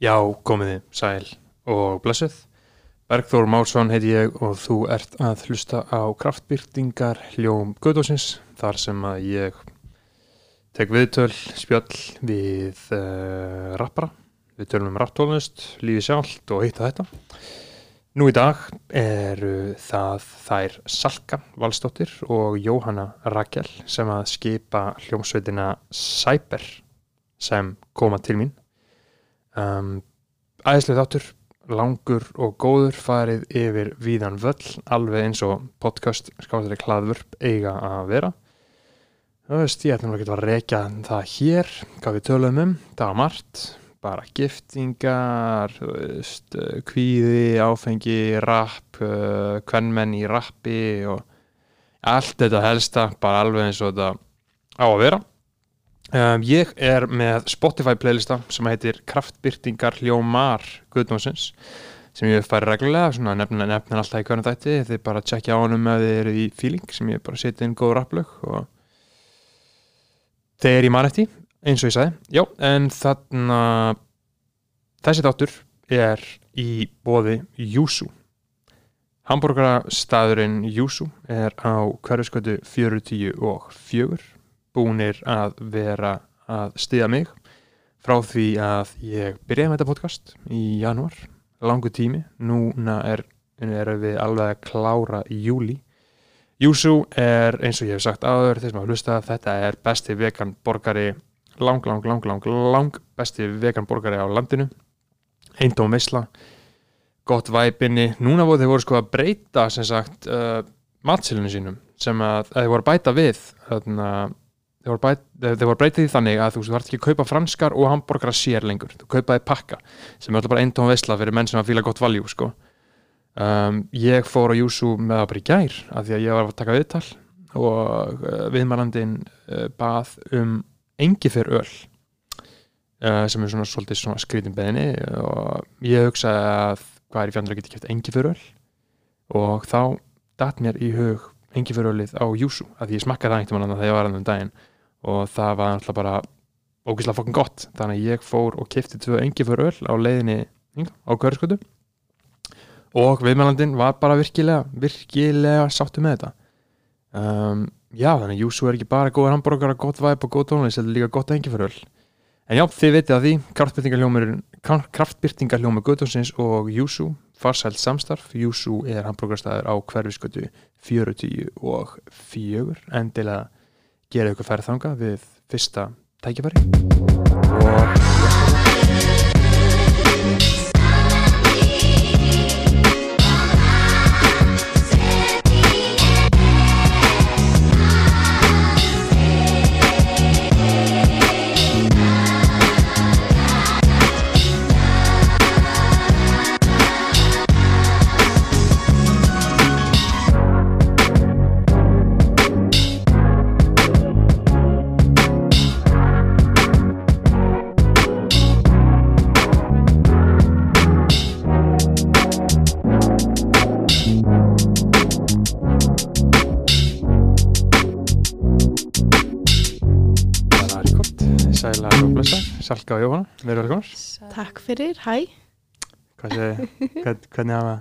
Já, komiði, sæl og blessuð. Bergþór Másson heiti ég og þú ert að hlusta á kraftbyrtingar hljóm Guðdósins þar sem að ég tek viðtöl, spjöll við uh, rappara. Við tölum um rapptólunust, lífi sjálft og eitt að þetta. Nú í dag eru það þær Salka Valstóttir og Jóhanna Rakel sem að skipa hljómsveitina Cyber sem koma til mín. Um, æðislega þáttur, langur og góður farið yfir víðan völl, alveg eins og podcast skáður í hlaðvörp eiga að vera. Þú veist, ég ætlum ekki að rekja það hér, hvað við töluðum um, það var margt, bara giftingar, þú veist, eh, kvíði, áfengi, rapp, uh, kvennmenn í rappi og allt þetta helsta, bara alveg eins og þetta á að vera. Um, ég er með Spotify playlista sem heitir Kraftbyrtingar hljómar Guðdómsins sem ég færi reglulega, svona nefnir nefnir alltaf í hvernig þætti, þið bara tjekkja á honum ef þið eru í feeling sem ég bara setja inn góð rapplög og þegar ég man eftir, eins og ég sagði, já, en þarna þessi þáttur er í bóði Júsú. Hamburgerastæðurinn Júsú er á hverjuskötu 40 og 4 búnir að vera að stiða mig frá því að ég byrjaði með þetta podcast í janúar, langu tími. Núna er, er við alveg að klára í júli Júsú er eins og ég hef sagt áður þeir sem hafa hlusta, þetta er besti vegan borgari, lang, lang, lang, lang lang besti vegan borgari á landinu. Eindóm veisla. Gott væpinni, núna voru þeir voru sko að breyta sem sagt uh, matsilinu sínum sem að, að þeir voru að bæta við þarna þeir voru, bæt, þeir voru breytið því þannig að þú þarf ekki að kaupa franskar og hambúrgara sér lengur. Þú kaupaði pakka sem er alltaf bara einn tón veisla fyrir menn sem að fíla gott valjú sko. um, ég fór á Júsú með það bara í gær af því að ég var að taka viðtal og uh, viðmælandin uh, bað um engi fyrir öl uh, sem er svona svolítið svona skrítin beðinni og ég hugsaði að hvað er í fjandra að geta kæft engi fyrir öl? Og þá datt mér í hug engi fyrir ölið á Júsú af því ég smakkaði það einhvern veginn þegar ég var daginn og það var alltaf bara ógislega fokkin gott. Þannig að ég fór og kefti tvö engi fyrir öl á leiðinni á Körskvöldu og viðmælandin var bara virkilega virkilega sáttu með þetta. Um, já þannig að Júsú er ekki bara góður hambúrgar og gott væp og góð tónlist þetta er líka gott engi fyrir öl. En já þið vitið að því kraftbyrtingarljómur Guðdónsins og Júsú farsælt samstarf. Júsú er hambúrgarstæður á hverfiskötu 40 og 4 endilega gera ykkur færð þanga við fyrsta tækifæri og Salka og Jóhanna við erum velkomnar Takk fyrir, hæ Hvað sé, hvern, hvernig hafa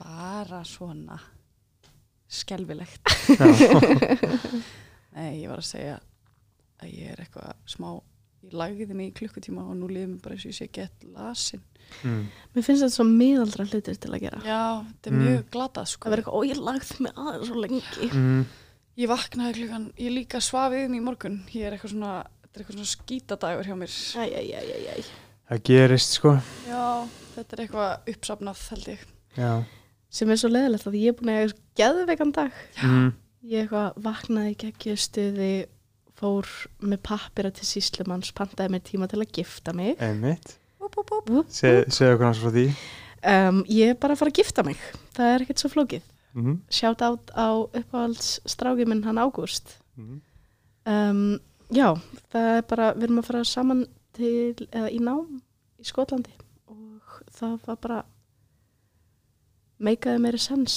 bara svona skelvilegt. Nei, ég var að segja að ég er eitthvað smá í lagðinni í klukkutíma og nú líðum bara eins og ég sé gett lasin mm. Mér finnst þetta svo miðaldra hlutir til að gera Já, þetta er Mm. mjög glatað Það sko verður eitthvað, ó ég lagði mig aðeins svo lengi Mm. Ég vaknaði klukkan, ég líka svafið inn í morgun Ég er eitthvað svona, þetta er eitthvað svona skítadagur hjá mér. Æ, æ, æ, æ, æ það gerist sko. Já, þetta er eitthvað uppsafnað held ég. Já. Sem er svo leðilegt að ég er búin að eiga geðveikan dag. Mm. Ég eitthvað vaknaði ekki stuði fór með pappira til síslumanns pantaði mér tíma til að gifta mig. Einmitt. Segðu okkur hans frá því. Um, Ég er bara að fara að gifta mig. Það er ekkert svo flókið. Mm. Sjátt át á uppáhaldsstráki minn hann Ágúst. Mm. um, Já, það er bara við erum að fara saman til eða í nám í Skotlandi og það var bara meikaði meiri sens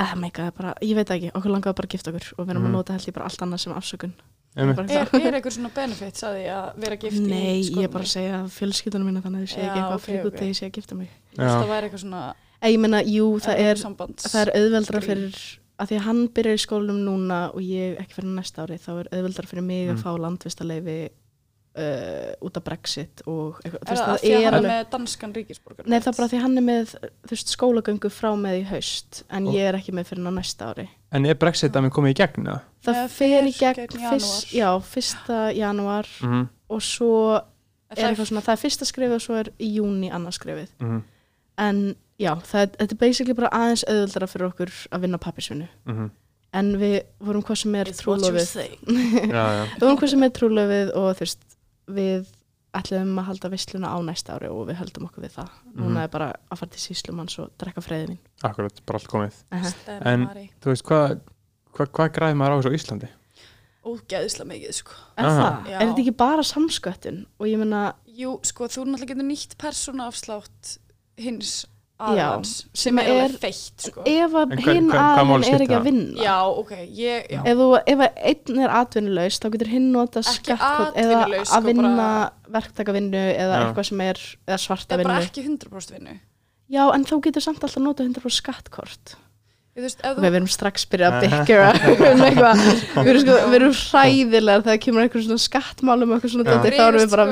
eða meikaði bara, ég veit ekki okkur langaði bara að gifta okkur og við erum Mhm. að nota held ég bara allt annað sem afsökun. Er, er eitthvað svona benefits að því að vera gift í Nei, ég er Skotlandi? bara að segja fjölskyldunum mína þannig að segja Já, ekki eitthvað ok, okay, frík út ok. þegar ég segja að gifta mig. Ég það væri eitthvað svona ég meina, jú, það er, það er auðveldra fyrir að því að hann byrjar í skólanum núna og ég ekki fyrir næsta ári þá er auðveldra fyrir mig Mm. að fá landvistaleifi uh, út af Brexit og eitthvað, Er það að því að hann er með danskan ríkisborgar? Nei, það er bara því að hann er með veist, skólagöngu frá með í haust en Og- ég er ekki með fyrir næsta ári En er Brexit að mér komið í gegn það? Fer í gegn, gegn fyrst, já, fyrsta janúar Mm og svo Er er það- eitthvað svona, það er fyrsta skrifið og svo er í júni annars skrifið -hmm. en já, það þetta er basically bara aðeins auðveldara fyrir okkur að vinna pappisvinnu Mm en við vorum hvað sem er já við vorum hvað sem er trúlofið og þú veist við ætlum að halda veisluna á næsta ári og við höldum okkur við það núna Mhm. er bara að fara til síslumanns og drekka freyðin mín Akkurat, bara allt komið uh En- Stemmari. Þú veist, hvað hva, hva græði maður á þessu Íslandi? Ógeðislega mikið, sko. er það? Já. er þetta ekki bara ég meina, Jú, sko, þú náttúrulega getur nýtt persónaafslátt hins aðans sem, er er- alveg feitt, sko. ef að hinn aðeins er ekki að vinna Já, ok, ég, já. ef, þú, ef einn er atvinnulegs þá getur hinn nota Ekki skattkot eða að sko, vinna bara- verktakavinnu eða Já. eitthvað sem er eða svarta Það er bara vinnu ekki 100% vinnu. já en þú getur samt alltaf nota 100% skattkort Þú veist, þú... við erum strax byrjað að byggja um eitthvað, við erum, sko, erum hræðilegar þegar kemur eitthvað svona skattmálum og eitthvað svona Já. dóti, þá erum við bara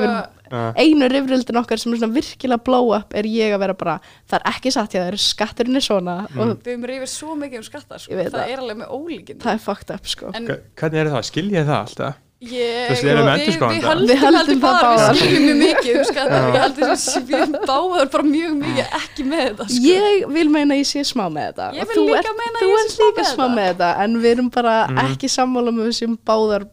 Uh, einu rifrildin okkar sem er svona virkilega blow up er ég að vera bara, það er ekki satt hjá þér skatturinn er svona Mm. og Við erum reyfið svo mikið um skattar, sko. Ég Það það. er alveg með ólíkinn. það er fucked up sko En hvernig er það? Skilja ég það alltaf? ég... Þú veist, við við-. Við Við það bara, við skiljum mjög mikið um skattar. Ég held þess að við erum báðar bara mjög mikið ekki með þetta, sko. ég vil meina að ég sé smá með þetta Ég þú líka ert- meina að þú ég sé ert smá líka með smá þetta. með þetta en við erum bara Mhm. ekki sammála með við séum báðar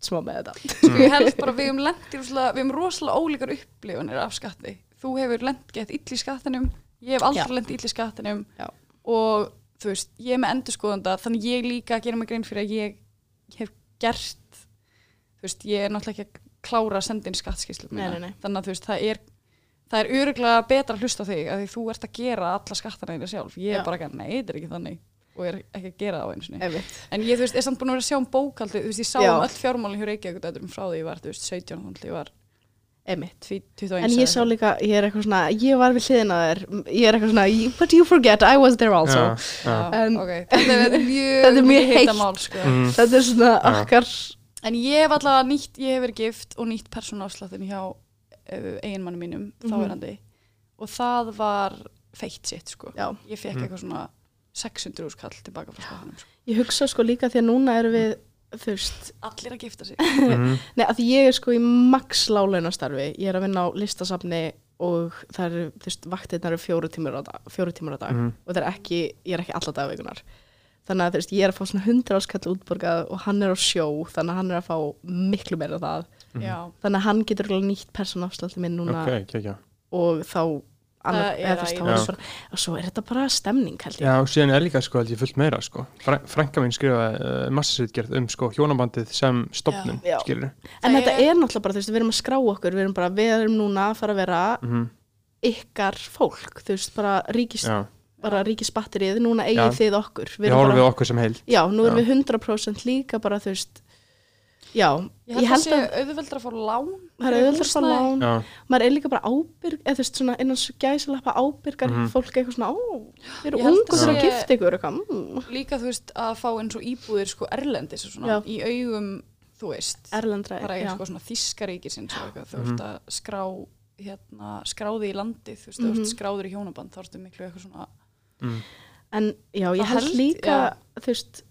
smá með þetta Sko, ég held bara við í rosalega, við höfum rosalega ólíkar upplifunir af skatti. Þú hefur lent gett ill í skattinum, ég hef aldrei Já. lent ill í skattinum Já. og þú veist, ég er með endurskoðanda þannig ég líka að gera mig grein fyrir að ég hef gert þú veist, ég er náttúrulega ekki að klára að senda inn skattskíslu Nei, nei, nei. þannig að þú veist, það er það er öruglega betra að hlusta þig að því þú ert að gera alla skattana þína sjálf ég Já. er bara ekki, nei, þetta er ekki þannig og er ekki að gera það á einu. En ég, þú veist, er samt búin að vera að sjá um bókaldi, þú veist, ég sá Já. um öll fjármálinn hjá Reykjavík frá því ég var, þú veist, 17, þannig ég var Einmitt. 21. En ég sá líka, ég er eitthvað svona, ég var við hliðina á þér, ég er eitthvað svona, but you forget, I was there also. Já, já. En- ok, þetta er, er mjög, er heitt. heitamál, sko. Mm. Þetta er svona Já. okkar, En ég hef allavega nýtt, ég hef verið gift og nýtt persónuafslættin hjá uh, eiginmannu mínum, Mhm. þáverandi, og það var feitt sitt, sko. Ég fekk Mm. eitthvað svona 600 úrskall tilbaka frá skattinum, sko. Ég hugsa sko líka því að núna erum við, veist, Allir að gifta sig. Mhm. nei að því ég er sko í max lálaunastarfi, ég er að vinna á listasafni og það eru, þú veist, vaktirnar eru fjóru tímur á dag, fjóru tímur á dag Mhm. og það er ekki, ég er ekki alla dagveikunar. Þannig að þú veist, ég er að fá svona 100 áskall útborgað og hann er á sjó, þannig að hann er að fá miklu meira en það. Já, Þannig að hann getur alveg nýtt persónafslætti minn núna Ok, ekki, ekki og þá Það er eða, þú veist, og svo er þetta bara stemning held ég. Já, og síðan er líka sko held ég fullt meira sko Fræ- Frænka mín skrifaði uh, massasritgerð um sko hjónabandið sem. Já. skilur En þetta er- náttúrulega bara, þú veist, við erum að skrá okkur, við erum bara, við erum núna að fara að vera mm ykkar fólk, þú veist, bara ríkis, Já, bara ríkisbatterið, núna eigið Já. þið okkur. við erum horfum bara, við okkur sem heild Já, nú erum Já. við 100% líka bara, þú veist, já, ég held að sé auðveldra að fá lán. það er auðvitað að fá lán, Já, maður er líka bara ábyrg, eða þú veist, svona innan gæsalappa ábyrgar Mhm. fólk eitthvað svona, ó, við erum Ég held ungu að þegar að sé- gifta ykkur, eitthvað, mm, líka þú veist að fá eins og íbúðir sko erlendis og svona Já. í augum þú veist erlendra, bara eitthvað svona þískaríkisins og eitthvað þú Mhm. veist að skrá hérna, skráði í landið þú veist, mm Mhm. -hmm. skráður í hjónaband þá ertu miklu eitthvað svona mm. En já, ég Það held held- líka, já. þú veist,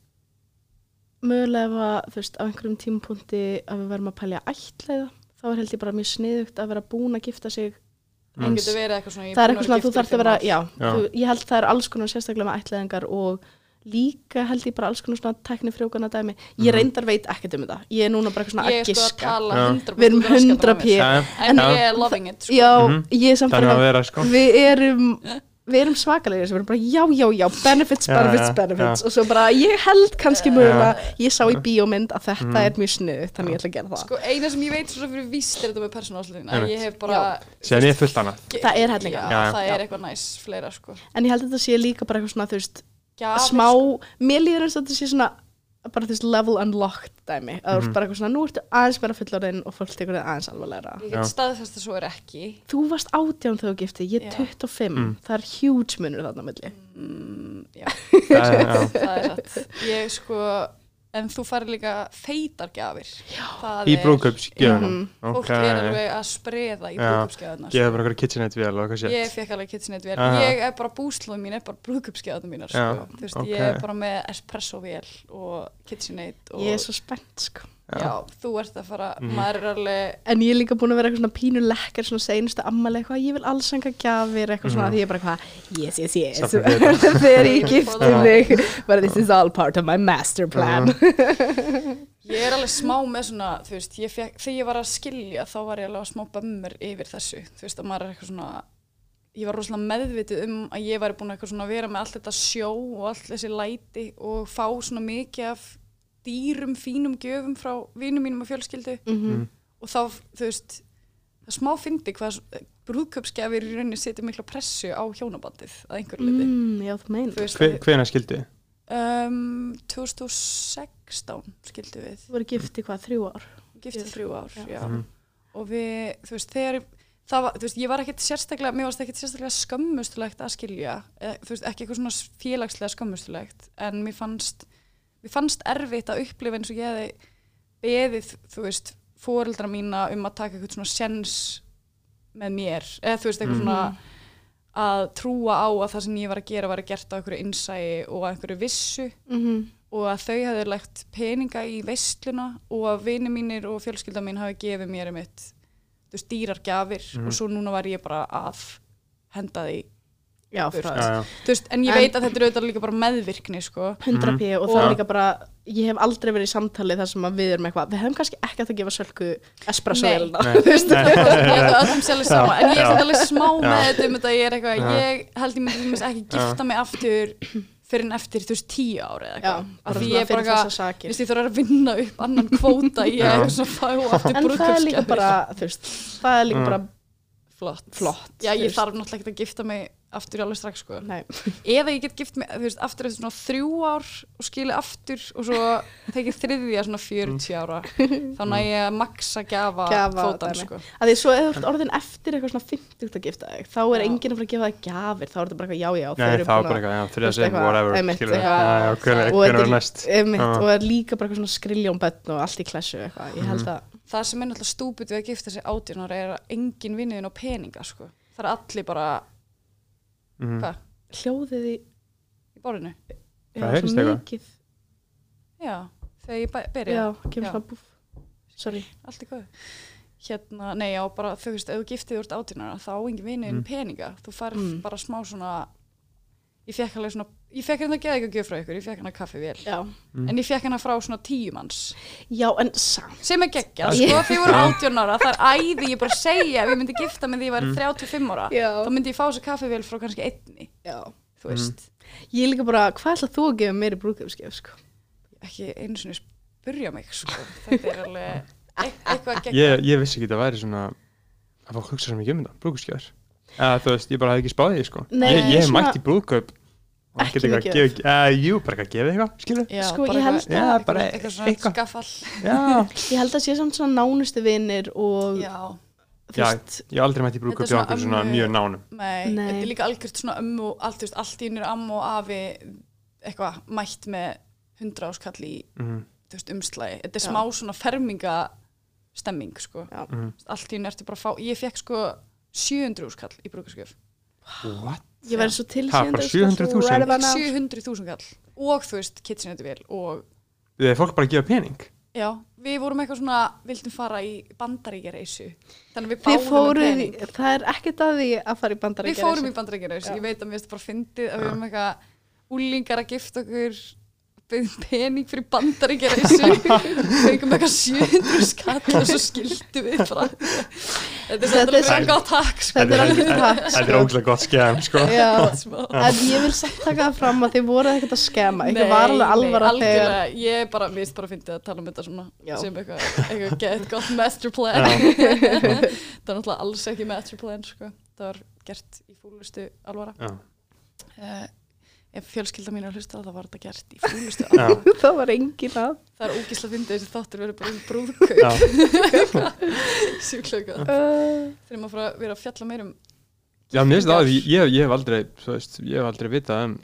mögulega að, þú veist, á einhverjum tímapunkti að við verðum að pælja ætlaða, þá er held ég bara mjög sniðugt að vera búin að gifta sig. það Eins- getur verið eitthvað svona ég það er eitthvað svona, þú þarf að vera, já, Já. Þú, ég held það er alls konar sérstaklega með ætlaðingar og líka held ég bara alls konar svona tækni frjókana dæmi. Ég Mhm. reyndar veit ekkert um þetta. Ég er núna bara eitthvað svona að sko giska. tala Já. 100% Við erum út af raskatinn á 100 mér. p. En ég er loving it sko. Já, Mhm. ég er vera sko við erum við erum svakalegir, við erum bara já, já, já benefits, Já, benefits, já, benefits og svo bara ég held kannski mögulega ég sá í bíómynd að þetta Mm. er mjög snuð þannig ég ætla að gera það sko, eina sem ég veit svo fyrir víst er þetta með persónálsliðin að Einmitt. ég hef bara Síðan ég er fullt annað Það er hellinga. já, Já, já. það Já. er eitthvað næs fleira sko en ég held að þetta sé líka bara eitthvað svona þú veist, smá, sko. mér líður eins og þetta sé svona bara veist level unlocked dæmi að þú Mhm. ert bara eitthvað svona, nú ertu aðeins meira fullorðin og fólk tekur þið aðeins alvarlegra Ég Já. get staðfest að svo er ekki. þú varst átján þegar þú giftið, ég Já. 25 Mm. það er huge munur þarna milli Mm, já, Já, já, já. það er satt. Ég sko, en þú fari líka feitar gjafir. Já. Í brúðkaupsgjöfunum Mhm. Fólk Ok, er alveg að spreða í Já. brúðkaupsgjafirnar. geða bara eitthvað kitchenette vel og eitthvað Ég fekk alveg kitchenette vel. Aha. Ég er bara búslóðin mín, er bara brúðkaupsgjafirnar mínar. Sko. Þú veist, ok. Ég er bara með espresso vel og kitchenette og ég er svo spennt sko já, þú ert að fara, Mhm. maður er alveg, en ég er líka búin að vera eitthvað svona pínu lekkar svona seinustu ammali eitthvað, ég vil alls enga gjafir eitthvað svona, Mhm. því ég er bara eitthvað yes, yes, yes, þegar ég gifti Já. mig. But this is all part of my master plan. Ég er alveg smá með svona, þú veist, ég fekk, þegar ég var að skilja þá var ég alveg að smá bömmur yfir þessu, þú veist, að maður er eitthvað svona, ég var rosalega meðvitið um að ég væri búin að eitthvað svona vera með allt þetta sjó og allt þessi læti og fá svona mikið af dýrum, fínum gjöfum frá vinum mínum og fjölskyldu Mhm. og þá, þú veist, það smá fyndi hvað brúðköpsgjafir í rauninni setja mikla pressu á hjónabandið að einhverju liti. mm, já, þú meina Hve- Hvenær skildi? um, 2016 skildu við, þú voru gift í hvað, þrjú ár giftið þrjú ár, Já. já. Mhm. Og við, þú veist, þegar, það var, þú veist, ég var ekkert sérstaklega, mér varst ekkert sérstaklega skömmustulegt að skilja, e, þú veist, ekki eitthvað svona félagslega skömmustulegt, en mér fannst, mér fannst erfitt að upplifa eins og ég hefði beðið, þú veist, fóreldra mína um að taka eitthvað svona sens með mér, eða þú veist, eitthvað Mhm. svona að trúa á að það sem ég var að gera var að gert á einhverju innsæi og einhverju vissu mm og að þau hefðu lagt peninga í veisluna og að vini mínir og fjölskylda mín hafi gefið mér um eitt þú veist, dýrar gjafir Mhm. og svo núna var ég bara að henda því já, Þú veist, frá Já, já. þú veist, en ég En- veit að þetta er auðvitað líka bara meðvirkni sko. 100 p og Og- það er líka bara ég hef aldrei verið í samtali þar sem að við erum eitthvað við hefum kannski ekki að það gefa sölku espresso þú veist. Sama en ég er alveg smá með þetta um þetta ég er eitthvað, ég held ég myndi ekki gifta mig aftur fyrir en eftir þú veist tíu ári eða eitthvað. Því ég er bara eitthvað sakir. Vist, ég þarf að vinna upp annan kvóta í eitthvað svona fá aftur en það er líka bara þú veist, það er líka Mm. bara flott. flott Já, þú ég veist. þarf náttúrulega ekki að gifta mig aftur alveg strax sko. Nei. Eða ég get gift mig, veist, aftur eftir svona þrjú ár og skili aftur og svo tekið þriðja svona 40 ára. Þá næ ég að maksa gjafa Gjafa kvótan dæmi. sko. að því svo ef þú ert orðin eftir eitthvað svona 50 að gifta þig þá er Já. enginn að fara að gefa þig gjafir þá er þetta bara eitthvað já já þau Nei, eru það var búin bara að- eitthvað, sem, eitthvað, whatever þetta er er- næst og er líka bara eitthvað svona skriljón bönn og allt í klessu eitthvað ég held Mhm. að Það sem er náttúrulega stúpid við að gifta sig átján ára er að enginn vinniðin á peninga sko. Það er allir bara Mhm. Hvað? hljóðið í í borðinu. Það heyrist eitthvað. Já, þegar ég byrja. já, kemur svona búf sorry allt í góð hérna, nei já, bara þú veist, ef þú giftið úr átjánara þá á engin vinnin Mm. peninga þú færð Mm. bara smá svona ég fekk alveg svona, ég fekk hérna geða ekki að gjöf frá ykkur, ég fekk hérna kaffi vel Mm. en ég fekk hérna frá svona tíu manns. Já en samt. Sem er geggjað, sko, því voru átjánara það er æði, ég bara segja, ef ég myndi gifta með því ég Mm. 35 ára já, þá myndi ég fá þessu kaffi vel frá kannski einni já. þú veist, ég er líka bara, hvað ætla þú að gefa mér í brúðgjöfskef sko? ekki einu sinni spurja mig, sko, þetta er alveg eit- eitthvað geggjað. Ég, ég vissi ekki að það væri svona að um eða þú veist, ég bara hef ekki spáðið því sko. Nei, ég, ég hef svona- mætt í brúðkaup Ekki eitthvað að gefa uh, jú, bara eitthvað að gefa eitthvað, skilur Já, Sko, bara ég held eitthvað- að- Já, bara eitthvað svona já, ég held að sé samt svona nánustu vinnir og já, þú Já. veist ég hef aldrei mætt í brúðkaup Þetta er hjá okkur svona ömmu- mjög nánum Nei, Nei. þetta er líka algjört svona ömmu og allt, þú veist, allt í einu er amma og afi eitthvað mætt með hundra áskall í Mhm, þú veist, umslægi. Þetta er Já. smá svona ferminga stemming, sko. Já. mhm. Allt í einu ertu bara að fá, ég fekk sko 700 áskall í brúkaskjöf. what? Ég verði svo til Ha, bara 700.000? right about now. 700.000 kall. Og þú veist, kitchenette vel og Þið er fólk bara að gefa pening já, við vorum eitthvað svona, vildum fara í bandaríkjareysu. Þannig við báðum með fóruð, pening. það er ekkert að því að fara í bandaríkja Við fórum í bandaríkjareysu, ég veit að mér finnst bara fyndið að við erum eitthvað úlingar að gifta okkur byggðum pening fyrir bandaríkjareysu fengum eitthvað 700 skall og svo skildum við bara þetta er er er svona gott takk sko. Þetta er alveg takk, Þetta er ógæslega gott skemm sko. Já, Smá. en ég vil samt taka það fram að þið voru ekkert að skema. Ykkur var alveg Nei, alvara þegar ég er bara, mér finnst bara að fyndi að tala um þetta svona sem eitthvað, eitthvað get gott master plan. Já. það er náttúrulega alls ekki master plan sko. það var gert í fúlustu alvara. Já. Ef fjölskylda mín er að hlusta þá var þetta gert í fúlustu Já. það var engin að það er ógísla fyndið þessi þáttur verið bara um brúðkaup Já, uh, þegar maður fara að vera að fjalla meir um já mér finnst það að ég, ég hef aldrei, þú veist, ég hef aldrei vitað um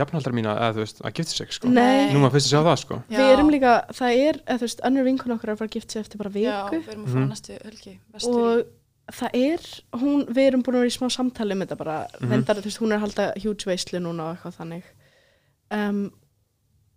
jafnaldra mína eða þú veist, að gifta sig sko. Nei. Nú maður fyrst að sjá það sko. við erum líka, það er eða, þú veist, önnur vinkun okkur er að fara að gifta sig eftir bara já, viku við erum að fara Mhm. næstu helgi vestur og það er, hún, við erum búin að vera í smá samtali um þetta bara, Mhm. reyndar, þú veist, hún er að halda huge veislu núna og eitthvað þannig um,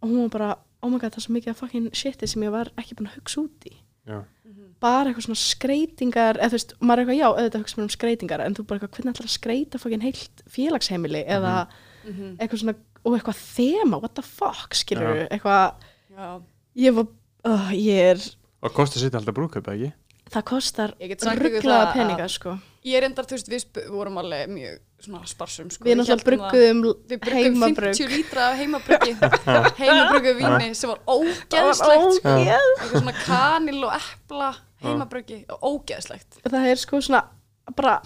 og hún var bara oh my god, það er svo mikið af fucking shiti sem ég var ekki búin að hugsa út í Já. í bara eitthvað svona skreitingar eða þú veist, maður er eitthvað, já, auðvitað hugsa mér um skreitingar en þú bara eitthvað, hvernig ætlar að skreita fucking heilt félagsheimili eða Mhm. eitthvað svona, og eitthvað þema what the fuck, skilur Já. eitthvað, já, ég var uh, ég er, Og kostar sitt alltaf eða ekki? Það kostar rugglaða peninga, sko. ég er endar, þú veist, við vorum alveg mjög svona sparsum sko. við náttúrulega brugguðum Við bruggum heimabrugg. 50 lítra af heimabruggi. Heimabruggu víni sem var ógeðslegt. Sko. eitthvað svona kanil og epla heimabruggi, ógeðslegt. Það er sko svona bara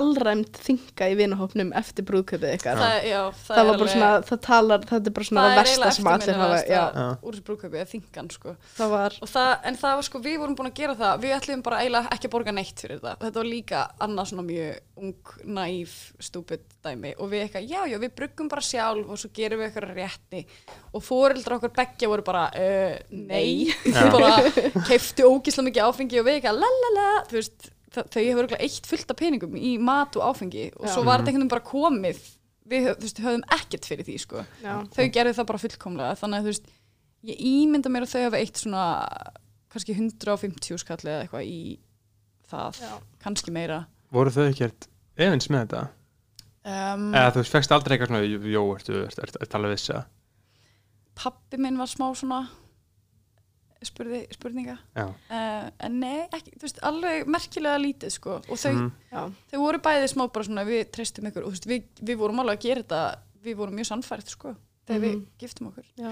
allræmt þinga í vinahópnum eftir brúðkaupið ykkar. Það, já, það, það var bara svona, það talar það er bara svona það það er versta sem allir hafa úr þessu brúðkaupi, eða þingan sko. það var Og það, en það var sko, við vorum búin að gera það. Við ætlum bara eiginlega ekki að borga neitt fyrir þetta þetta var líka annað svona mjög ung, næf, stúpid dæmi. Og við eitthvað, já, já, við bruggum bara sjálf og svo gerum við eitthvað rétti. Og fóreldra okkar beggja voru bara uh, nei, bara keiftu ógislega mikið áfengi og við eitthvað lalala, þú veist, það, þau hefur eitt fullt af peningum í mat og áfengi og Já. svo var þetta einhvern veginn bara komið við veist, höfðum ekkert fyrir því sko þau gerðu það bara fullkomlega þannig að þú veist, ég ímynda mér að þau hafa eitt svona kannski 150 skall eða eitthvað í það, Já. kannski meira Voru þau ekkert efins með þetta? um, Eða þú veist, fegst aldrei eitthvað svona, jó, ertu, ertu, ertu, ertu alveg viss að? pappi minn var smá svona spurði, spurninga. Uh, en nei, ekki, þú veist, alveg merkilega lítið sko, og þau, já, þau voru bæði smá bara svona, við treystum ykkur. Og þú veist, við, við vorum alveg að gera þetta við vorum mjög sannfært sko, þegar við Mhm. giftum okkur. Já,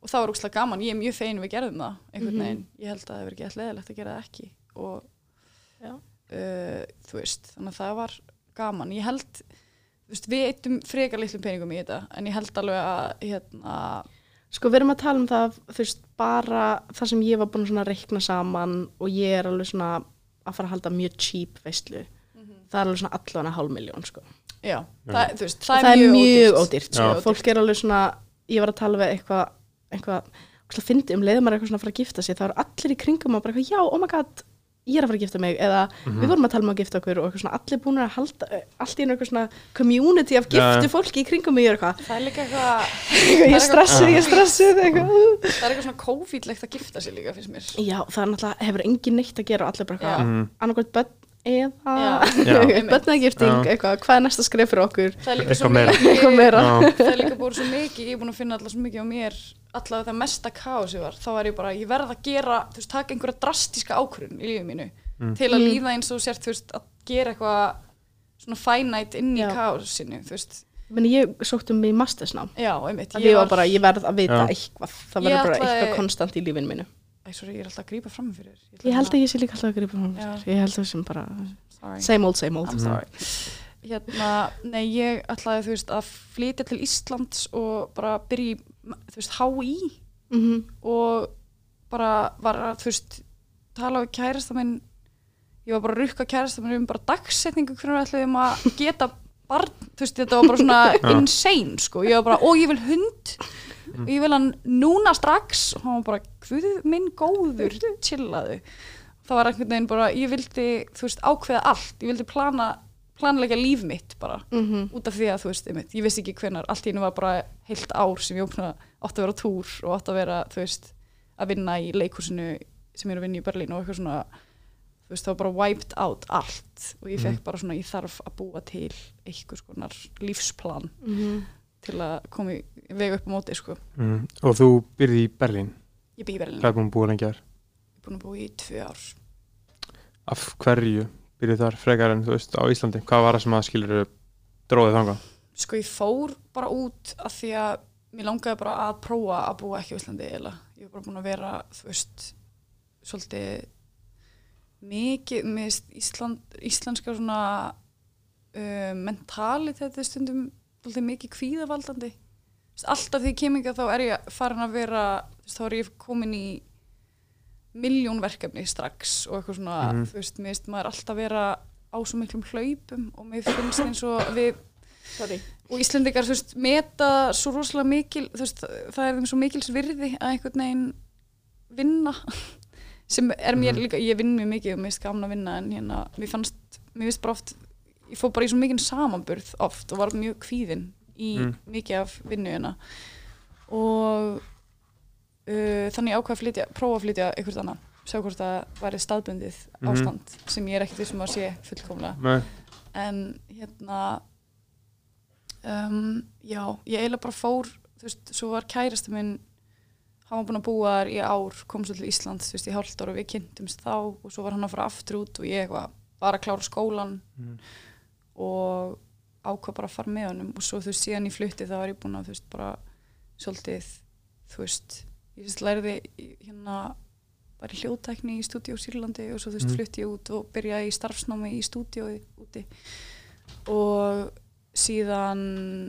og það var úrslega gaman, ég er mjög fegin við gerðum það einhvern Mhm. veginn, ég held að það hefur ekki alltaf leðilegt að gera það ekki. Og uh, þú veist, þannig að það var gaman, ég held þú veist, við eittum frekar litlum peningum í þetta en ég held alveg að hérna, sko við erum að tala um það þú veist, bara það sem ég var búin að reikna saman og ég er alveg svona að fara að halda mjög cheap veistlu það er alveg svona allan að hálf miljón sko. já. Það, þú veist, það, er mjög ódýrt, ódýrt, sko. Fólk er alveg svona ég var að tala við eitthvað eitthvað, eitthvað fyndi um leiðum maður eitthvað svona að fara að gifta sig það eru allir í kringum og bara eitthvað, já, oh my god ég er að fara að gifta mig, eða Mhm. við vorum að tala um að gifta okkur og eitthvað svona, allir búin að halda allt í einu eitthvað svona community af giftu já. fólki í kringum mig, er eitthvað það er líka eitthvað ég er stressuð, ég er stressuð eitthvað. það er eitthvað svona kófítlegt að gifta sig líka finnst mér já, það er náttúrulega, hefur engin neitt að gera og allir bara eitthvað, Mhm. annarkvæmt börn eða börnagifting, eitthvað, hvað er næsta skref fyrir okkur það er líka meira. meira það er líka búin svo mikið, ég er búin að finna alltaf svo mikið á mér allavega það mesta kaosi var þá var ég bara, ég verð að gera, þú veist, taka einhverja drastíska ákvörðun í lífið mínu Mm. til að Mm. líða eins og sért, þú veist, að gera eitthvað svona finite inn í Já. kaosinu, þú veist, Meni, ég sótt um mig í mastersnám já, einmitt að ég var bara, ég verð að vita Já. eitthvað það Ég verður bara eitthvað konstant í lífinu mínu Æ, sorry, ég er alltaf að grípa fram fyrir þér. ég held að ég sé líka alltaf að gripa hún Já. ég held að sem bara, Sorry. same old, same old sorry. Hérna, nei, ég ætlaði, þú veist, að flytja til Íslands og bara byrja í, þú veist, HÍ Mhm. og bara var að, þú veist, tala við kærasta minn. Ég var bara að rukka kærasta minn um bara dagsetningu hvernig við ætlaðum að geta barn, þú veist, þetta var bara svona insane, sko, ég var bara, ó, ég vil hund. Og ég vil hann núna strax. Og hann var bara, hvað minn góður chillaðu, það var einhvern veginn bara, ég vildi, þú veist, ákveða allt, ég vildi plana planleika líf mitt bara, Mhm. út af því að þú veist, einmitt, ég vissi ekki hvenar, allt í hennu var bara heilt ár sem ég opna, átti að vera á túr og átti að vera, þú veist, að vinna í leikhúsinu sem ég er að vinna í Berlín og eitthvað svona, þú veist, það var bara wiped out allt og ég fekk Mhm. bara svona, ég þarf að búa til eitthvað skonar lífsplan Mhm. til að koma í vega upp á móti, sko. Mm. Og þú byrði í Berlín Ég bý í Berlín, Hvað er búin að búa lengi þar? ég er búin að búa í tvö ár. Af hverju byrði þar frekar en þú veist á Íslandi? Hvað var það sem að skilur dróðið þangað? Sko, ég fór bara út af því að mér langaði bara að prófa að búa ekki á Íslandi eða ég var bara búin að vera, þú veist, svolítið mikið með Ísland, íslenska svona uh, mentali þetta stundum svolítið mikið kvíðavaldandi alltaf því keminga þá er ég farin að vera þá er ég komin í miljón verkefni strax og eitthvað svona, Mhm. þú veist, mér finnst maður alltaf vera á svo miklum hlaupum og mér finnst eins og við Sorry. og Íslendingar, þú veist, meta svo rosalega mikil, þú veist, það er þeim svo mikils virði að einhvern veginn vinna sem er mér Mhm. líka, ég vinn mjög mikið og mér finnst gaman að vinna en hérna, mér fannst, mér finnst bara oft ég fór bara í svo mikinn samanburð oft og var mjög kvíðin í Mm. mikið af vinnu hérna og uh, þannig ég ákvað að flytja, prófa að flytja einhvert annað, sjá hvort það væri staðbundið Mhm. ástand sem ég er ekkert vissum að sé fullkomlega Nei. en hérna um, já, ég eiginlega bara fór þú veist, svo var kærasta minn hann var búinn að búa þar í ár kom svo til Ísland, þú veist, í hálft ára og við kynntumst þá og svo var hann að fara aftur út og ég var bara að klára skólan Mhm. og ákvað bara að fara með honum og svo þú veist, síðan í flutti þá var ég búinn að þú veist, bara svolítið, þú veist ég veist, læriði í- hérna bara í hljóðtækni í stúdíu á Sýrlandi og svo þú veist, Mhm. flutti ég út og byrjaði í starfsnámi í stúdíu úti og síðan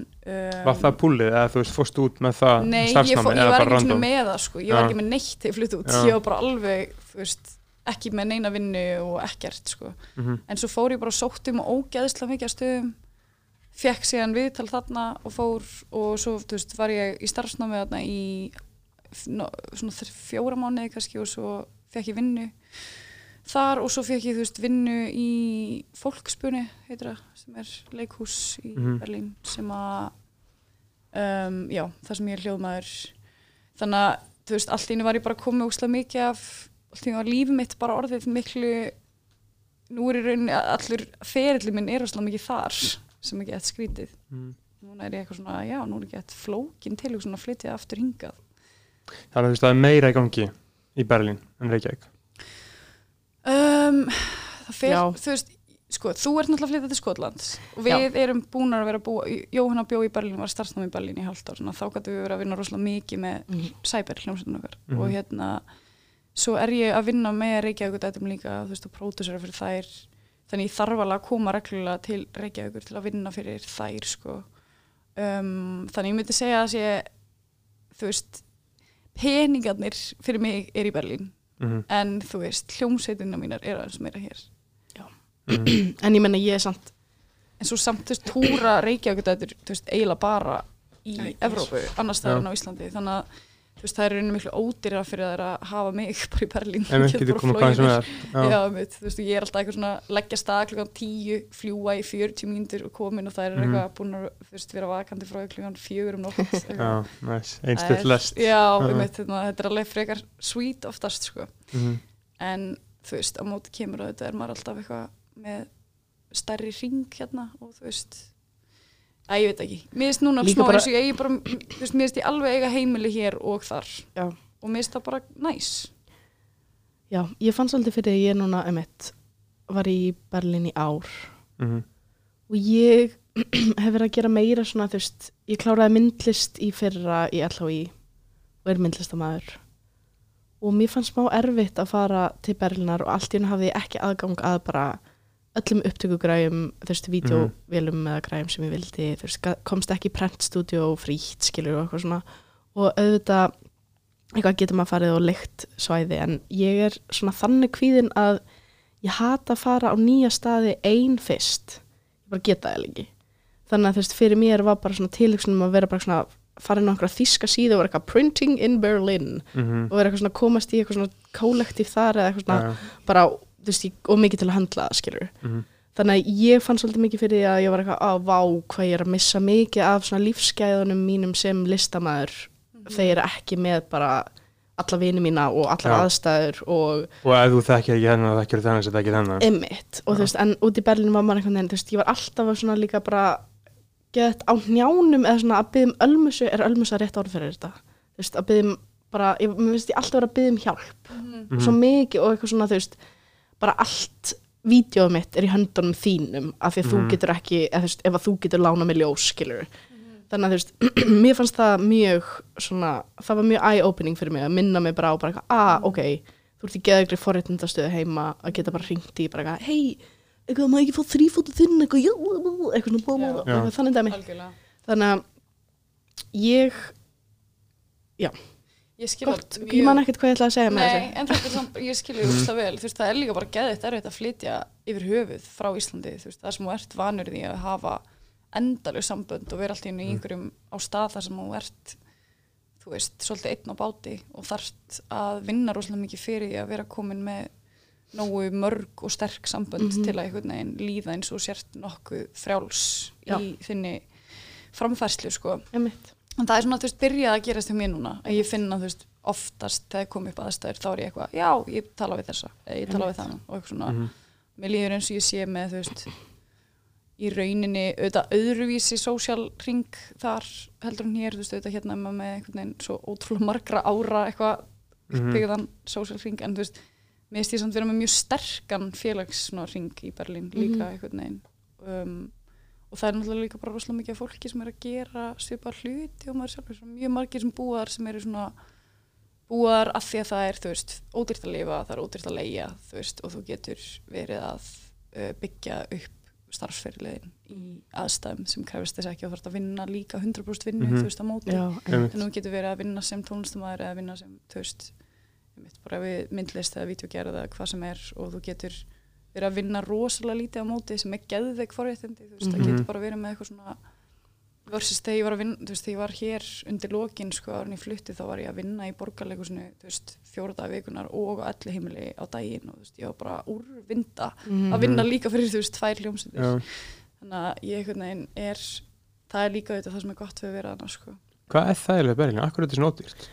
um, Var það púlið eða þú veist, fórstu út með það Nei, ég, starfsnámi fó, ég eða var ekki með það sko, ég var Já. ekki með neitt þegar ég flutti út, Já. ég var bara alveg veist, ekki með neina vinnu og ekkert sko, Mhm. en svo fór ég bara og sótt um og ógeðslega mikið að stöðum fekk síðan viðtal þarna og fór og svo, veist, var ég í starfsnámi þarna í svona fjóra mánuði kannski og svo fekk ég vinnu þar og svo fekk ég, þú veist, vinnu í fólkspunni, heitir það, sem er leikhús í Mhm. Berlín sem að um, já, það sem ég er hljóðmaður þannig að, þú veist, allt í einu var ég bara komið óslega mikið af allt í einu var lífið mitt bara orðið miklu nú er í rauninni allur ferilli minn er óslega mikið þar sem ekki eitt skrítið Mhm. núna er ég eitthvað svona, já, nú er ekki eitt flókin til að flytja aftur hingað Þannig að þú veist, það er meira í gangi í Berlín en Reykjavík um, það Já. þú veist sko, þú ert náttúrulega að flytja til Skotlands og við erum búin að vera að búa Jóhanna bjó í Berlín, var starfsnámi í Berlín í hálft ár þá gætu við verið að vinna rosalega mikið með Mhm. Cyber hljómsveitin okkar Mhm. og hérna svo er ég að vinna með Reykjavík dætum líka, þú veist, og pródusera fyrir þær þannig ég þarf alveg að koma reglulega til Reykjavíkur til að vinna fyrir þær sko um, þannig ég myndi segja að sé þú veist peningarnir fyrir mig er í Berlín Mhm. en þú veist, hljómsveitina mínar er aðeins meira hér Mhm. En ég menna ég er samt en svo samt þú veist, túra Reykjavík þú veist, eiginlega bara í Æ, Evrópu, annars það Já. en á Íslandi þannig að þú veist, það er rauninni miklu ódýra fyrir þær að hafa mig bara í Berlín En við getum flogið hvað sem er Já. Mitt, þú veist, ég er alltaf eitthvað svona leggja stað klukkan 10, fljúa í 40 mínútur og komin og það er Mhm. eitthvað búin að þú veist, vera vakandi frá klukkan 4 um nótt. Já, næs, Það einstuð lest Já, Já. mitt, þetta er alveg frekar sweet oftast sko. Mhm. en þú veist, á móti kemur og þetta er maður alltaf eitthvað með stærri ring hérna og þú veist að ég veit ekki, mér finnst núna smá bara- eins og ég eigi bara, þú veist, mér finnst ég alveg eiga heimili hér og þar. Já. og mér finnst það bara næs. Já, ég fann svolítið fyrir að ég núna emitt var í Berlín í ár. Mhm. og ég hef verið að gera meira svona þú veist, ég kláraði myndlist í fyrra í LHI og er myndlistamæður og mér fannst smá erfitt að fara til Berlínar og allt í henni hafði ég ekki aðgang að bara öllum upptökugræjum þú veist, vídeovélum eða græjum sem ég vildi þú veist, komst ekki í prentstúdíó frítt skilur og eitthvað svona. Og auðvitað eitthvað getur maður farið og leikt svæði en ég er svona þannig kvíðin að ég hata að fara á nýja staði ein fyrst. Ég bara geta það ekki. Þannig að þú veist, fyrir mér var bara svona tilhugsunum að vera bara svona fara inn á einhverja þíska síðu og vera eitthvað printing in Berlin Mhm. og vera eitthvað svona komast í eitthvað svona kollektív þar eða eitthvað svona Já, bara, veist, ég- og mikið til að handla það, skilur mhm. þannig að ég fann svolítið mikið fyrir því að ég var eitthvað, á, vá, hvað ég er að missa mikið af svona lífsgæðunum mínum sem listamæður þegar ég er ekki með bara alla vini mína og allar Já. aðstæður og Og ef þú þekkir ekki hennar, þekkir þennan sem þekkir hennar emitt og þú Já. veist, en út í Berlín var maður einhvern veginn, þú veist, ég var alltaf að svona líka bara gett á njánum eða svona að byggja um ölmusu, er ölmusa rétt orð fyrir þetta, þú veist, að byggja um bara, ég, mér finnst ég alltaf vera að byggja um hjálp Mhm. svo mikið og eitthvað svona, þú veist bara allt vídeoð mitt er í höndunum þínum af því að þú Mhm. getur ekki eða þú veist, ef að þú getur lána mig ljós, skilur þannig að þú veist, mér fannst það mjög svona, það var mjög eye-opening fyrir mig að minna mig bara á bara eitthvað, ah, ok þú ert í geðagri forréttindastöðu heima að geta bara hringt í bara eitthvað, hei eitthvað, maður ekki fá þrýfótu þinn, eitthvað, já, eitthvað svona, Já. eitthvað þannig dæmi þannig að ég, ég gott, ég man ekkert hvað ég ætlaði að segja með Nei, þessu en þetta er samt, ég skilja mm. úrslega vel, þú veist, það er líka bara geðið erfitt að flytja yfir höfuð frá Íslandi, þú veist, það sem þú ert vanur því að hafa endaleg sambönd og vera alltaf inn í einhverjum á stað þar sem þú ert, þú veist, svolítið einn á báti og þarft að vinna rosalega mikið fyrir því að vera komin með nógu mörg og sterk sambönd Mhm. til að einhvern veginn líða eins og sért nokkuð frjáls Já. í þinni framfærslu, sko. Einmitt. En það er svona, þú veist, byrjað að gerast hjá mér núna að ég finna, þú veist, oftast þegar kom upp aðstæður, þá er ég eitthvað, já, ég tala við þessa eða ég tala við þannig og eitthvað svona Mhm. mér líður eins og ég sé með, þú veist í rauninni, auðvitað öðruvísi social ring þar heldur hún hér, þú veist, auðvitað hérna með einhvern veginn svo ótrúlega margra ára eitthvað Mhm. uppbyggðan social ring, en þú veist mér finnst ég samt vera með mjög sterkan félags svona, ring í Berlín líka einhvern veginn um, og það er náttúrulega líka bara rosalega mikið af fólki sem er að gera svipað hluti og maður sjálfur mjög margir sem búar sem eru svona búar af því að það er þú veist, ódýrt að lifa, það er ódýrt að leia þú veist, og þú getur verið að uh, byggja upp starfsferðilegin í aðstæðum sem krefist þess ekki að þarf að vinna líka 100% vinnu, Mhm. þú veist, á móti Já, Einmitt. en þú getur verið að vinna sem tónlistamæður eða vinna sem, þú veist einmitt, bara við myndlist eða vídeogerð eða hvað sem er og þú getur verið að vinna rosalega lítið á móti sem er geðveik forréttindi, þú veist, það Mhm. getur bara verið með eitthvað svona versus þegar ég var að vinna, þú veist, þegar ég var hér undir lokin, sko, árin í flutti þá var ég að vinna í borgarleikusinu, þú veist, fjóra dag vikunar og allir heimili á daginn og þú veist, ég var bara úrvinda Mhm. að vinna líka fyrir, þú veist, tvær hljómsveitir Já. þannig að ég einhvern veginn er það er líka auðvitað það sem er gott við að vera annars, sko Hvað er það í Berlín? Akkur er þetta svona ódýrt?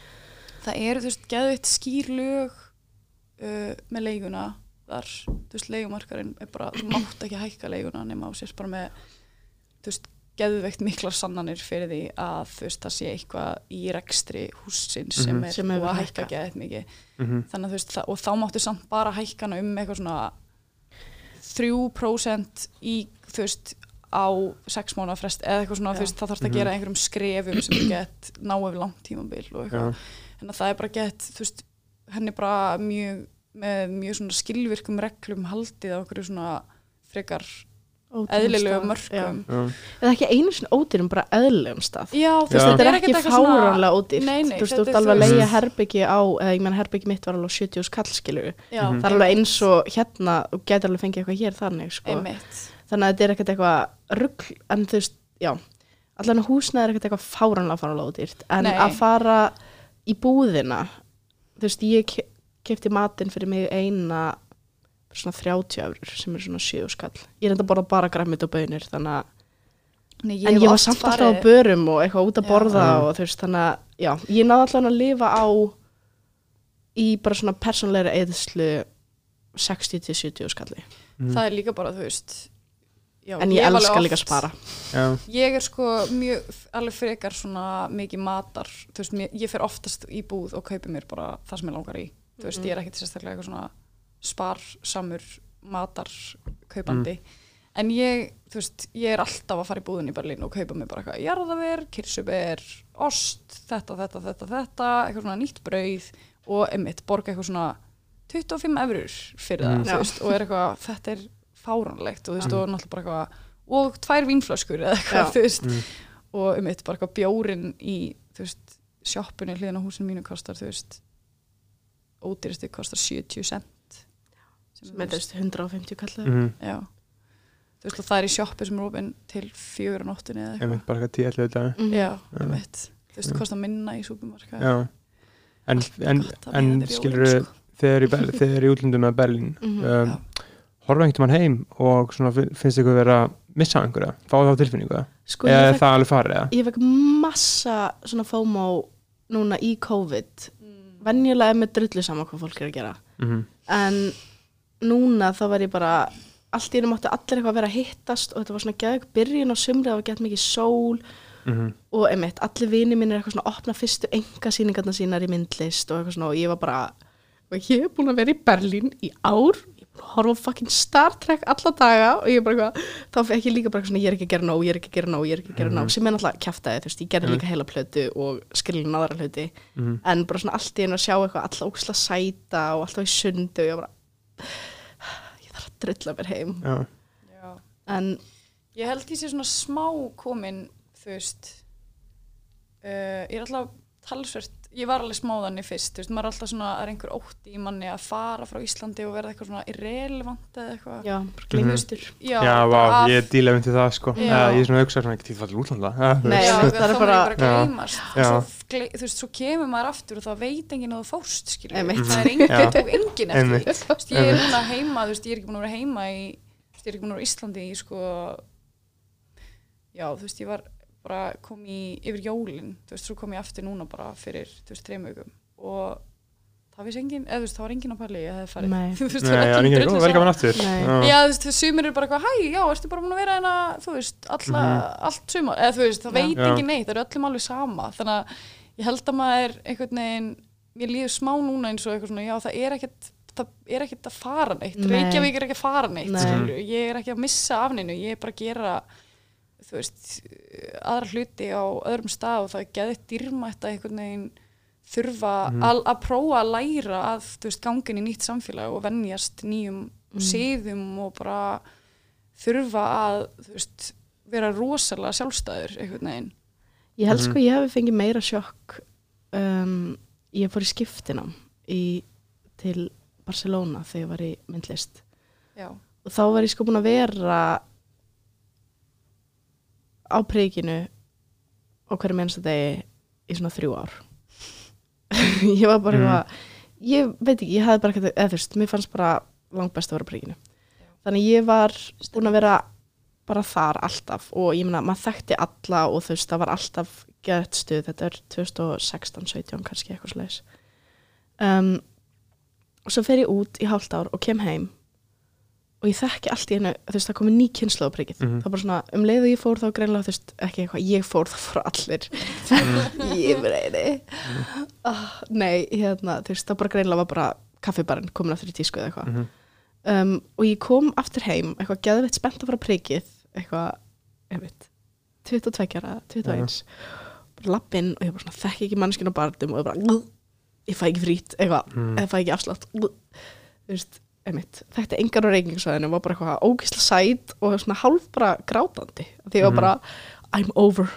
það eru þú veist geðvitt skýr lög uh, með leiguna þar, þú veist, leigumarkarinn er bara, þú mátt ekki hækka leiguna nema á sérst bara með þú veist, geðveikt miklar sannanir fyrir því að þú veist, það sé eitthvað í rekstri húsins sem Mhm. er Sem hefur að hækka geðveikt mikið Mhm. þannig að þú veist, og þá máttu samt bara hækkana um eitthvað svona 3% í, þú veist, á sex mánuða frest eða eitthvað svona, Já. þú veist, það þarf að Mhm. gera einhverjum skrefum sem er gett ná yfir langt tímabil og eitthvað Já. en að það er bara gett, þú veist henni er bara mjög með mjög svona skilvirkum reglum haldið á okkur svona frekar mörkum Já. Eða ekki einu sinni ódýrum, bara eðlilegum stað. Já, Já. þetta er ekkert ekki eitthvað svona- fáránlega ódýrt. Þú veist, þú ert er alveg að leia herbyggi á, eða ég menn herbyggi mitt var alveg 70 skall, skilur Mhm. Það er alveg eins og hérna, og getur alveg fengið eitthvað hér þannig, sko. Þannig að þetta er ekkert eitthvað rugl, en þú veist, já, allan húsnæði er ekkert eitthvað fáránlega, fáránlega ódýrt. En Nei. að fara í búðina, þú veist, ég kefti matinn fyrir mig eina svona 30 eurur sem er svona 7 skall. Ég er enda að borða bara græmit og bönir, þannig að Nei, en hef ég var samt alltaf á börum og eitthvað út að borða Já. og þú veist þannig að já, ég náði alltaf að lifa á í bara svona persónleira eðslu 60-70 skalli Mhm. það er líka bara, þú veist já, en ég, hef alveg elska líka að spara Já. ég er sko mjög alveg frekar svona mikið matar þú veist, ég fer oftast í búð og kaupi mér bara það sem ég langar í þú veist, ég er ekkert sérstaklega eitthvað svona sparsamur matar kaupandi en ég, þú veist, ég er alltaf að fara í búðin í Berlín og kaupa mér bara eitthvað jarðaver, kirsuber, ost þetta, þetta, þetta, þetta, eitthvað svona nýtt brauð og einmitt borga eitthvað svona 25 eurur fyrir það, Mm. þú veist, og er eitthvað, þetta er fáránlegt og þú veist, og náttúrulega bara eitthvað og tvær vínflöskur eða eitthvað, þú veist. Mm. og um eitt bara eitthvað bjórin í þú veist, sjoppunni hliðin á húsinu mínu kostar, þú veist ódýrstu kostar 70 cent sem þú veist 150 kallið Mhm. já þú veist, og það er í sjoppu sem er opinn til fjögur á nóttunni eða eitthvað bara eitthvað tíu allir þetta Mhm. um þú veist, það kostar minna í súpumarka Já En, en, en skilur sko. þegar í, Ber- þegar í útlundum með Berlín Mhm. um, Já. horfa einhvern mann heim og finnst ykkur vera að missa einhverja fá þá tilfinningu sko eða er það alveg farið eða? ég fekk massa svona FOMO núna í COVID venjulega er með drullu saman hvað fólk er að gera Mhm. en núna þá var ég bara allt í einu máttu allir eitthvað að vera að hittast og þetta var svona geðug byrjun á sumri það var gett mikið sól Mhm. og einmitt, allir vini mín er eitthvað svona að opna fyrstu enga sýningarna sínar í myndlist og eitthvað svona og ég var bara og ég er búin að vera í Berlín í ár horfa fucking Star Trek alla daga og ég er bara eitthvað þá fekk ég líka bara eitthvað svona ég er ekki að gera nóg, ég er ekki að gera nóg, ég er ekki að gera nóg sem er náttúrulega kjaftaði, þú veist, ég gerði líka heila plötu og skrilin aðra hluti Mhm. en bara svona allt í einu að sjá eitthvað alltaf óksla sæta og alltaf í sundi og ég bara ég þarf að drulla mér heim Já. Já. en ég held því sé svona smá komin þú veist uh, ég er alltaf talsvert, ég var alveg smáðan í fyrst, þú veist, maður er alltaf svona, það er einhver ótti í manni að fara frá Íslandi og verða eitthvað svona irrelevant eða eitthvað. Já, bara gleymstur Já, Já, vá, af- ég er díla myndi það sko Já. Ég er svona hugsa svona, ekki til fallið útlanda Nei. Já, það það er bara- gleymast þú veist, svo kemur maður aftur og þá veit enginn að þú fórst, skilur Einmitt. það er enginn, Já. það tók enginn eftir. Þú veist, ég er núna heima, þú veist, ég er ekki búin að vera heima í, þú veist, ég ég var bara kom í, yfir jólin, þú veist, svo kom ég aftur núna bara fyrir, þú veist, þreim vikum og það vissi enginn, eða þú veist, það var enginn á palli, ég hefði farið, Nei. þú veist, já, öllum enginn góð, sama. velkomin aftur. Já, þú veist, sumir eru bara eitthvað, hæ, já, ertu bara búin að vera hérna, þú veist, alla, allt sumar, eða þú veist, það Já. veit Já. engin neitt, það eru öllum alveg sama, þannig að ég held að maður einhvern veginn, mér líður smá núna eins og eitthvað svona, já, það er ekkert, það er ekkert að fara neitt, Nei. Reykjavík er ekki að fara neitt, ég er ekki að missa af neinu, ég er bara að gera, þú veist, aðra hluti á öðrum stað og það er geðið dýrmætt að einhvern veginn þurfa Mhm. að, að prófa að læra að þú veist, gangin í nýtt samfélag og venjast nýjum Mm. siðum og bara þurfa að þú veist, vera rosalega sjálfstæður einhvern veginn Ég held Mhm. sko ég hefði fengið meira sjokk um, ég fór í skiptinám í, til Barcelona þegar ég var í myndlist já, og þá var ég sko búin að vera á príkinu á hverju mennsta degi í svona þrjú ár. Ég var bara Mm. eitthvað ég veit ekki, ég hefði bara ekkert eða þú veist, mér fannst bara langt best að vera á príkinu þannig ég var búin að vera bara þar alltaf og ég meina, maður þekkti alla og þú veist, það var alltaf gett stuð, þetta er 2016-17 kannski eitthvað slæs um, og svo fer ég út í hálft ár og kem heim og ég þekki allt í hennu, þú veist, það komið ný kynslu á prikið, Mhm. það var bara svona, um leið og ég fór þá greinlega, þú veist, ekki eitthvað, ég fór þá fór allir, ég reyni oh, nei, hérna þú veist, það bara greinlega var bara kaffibarinn komin aftur í tísku eða eitthvað. Mhm. um, og ég kom aftur heim, eitthvað geðveitt spennt að fara prikið, eitthvað ég veit, 22 ára 21, bara lappinn og ég bara svona þekki ekki mannskinn á barnum og ég bara "Ugh, ég fæ ekki frít, eitthvað Mm. Einmitt þetta engar á reykingsvæðinu, var bara eitthvað ógisla sæt og svona hálf bara grátandi því ég var Mhm. bara, I'm over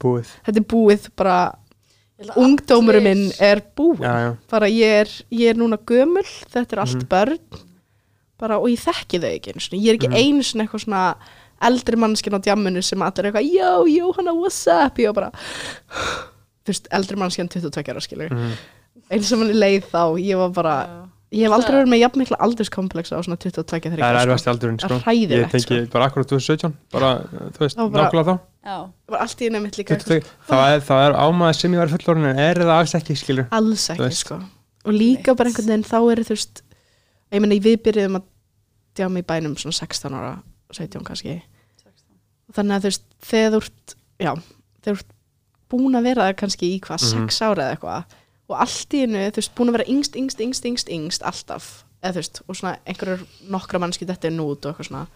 Búið þetta er búið, bara Ég held að ungdómurum minn er búið Já, já bara ég er, ég er núna gömul þetta er allt Mhm. börn bara, og ég þekki þau ekki einu sinni. ég er ekki Mhm. einu sinni eitthvað svona eldri mannskinn á djamminu sem allir er eitthvað já, Jóhanna, what's up ég var bara þú veist, eldri mannskinn 22 ára skilur Mhm. eins og manni leið þá, ég var bara Já. Ég hef aldrei Það- verið með jafn mikla aldurskomplexa á svona 22 Það er þegar erfast aldurinn sko. Það er hræðilegt, Ég tengi sko. bara akkurat 2017 Bara, þú veist, Það bara- nákvæmlega þá. Já, var allt í nefnitt líka 22. Það er, það er ámaður sem ég var fullorinn En er það alls ekki, skilur? Alls ekki sko. Og líka bara einhvern veginn þá eru þú veist ég meina við byrjuðum að djáma í bænum svona 16 ára 17 kannski. Þannig að þú veist þegar þú ert já, þegar þú ert búin að vera það kannski í hvað, Mhm. 6 ára eða eitthvað og allt í hennu, þú veist, búin að vera yngst, yngst, yngst, yngst, yngst, alltaf eða þú veist, og svona einhverjur nokkra mannski þetta er nút og eitthvað svona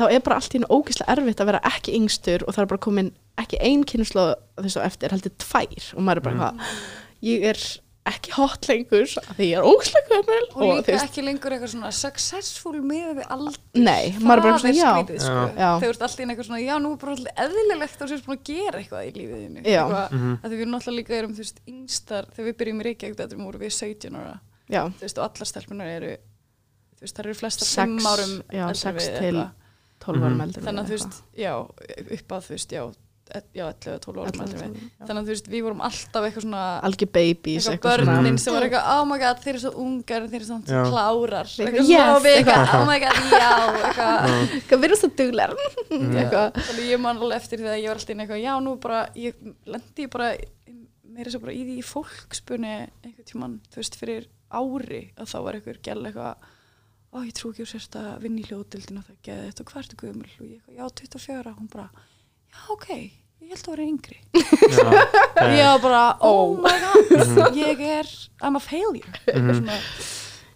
þá er bara allt í hennu ógislega erfitt að vera ekki yngstur og það er bara komin ekki ein kynnslóð þess að eftir, heldur tvær og maður er bara Mhm. eitthvað ég er ekki hot lengur af því ég er gömul og og, líka ekki lengur eitthvað svona successful með við aldur Nei, maður er bara svona, já. sko. Þegar þú ert alltaf inn eitthvað svona, já, nú er bara alltaf eðlilegt að þú sést búin að gera eitthvað í lífið þínu Já. Eitthvað- Mhm. að því við erum náttúrulega líka erum, þú veist, yngstar þegar við byrjum í Reykjavík, þetta voru við 17 ára já, þú veist, og allar stelpunar eru þú veist, það eru flesta Sex, 5 árum já, eldri sex við til eitthvað. 12 árum Mhm. eldur þannig að þú veist, já, upp að þú veist, já, já 11 eða 12 árum eldri við þannig að þú veist, við vorum alltaf eitthvað svona algjör babies eitthvað eitthvað svona. börnin sem var eitthvað, oh my god, þeir eru svo ungar þeir eru svona Já. klárar. Eitthvað, eitthvað yes, svona, og við eitthvað, eitthvað. oh my god, já eitthvað, Hvað, við erum svo duglar eitthvað. Þannig ég man alveg eftir þegar ég var alltaf inn eitthvað, já, nú bara ég lendi bara meira svo bara í því fólkspunni einhvern tímann, þú veist, fyrir ári að þá var einhver gæl eitthvað ó, ég trú ekki úr sérst að vinna í hljóðdildin og það geði þetta og hvað ertu gömul? Og ég eitthvað, já, 24, hún bara já, ok, ég held að vera yngri Já, ég var bara, oh Ó. my god ég er, I'm a failure Mhm. svona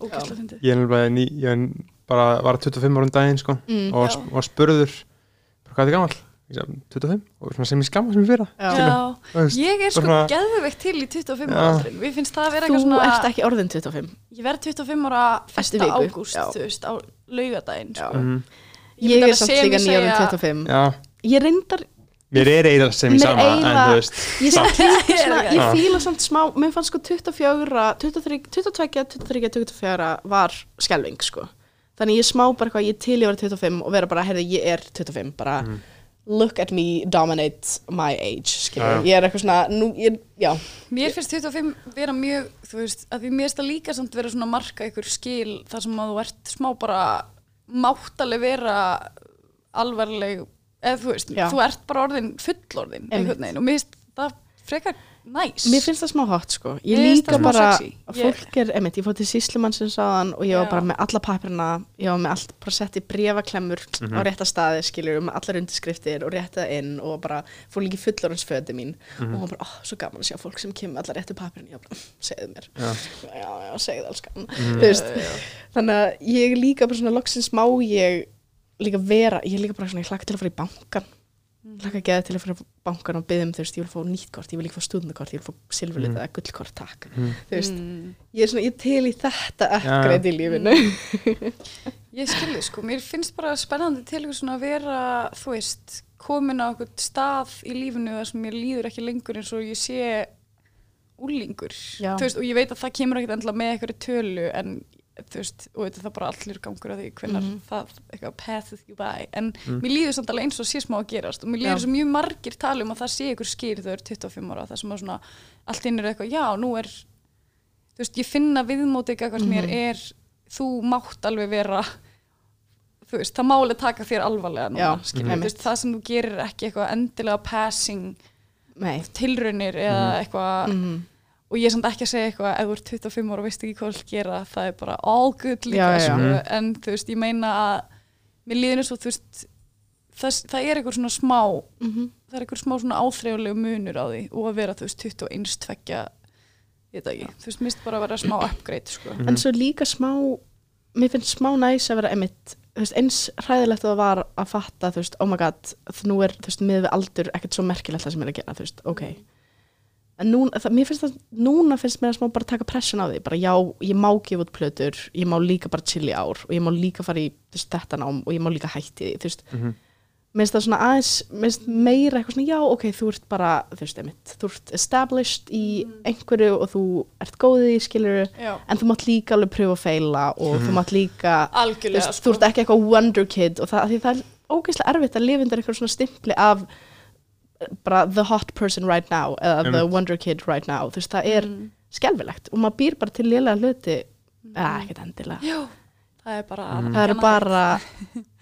ógæslega fyndið Ég er nefnilega ný, ég er bara var 25 árum daginn sko Mm. og, og spurður bara, hvað er? Ég sagði, 25 og svona sem ég skamma sem ég fyrir Já. Já, Þú veist, ég er sko Svona- geðveikt til í 25 Já. ára við finnst það að vera Þú eitthvað svona ert ekki orðin 25 Ég verð 25 ára 1. Eftir viku, ágúst, þú veist, á laugadaginn sko. Mhm. Ég myndi er alveg samt líka ég nýjórðin 25 Já, Ég reyndar, mér er eiginlega sem Mér sama en þú veist ég, ég fíla samt smá mér fannst sko 24 23, 22, 23, 24 var skelving sko. Þannig ég smá bara eitthvað, ég til ég var 25 og vera bara, heyrðu, ég er 25 bara, Mhm. look at me dominate my age, já. ég er eitthvað svona nú, ég, já, Mér finnst 25 vera mjög, þú veist, að því mér finnst það líka samt vera svona marka ykkur skil þar sem að þú ert smá bara máttaleg vera alvarleg, eða þú veist, Já. þú ert bara orðin fullorðin Einmitt. einhvern veginn og mér finnst það frekar næs. mér finnst það smá hot sko ég Mér finnst líka það smá bara, sexy. fólk er, emitt, ég fór til síslumann sem saðan og ég var Já. bara með alla papirina ég var með allt, bara sett í brefaklemmur á rétta staði, skilur, með allar undirskriftir og rétta inn og bara fór líka í fullorðinsföti mín og hún bara, oh, svo gaman að sjá fólk sem kemur með allar réttu papirin, ég bara, segðu mér Já. já, já, segðu allskan þú veist, þannig að ég er líka bara svona loksins má ég líka vera, ég er líka bara svona, ég hlakka til að fara í bankan hlakka ekki að til að fara í bankan og byggðum, þú veist, ég vil fá nýtt kort, ég vil líka fá stúdendakort, ég vil fá silfurlit Mm. eða gullkort, takk Mm. þú veist, Mm. ég er svona, ég til í þetta ekkert í lífinu Ég skilði sko, mér finnst bara spennandi til að vera, þú veist, komin á okkur stað í lífinu þar sem mér líður ekki lengur eins og ég sé úlingur. Já. Þú veist, og ég veit að það kemur ekkert endla með einhverju tölu en þú veist, og þetta er bara allir gangur að því hvernig Mhm. það eitthvað passeth you by. En Mm. mér líður samt alveg eins og sé smá að gerast og mér líður svo mjög margir tala um að það sé ykkur skýr þau eru 25 ára, það sem að svona allt inn er eitthvað, já, nú er þú veist, ég finna viðmóti eitthvað sem mér Mhm. er, þú mátt alveg vera þú veist, það máli taka þér alvarlega núna, Já, skilur, einmitt. þú veist, það sem þú gerir er ekki eitthvað endilega passing nei tilraunir eða eitthvað mm. Og ég er samt ekki að segja eitthvað ef þú ert 25 ára og veist ekki hvað þú vilt gera það er bara all good líka Já, já, já. sko, Mhm. en þú veist, ég meina að mér líður eins og þú veist það, það er eitthvað svona smá Mm það er eitthvað smá svona áþreifulegu munur á því og að vera, þú veist, 21 tvekja ég veit ekki, þú veist, mist bara að vera smá upgrade, sko Mhm. en svo líka smá mér finnst smá næs að vera emitt þú veist, eins hræðilegt að það var að fatta þú veist, oh my god, nú er þú veist, með við aldur ekkert svo merkilegt það sem er að gera þú veist, ok en núna, það, mér finnst það, núna finnst mér að smá bara taka pressun á því, bara já, ég má gefa út plötur, ég má líka bara chill í ár og ég má líka fara í þú veist, þetta nám og ég má líka hætti því, þú veist. Mhm. mér finnst það svona aðeins, mér finnst meira eitthvað svona, já, ok, þú ert bara, þú veist, emitt þú ert established í einhverju og þú ert góðið í skiluru Já, en þú mátt líka alveg pröfa að feila og þú mátt líka þú, algjörlega, veist, sko þú ert ekki eitthvað wonder kid og það, því það er ógeðslega erfitt að lifa undir eitthvað svona stimpli af bara the hot person right now eða the wonder kid right now þú veist, það er Mm. skelfilegt og maður býr bara til lélega hluti eða ekkert endilega Já, það er bara Mm. það eru bara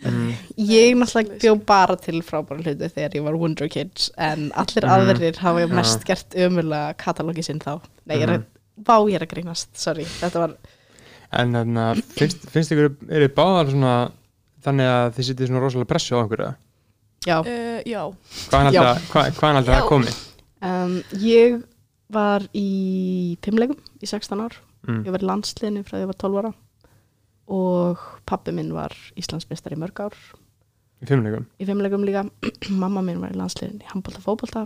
Mm. ég náttúrulega bjó bara til frábæra hluti þegar ég var wonder kids en allir Mm. aðrir hafa Já. mest gert ömulega katalógi sinn þá nei, ég er að, Mhm. vá ég er að grínast, sorry þetta var, En þarna, finnst, finnst ykkur, eru þið báðar svona þannig að þið sitið svona rosalega pressu á einhverja? Já uh, Já, Hvaðan alltaf, hvað, hvaðan alltaf það Já. komi? Um, ég var í fimmlegum í 16 ár. Mm. Ég var í landsliðinu frá því ég var 12 ára og pappi minn var Íslandsmeistar í mörg ár Í fimmleikum? í fimmlegum líka. Mamma minn var í landsliðinu í handbólta fótbólta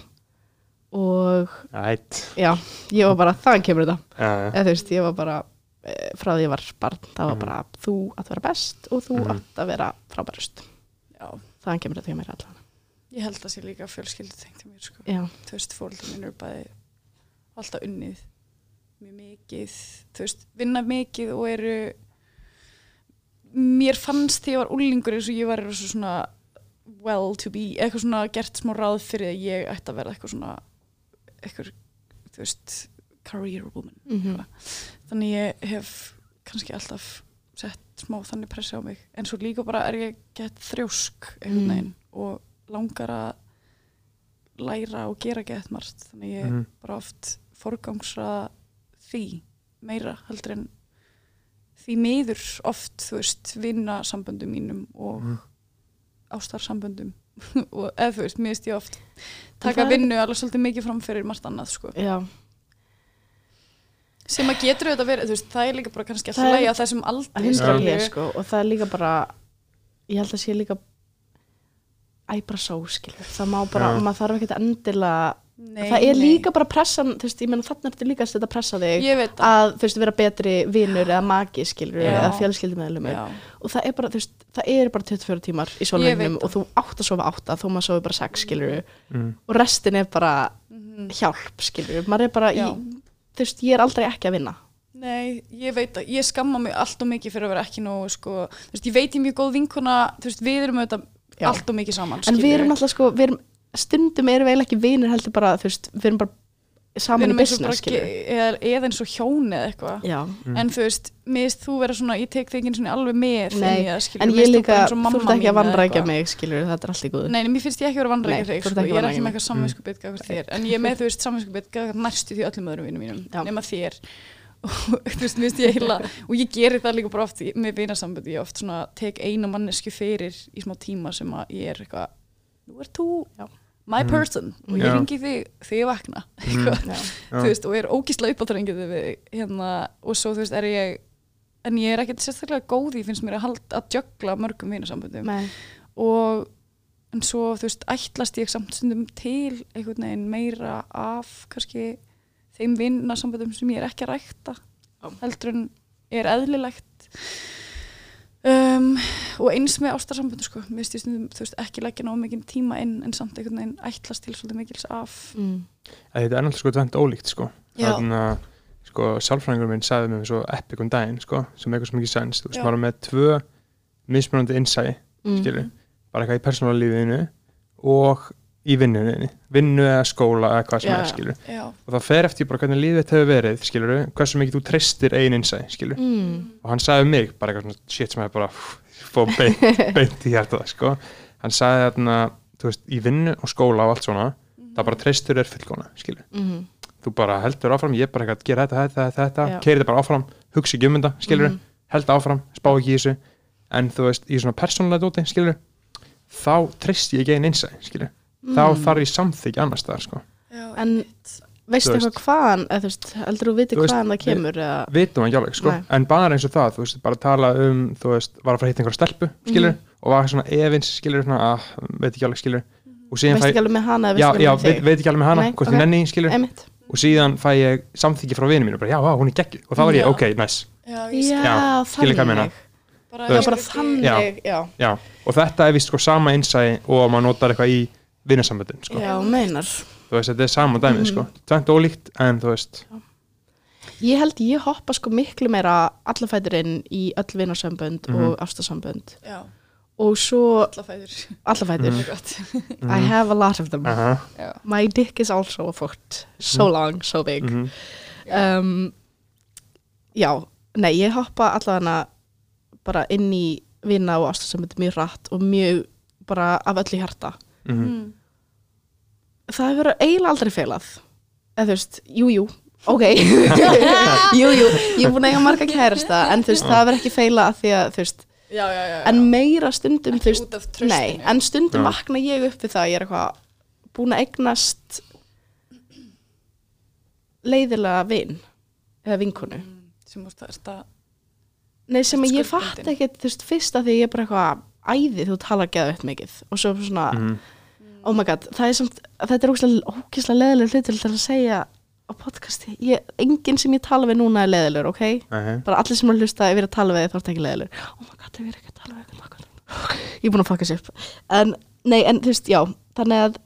og Ætt. já, ég var bara, þaðan kemur þetta. Já, já. Eða þú veist, ég var bara, eh, frá því ég var barn, það var Mhm. bara, þú að vera best og þú átt að vera frábærust. já, Þaðan kemur þetta hjá mér allan. ég held að sé líka fjölskyldu tengt í mér, sko. Þú veist, fóröldin minn eru bæði alltaf unnið mjög mikið, þú veist, vinna mikið og eru mér fannst því ég var úlingur eins og ég var svona well to be, eitthvað svona gert smá ráð fyrir að ég ætti að vera eitthvað svona eitthvað, þú veist career woman mm þannig ég hef kannski alltaf sett smá þannig pressi á mig en svo líka bara er ég gett þrjósk Mm. veginn og langar að læra og gera gett margt þannig ég Mhm. bara oft forgangsra því meira heldur en því miður oft þú veist vinna samböndum mínum og Mhm. ástarsamböndum og eða þú veist, mér veist ég oft taka vinnu alveg svolítið mikið fram fyrir margt annað sko já, sem að getur auðvitað verið, veist, það er líka bara kannski alltaf er- lægi á þessum að aldri hér sko og það er líka bara ég held að sé líka æ bara svo skilur það má bara, Já. maður þarf ekkert endilega Nei, það er nei. líka bara pressan þú veist, ég meina þarna ertu líka að setja pressa þig að þú veist, vera betri vinur eða magi skilur Já. eða fjölskyldumæðlumur Já. og það er bara, þú veist, það er bara 24 tímar í veit og þú átt að sofa átta þó maður sofi bara 6 skilur mm. og restin er bara Mhm. hjálp skilur, maður er bara í, Já. Þú veist, ég er aldrei ekki að vinna. Nei, ég veit að ég skamma mig allt og mikið fyrir að vera ekki nógu sko, þú veist, ég veit ég mjög góð vinkuna þú veist, við erum auðvitað allt og mikið saman en við erum alltaf sko, við erum stundum erum við eiginlega ekki vinir heldur bara, þú veist, við erum bara saman í business skilur eða, eða eins og hjón eða eitthvað Já, Mm. en þú veist, veist þú vera svona ég tek þig ekki alveg með Nei, það, skilurðu, en ég líka, þú ert ekki að eitthvað. mig skilur, þetta er allt í góðu Nei, mér finnst ég ekki vera Nei, vannrækja þig sko. ég er ekki með eitthvað samvinskupið gafur þér en ég er með, þú veist, samvinskupið næstu því öllum öðrum vinnum mínum Já. nema þér og þú veist, finnst ég heila og ég gerir það líka bara oft með vinasamböndi ég oft svona tek einu mannesku fyrir í smá tíma sem að ég er eitthvað nú er þú Já. My Mhm. person. Og ég ringi þig þegar ég vakna. Þú veist, og er ógísla upp á þrengið við hérna, og svo þú veist, er ég en ég er ekkert sérstaklega góð í finnst mér að, halda, að jögla mörgum vinasamböndum. Nei. og en svo þú veist ætlast ég samt stundum til einhvern veginn meira af kannski þeim vinnasamböndum sem ég er ekki að rækta. Já. heldur en er eðlilegt um, og eins með ástarsamböndu sko, mér finnst ég stundum þú veist, ekki leggja ná mikið tíma inn en samt einhvern veginn ætlast til svolítið mikils af. Mm. Að þetta er náttúrulega sko tvent ólíkt sko. Þannig að sko sálfræðingur minn sagði mér svo epic um daginn sko sem eitthvað svo mikið sens. Þú veist maður með tvö mismunandi innsæi Mm. bara eitthvað í persónulega lífiðinu og í vinnunni vinnu eða skóla eða hvað sem Já, er skilur já, og það fer eftir bara hvernig lífið þetta hefur verið skilur hversu mikið þú treystir ein innsæi skilur Mm. og hann sagði mig bara eitthvað svona shit sem er bara fór beint, beint í hjarta sko. Hann sagði þarna þú veist í vinnu og skóla og allt svona það bara treystur er fullkona skilur Mm. þú bara heldur áfram, ég er bara eitthvað að gera þetta, þetta, þetta, Já. keiri þetta bara áfram hugsa ekki um þetta, skilur, Mhm. held áfram spá ekki í þessu, en þú veist í þá treyst ég ekki einn innsæ, skilur þá Mm. þarf ég samþykja annars staðar, sko. Já En veistu eitthvað hvaðan, þú heldur þú viti Þú veist, hvaðan það kemur eða, vitum ekki alveg, sko, en bara eins og það þú veist, bara tala um, þú veist, var að fara að hitta einhverja stelpu, skilur, Mhm. og var svona efins, skilur, svona, að, veit ekki alveg, skilur og síðan veistu fæ, ekki alveg með hana eða já, já, veit, veit ekki alveg með hana, Nei, hvort ok. ég nenni, skilur? Einmitt. og síðan fæ ég samþykki frá vinið mínu, bara, já, á, hún er geggjuð. Og þá var ég, Já. ok, nice, já, þannig. bara, þannig, já. Já, og þetta er vist sko sama innsæi og maður notar eitthvað í vinnasamböndin, sko. Já, meinar. Þú veist, þetta er sama dæmið, Mhm. sko tvent ólíkt, en þú veist. Ég held ég hoppa sko miklu meira alla fæturinn í öll vinarsambönd Mhm. og ástasambönd. Já, og svo alla fæður alla fætur. Mhm. I have a lot of them. Aha, já, My dick is also a foot. So long, so big. Mhm, um, Já, nei, ég hoppa allavega bara inn í vina og ástasambönd mjög rætt og mjög bara af öllu hjarta. Mhm, Mm. Það hefur eiginlega aldrei feilað eða þú veist, jú, jú ok, jú, jú ég er búin að eiga marga kærasta en þú veist, það hefur ekki feilað af því að þú veist já, já, já, já. en meira stundum, þú veist nei, en stundum Já. vakna ég upp við það ég er eitthvað búin að eignast leiðilega vin eða vinkonu. Mm, sem úr það er þetta nei, sem Ert ég fatt ekki, þú veist, fyrst að því ég er bara eitthvað æði, þú talar geðveitt mikið. Og svo svona, mhm, oh my god það er samt, þetta er ógislega leðilega hlutur til að segja á podcasti. Ég, enginn sem ég tala við núna er leðilegur, ok? Mhm, bara allir sem er að hlusta ef ég er að tala við þig, þá er þetta ekki leðilegur oh my god, ef ég er ekki að tala við þig ég er búin að fucka sér upp. En, nei, en þú veist, já, þannig að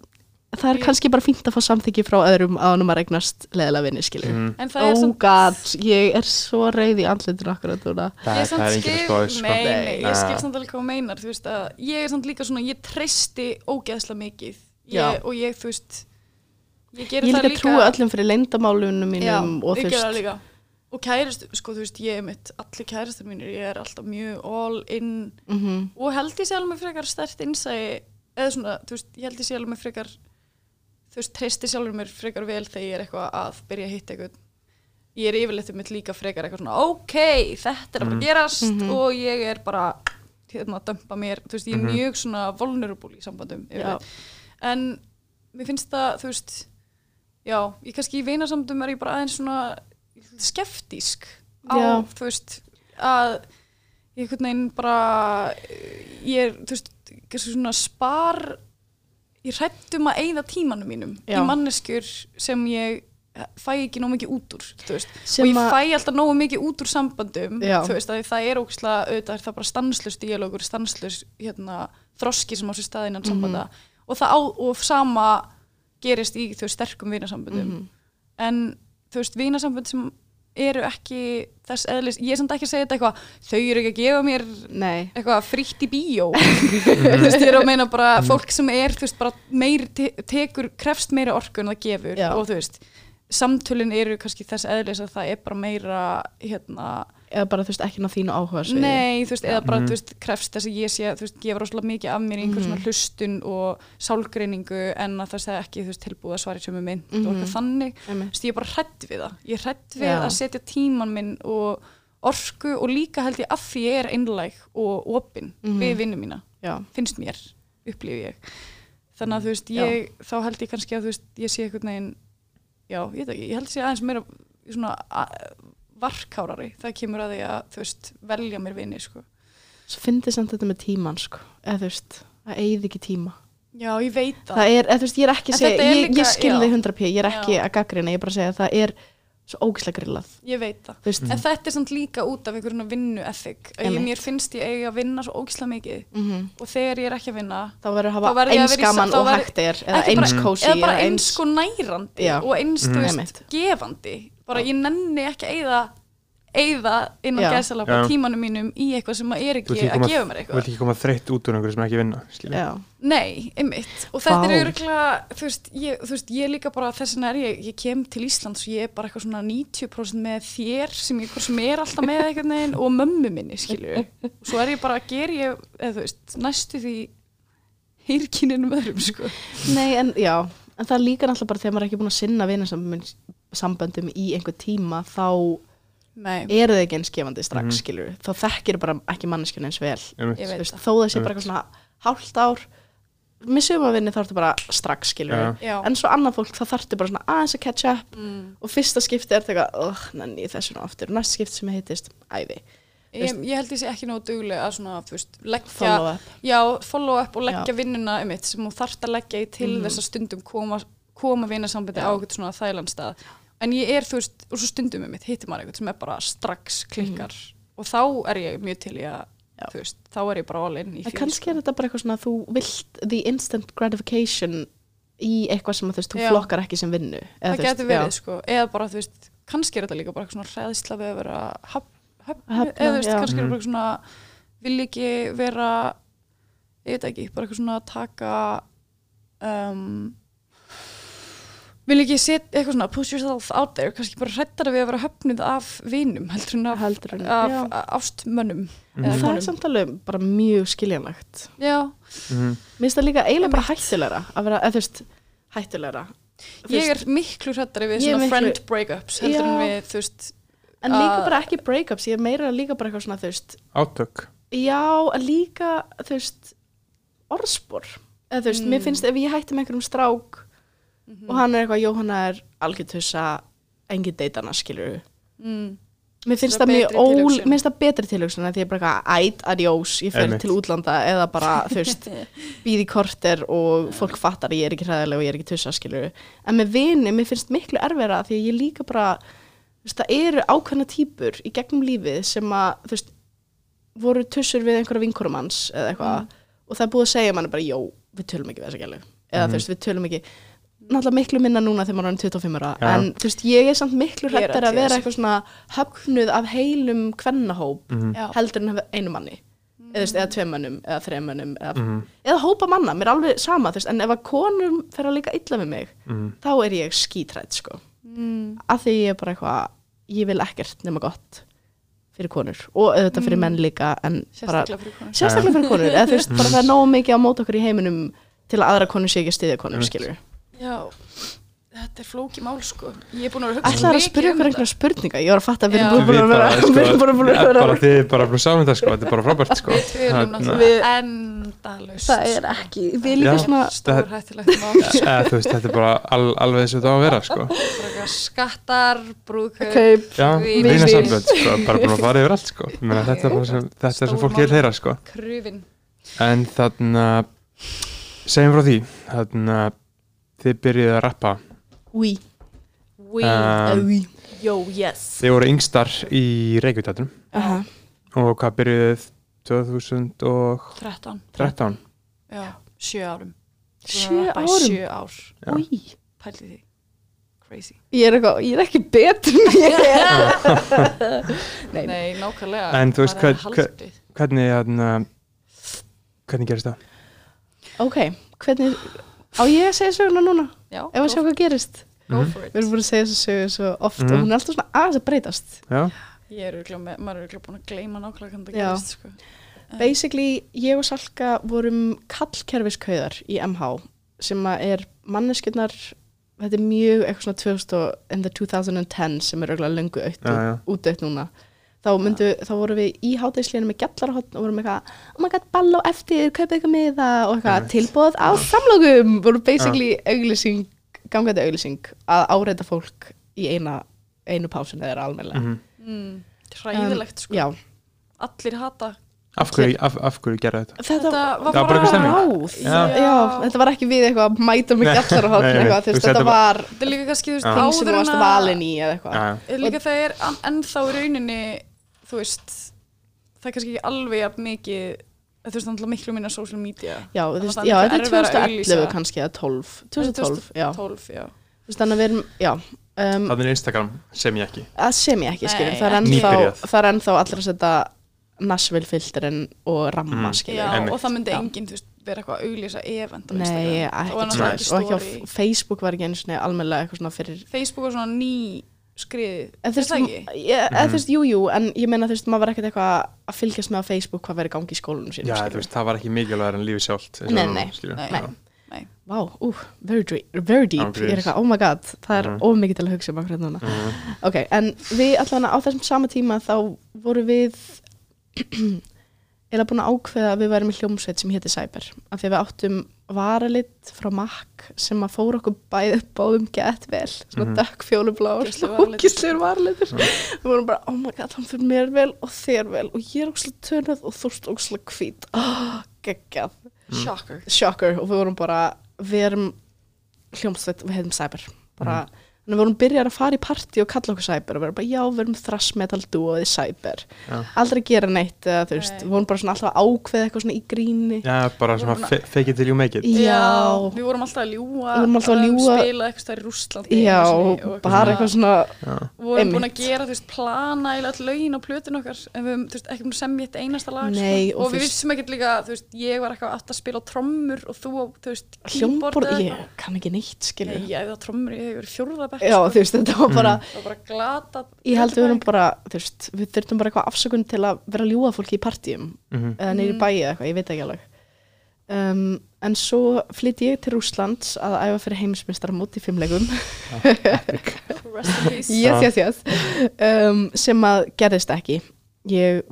það er Ég- kannski bara fínt að fá samþyggi frá öðrum á hann að eignast leðilega vinni, skilur en það er oh samt god, ég er svo rauð í andlutinu akkurat núna. Það það er spáði, sko. Nei, ég skil Ah. samt alveg hvað þú meinar veist að ég er samt líka svona, ég treysti ógeðslega mikið. Ég, og ég, þú veist ég ég líka trúa öllum fyrir leyndamálunum mínum Já, og þú veist. líka. Og kærist, sko þú veist, ég er mitt allir kæristar mínir, ég er alltaf mjög all in. Mm og held ég sé alveg með frekar stert innsæi eða svona, þú veist, ég held ég sé alveg með frekar þú veist, treysti sjálfur mér frekar vel þegar ég er eitthvað að byrja að hitta eitthvað ég er yfirleitt mitt líka frekar eitthvað svona ok, þetta er að fara Mhm. gerast Mhm. og ég er bara hérna að dömpa mér, þú veist, ég er Mhm. mjög svona vulnerable í sambandum en mér finnst það, þú veist já, ég kannski í vinasambandum er ég bara aðeins svona skeftísk á, Já. þú veist að ég einhvern veginn bara eh, ég er, þú veist, svona spar ég hrættum að eyða tímanum mínum Já. í manneskjur sem ég fæ ekki nóg mikið út úr veist. og ég fæ alltaf nógu mikið út úr sambandum veist, að það er ógislega auðvitað er það bara stanslust díalógur, stanslust hérna, þroski sem á sér stað innan Mhm. sambanda og það á, og sama gerist í þau sterkum vinasambandum Mhm. en þú veist, vinasamband sem eru ekki þess eðlis, ég er samt ekki að segja þetta eitthvað þau eru ekki að gefa mér nei, eitthvað frítt í bíó. Þú veist, ég er að meina bara fólk sem er þú veist, bara meiri te tekur, krefst meiri orku en það gefur Já. og þú veist, samtölin eru kannski þess eðlis að það er bara meira hérna, eða bara þú veist ekki ná þínu áhuga nei, þú veist, eða bara Mhm. þú veist, krefst þess að ég sé, þú veist, gefa rosalega mikið af mér í einhver Mhm. svona hlustun og sálgreiningu en að það sé ekki, þú veist, tilbúið að svara í sömu mynd og Mhm. eitthvað þannig Einmitt. Þú veist, ég er bara hrætt við það ég er hrætt við Já. að setja tíman minn og orku og líka held ég að því ég er einlæg og opin Mhm. við vinnu mína já, finnst mér, upplifi ég þannig að þú veist, ég, þá held ég kannski að þú veist, ég sé einhvern veginn já, ég veit ekki, ég held að sé aðeins meira svona varkárari það kemur að því að, þú veist, velja mér vinni, sko. svo fyndi samt þetta með tíman sko, eða þú veist það eigði ekki tíma Já, ég veit það. það er, eða þú veist, ég er ekki að segja ég, líka- ég skil já. þig 100 p, ég er ekki Já. að gaggrina ég er bara að segja að það er svo ógislega grillað Ég veit það. veist, En þetta er samt líka út af einhverjum vinnu ethik. Að ég, mér finnst ég eiga að vinna svo ógislega mikið mhm og þegar ég er ekki að vinna þá verður að hafa eins gaman og verð- hægt er eða eins kósi eða bara eins sko nærandi og eins, þú Mhm. veist, gefandi bara ég nenni ekki að eyða eyða innan Já. tímanum mínum í eitthvað sem að er Þú ekki að koma- gefa mér Þú eitthvað. vilt ekki koma þreytt út úr einhverju sem ekki vinna skilur. já, Nei, einmitt. Og þetta Vá. er örgulega þú veist, ég, þú veist, ég líka bara þess vegna er ég, ég kem til Íslands og ég er bara eitthvað svona 90% með þér sem ég sem er alltaf með eitthvað neginn og mömmu minni, skilju og svo er ég bara að gera ég, eða þú veist, næstu því hýrkininum öðrum, sko. Nei en já en það líka náttúrulega bara þegar maður er ekki búin að sinna vinnarsamböndum í einhver tíma þá Nei, eru þau ekki eins gefandi strax Mhm. skilur þá þekkir bara ekki manneskjuna eins vel veist, það. þó það sé bara eitthvað svona hálft ár með sumavinni þá ertu bara strax skilur já en svo annað fólk þá þarftu bara svona aðeins að catch up mm. og fyrsta skipti er þetta eitthvað oh, nenni ég þessu nú aftur, næsta skipti sem heitist æði, ég, ég held ég sé ekki nógu duglega að svona, veist, leggja follow up Já, follow up og leggja Já. vinnuna um mitt sem þú þarft að leggja í til Mhm. þess að stundum koma, koma vinasambandi Já. á eitthvað svona þægilandstað en ég er, þú veist, og svo stundum um mitt hittir maður eitthvað sem er bara strax klikkar og þá er ég mjög til í að Já. þú veist, þá er ég bara all in í en því kannski sko. er þetta bara eitthvað svona að þú vilt the instant gratification í eitthvað sem að, þú veist, þú Já. flokkar ekki sem vinnu eða, það getur verið, sko, eða bara, þú veist kannski er þetta líka bara eitthvað svona hræðisla við að vera haf, haf, Hafna, eða þú veist, já. kannski er Mhm. bara eitthvað svona vil ekki vera ég veit ekki, bara eitthvað svona að taka um, vil ekki set eitthvað svona push yourself out there, kannski bara hrættar við að vera höfnuð af vinum heldur en af, Heldur en- af ástmönnum Mhm. eða það er samt alveg bara mjög skiljanlegt já, Mhm. mér finnst það líka eiginlega bara hættulegra að vera, eða þú veist, hættulegra Þú ég er miklu hrættari við svona miklu- friend breakups heldur en Já. við, þú veist en líka að- bara ekki breakups, ég er meira líka bara eitthvað svona, þú veist Átök Já, en líka, þú veist, orðspor. Eða þú veist, Mm. mér finnst ef ég hætti með einhverjum strák og hann er eitthvað, Jóhanna er algjörtussa, engin deitana, skilur mm, Mér finnst Svona það mjög ól, mér finnst það betri tilhugsun en því ég er bara eitthvað, æt, adjós, ég fer til útlanda eða bara, þú veist, býð í korter og fólk fattar að ég er ekki hræðileg og ég er ekki tussa, skilur En með vini, mér finnst miklu erfira því að ég líka bara, veist, það eru ákveðna típur í gegnum lífið sem að, þú veist, voru tussur við einhverja vinkorum hans eða eitthvað og það er búið að segja manni bara, jó, við tölum ekki við þessa gælu. Eða Mhm. þú veist, við tölum ekki náttúrulega miklu minna núna þegar maður er orðinn 25 ára Já. en þú veist, ég er samt miklu öll að vera þessu. eitthvað svona höfnuð af heilum kvennahóp Mhm. já, heldur en einu manni eða, þú veist, eða tveim mönnum, eða þreim mönnum eða, Mhm. eða hópa manna, mér er alveg sama þú veist, en ef að konum fer að líka illa við mig Mhm. þá er ég skítrætt sko mm, að því ég er bara eitthvað ég vil ekkert nema gott fyrir konur og auðvitað fyrir Mm. menn líka en bara sérstaklega fyrir konur sérstaklega fyrir konur eða þú veist, bara það er nógu mikið á mót okkur í heiminum til að aðra konur sé ekki að styðja konur, skilur Já, þetta er flóki mál sko. Ég er búin að hugsa Ætlaði að spyrja um okkur þetta. einhverja spurninga? Ég var að fatta að við erum búin að vera Við við erum bara búin að vera bara þið bara búin að saman þetta sko, þetta er bara frábært sko. Við Þarna- náttúrulega endalaust það er ekki, við líka Já. svona Stór hættulegt mál. Eða þú veist, þetta er bara al, alveg þess að þetta á að vera sko. Skattar, brúðkaup vinasambönd sko, bara búin að fara yfir allt sko. Þetta er sem, þetta er sem Stór fólk vil heyra sko. En þarna segjum frá því þannig að þið byrjuðu að rappa? Oui, We, Um, oui. Yo, yes. Þið voru yngstar í Reykjavík Aha, og hvað byrjuðuð? 2013 13, já, sjö árum. Búin að Sjö rappa í árum? Sjö ár, Já. Új, pældi því. Crazy. Ég er, eitthvað, ég er ekki betur en ég er. Nei, Nei, nákvæmlega. En þú veist, hvað- haldið. hvernig þarna hvernig gerist það? ok, hvernig Á ég að segja söguna núna? Já, Ef að sjá hvað gerist go Mhm. for it Við erum búin að segja þessu sögu svo oft Mhm. og hún er alltaf svona aðeins að breytast Já, Ég er örugglega með, maður er örugglega búin að gleyma nákvæmlega hvernig það Já. gerist sko. Basically, ég og Salka vorum kallkerfiskauðar í MH sem að er manneskjurnar þetta er mjög eitthvað svona 2000 og in the 2010 sem er auðvitað löngu aukt já, já. útdautt núna þá, myndu, þá vorum við í hátæðisleginu með gjallarhótt og vorum eitthvað, oh my god, ball á eftir kaupið eitthvað miða og eitthvað Einmitt. tilbúð á samlókum, vorum basically auglýsing, gangandi auglýsing að áreita fólk í eina einu pásun eða almennilega Mhm. mm, Hræðilegt sko Já, Allir hata Af hverju, af, af hverju gerða þetta? þetta, Þetta var Það bara ráð Já. já. þetta var ekki við eitthvað að mæta með gjallarhótt eitthvað, þú veist, þetta var Þetta er líka kannski, þú veist, Já. þing sem þú áður en varst að valin í eða eitthvað Já, já. er líka það er en, ennþá í rauninni þú veist það er kannski ekki alveg jafn mikið þú veist, náttúrulega miklu minna social media. Já, veist, já, þetta er erfiðara að 2011 auglýsa. kannski eða 12 2012, já, 12, já. Þú veist, þannig að við erum já, um, Það er Instagram sem ég ekki. að sem ég ekki, Nei, skiljum það er ennþá, það er ennþá allir að setja Nashville filterinn og ramma, Mm. Já, og það myndi Já. enginn, þú veist, vera eitthvað að auglýsa event á Nei, Instagram. Það var ekki og ekki á. Facebook var ekki einu svona almennilega eitthvað svona fyrir Facebook var svona ný skriðið En þú Er veist, það ekki? ég- eða Mhm. þú veist, jú, jú, en ég meina þú veist, maður var ekkert eitthvað að fylgjast með á Facebook hvað verið gangi í skólanum sínum, Já, þú veist, það var ekki mikilvægur en lífið sjálft Nei, nei, nei. Vá, ú, very, deep- very deep, Án ég er eitthvað, oh my god, það er Mhm. of mikið til að hugsa um akkur hérna núna. Mhm. Ok, en við allan á þessum sama tíma þá voru við eða búin að ákveða að við værum í hljómsveit sem héti Cyber af því að við áttum varalit frá Mac sem að fóra okkur bæði báðum gett vel svona Mhm. dökk fjólublár Ógeðslegur varalitur. ógislegur varalitur við vorum bara, oh my god, hann fyrir mér vel og þér vel. Og ég er ógislega törnað og þú ert ógislega hvít. Oh, geggjað, Shocker. Shocker. Og við vorum bara, við erum hljómsveit, við hefðum Cyber. Bara, en við vorum byrjar að fara í partí og kalla okkur Cyber og við erum bara, já, við erum thrash metal duoði Cyber Já. aldrei gera neitt eða þú veist, Nei. við vorum bara svona alltaf að ákveða eitthvað svona í gríni Já, bara svona vorum fe- fake it till you make it Já. Við vorum alltaf að ljúa Við vorum alltaf að ljúga. Spila eitthvað stær í Rússlandi já, og bara eitthvað svona Já, Við vorum búin að gera, þú veist, plana í all lögin á plötun okkar en við höfum, þú veist, ekki búin að semja eitt einasta lag Nei, sko. og og, þú við vissum ekkert líka, þú veist, ég var eitthvað aftur að spila á trommur og þú þú veist, hljómborð, fjórðabæk já, þú veist, þetta var bara var bara glata ég held við vorum bara, þú veist, við þurftum bara eitthvað afsökun til að vera að ljúga fólki í partíum Mhm. eða neyri Mm. bæi eða eitthvað, ég veit ekki alveg. Um, en svo flytti ég til Rússlands að æfa fyrir heimismistar móti í fimmlegum rest in peace. Yes, yes, yes. Um, sem að gerðist ekki. Ég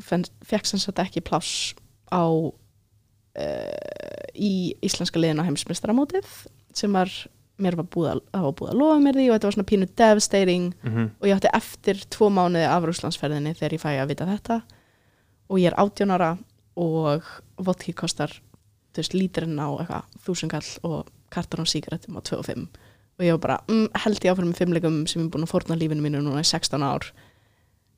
fekk sem sagt ekki pláss á uh, í íslenska liðin á heimsmeistaramótið sem var mér var búið að, var búið að lofa mér því og þetta var svona pínu devastating Mhm. og ég átti eftir tvo mánuði af Rússlandsferðinni þegar ég fæ að vita þetta. Og ég er 18 ára og vodki kostar þú veist, lítirinn á eitthvað þúsungall og kartar á sígarettum á 2 og 5 og ég var bara, mm, held ég áfram með fimmleikum sem ég er búin að fórna lífinu mínu núna í 16 ár.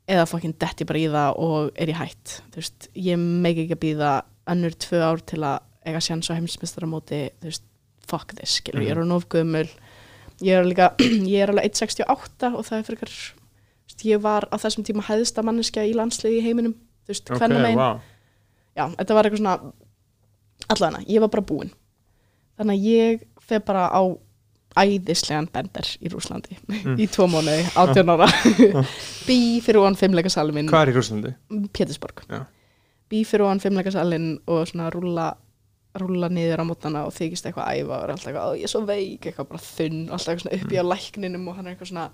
Eða fokkin detti bara í það og er ég hætt. Þú veist, ég meik ekki að býða önnur tvö ár til að eiga sjans á heimsmeistaramóti þú veist, fuck this, skilur, ég er á nofgumul ég er líka, ég er alveg 1.68 og það er fyrir veist, ég var á þessum tíma hæðsta manneskja í landsliði í heiminum þú veist, Ok, hvernig megin vá. Já, þetta var eitthvað svona allavega, ég var bara búin. Þannig að ég fer bara á æðislegan bender í Rúslandi Mm. í tvo mánuði, 18 ára. Bý fyrir ofan fimmleikasalinn minn. Hvað er í Rúslandi? Pétursborg. Já. bý fyrir ofan fimmleikasalinn og svona rúlla rúlla niður á mótana og þykist eitthvað að æfa og er alltaf eitthvað, "Ó, ég er svo veik, eitthvað bara þunn alltaf eitthvað svona upp í á lækninum og hann er eitthvað svona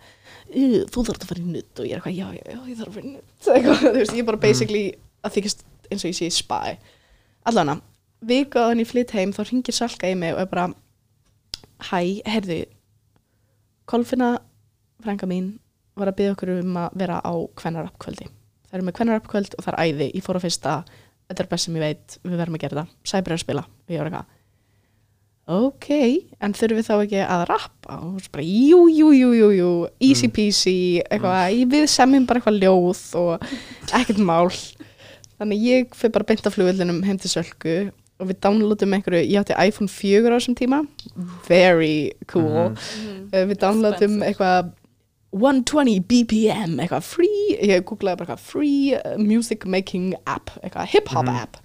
"Uh, þú þarf að fara í nutt og ég er eitthvað, já, já, já, ég þarf að fara í nutt eitthvað, þú veist, ég er bara basically að þykist eins og ég sé spæ allavega, vika að hann í flytt heim þá ringir Salka í mig og er bara hæ, heyrðu Kolfinna, frænga mín var að byggja okkur um að vera á kvennarappkvöldi. Það eru með kvennarappkvöld og það er æði. Ég fór á fyrsta, þetta er best sem ég veit. Við verðum að gera það, Sæbri er að spila. Ég var eitthvað ok, en þurfum við þá ekki að rappa? Og svo bara, jú, jú, jú, jú, jú. Easy peasy, eitthvað mm. við semjum bara eitthvað ljóð og ekkert mál. Þannig ég fyrir bara beint af flugvöldinum heim til Sölku og við downloadum einhverju, ég átti iPhone 4 á þessum tíma, very cool. Mhm. uh, við downloadum eitthvað 120 BPM, eitthvað free ég googlaði bara eitthvað free uh, music making app, eitthvað hip hop Mhm. app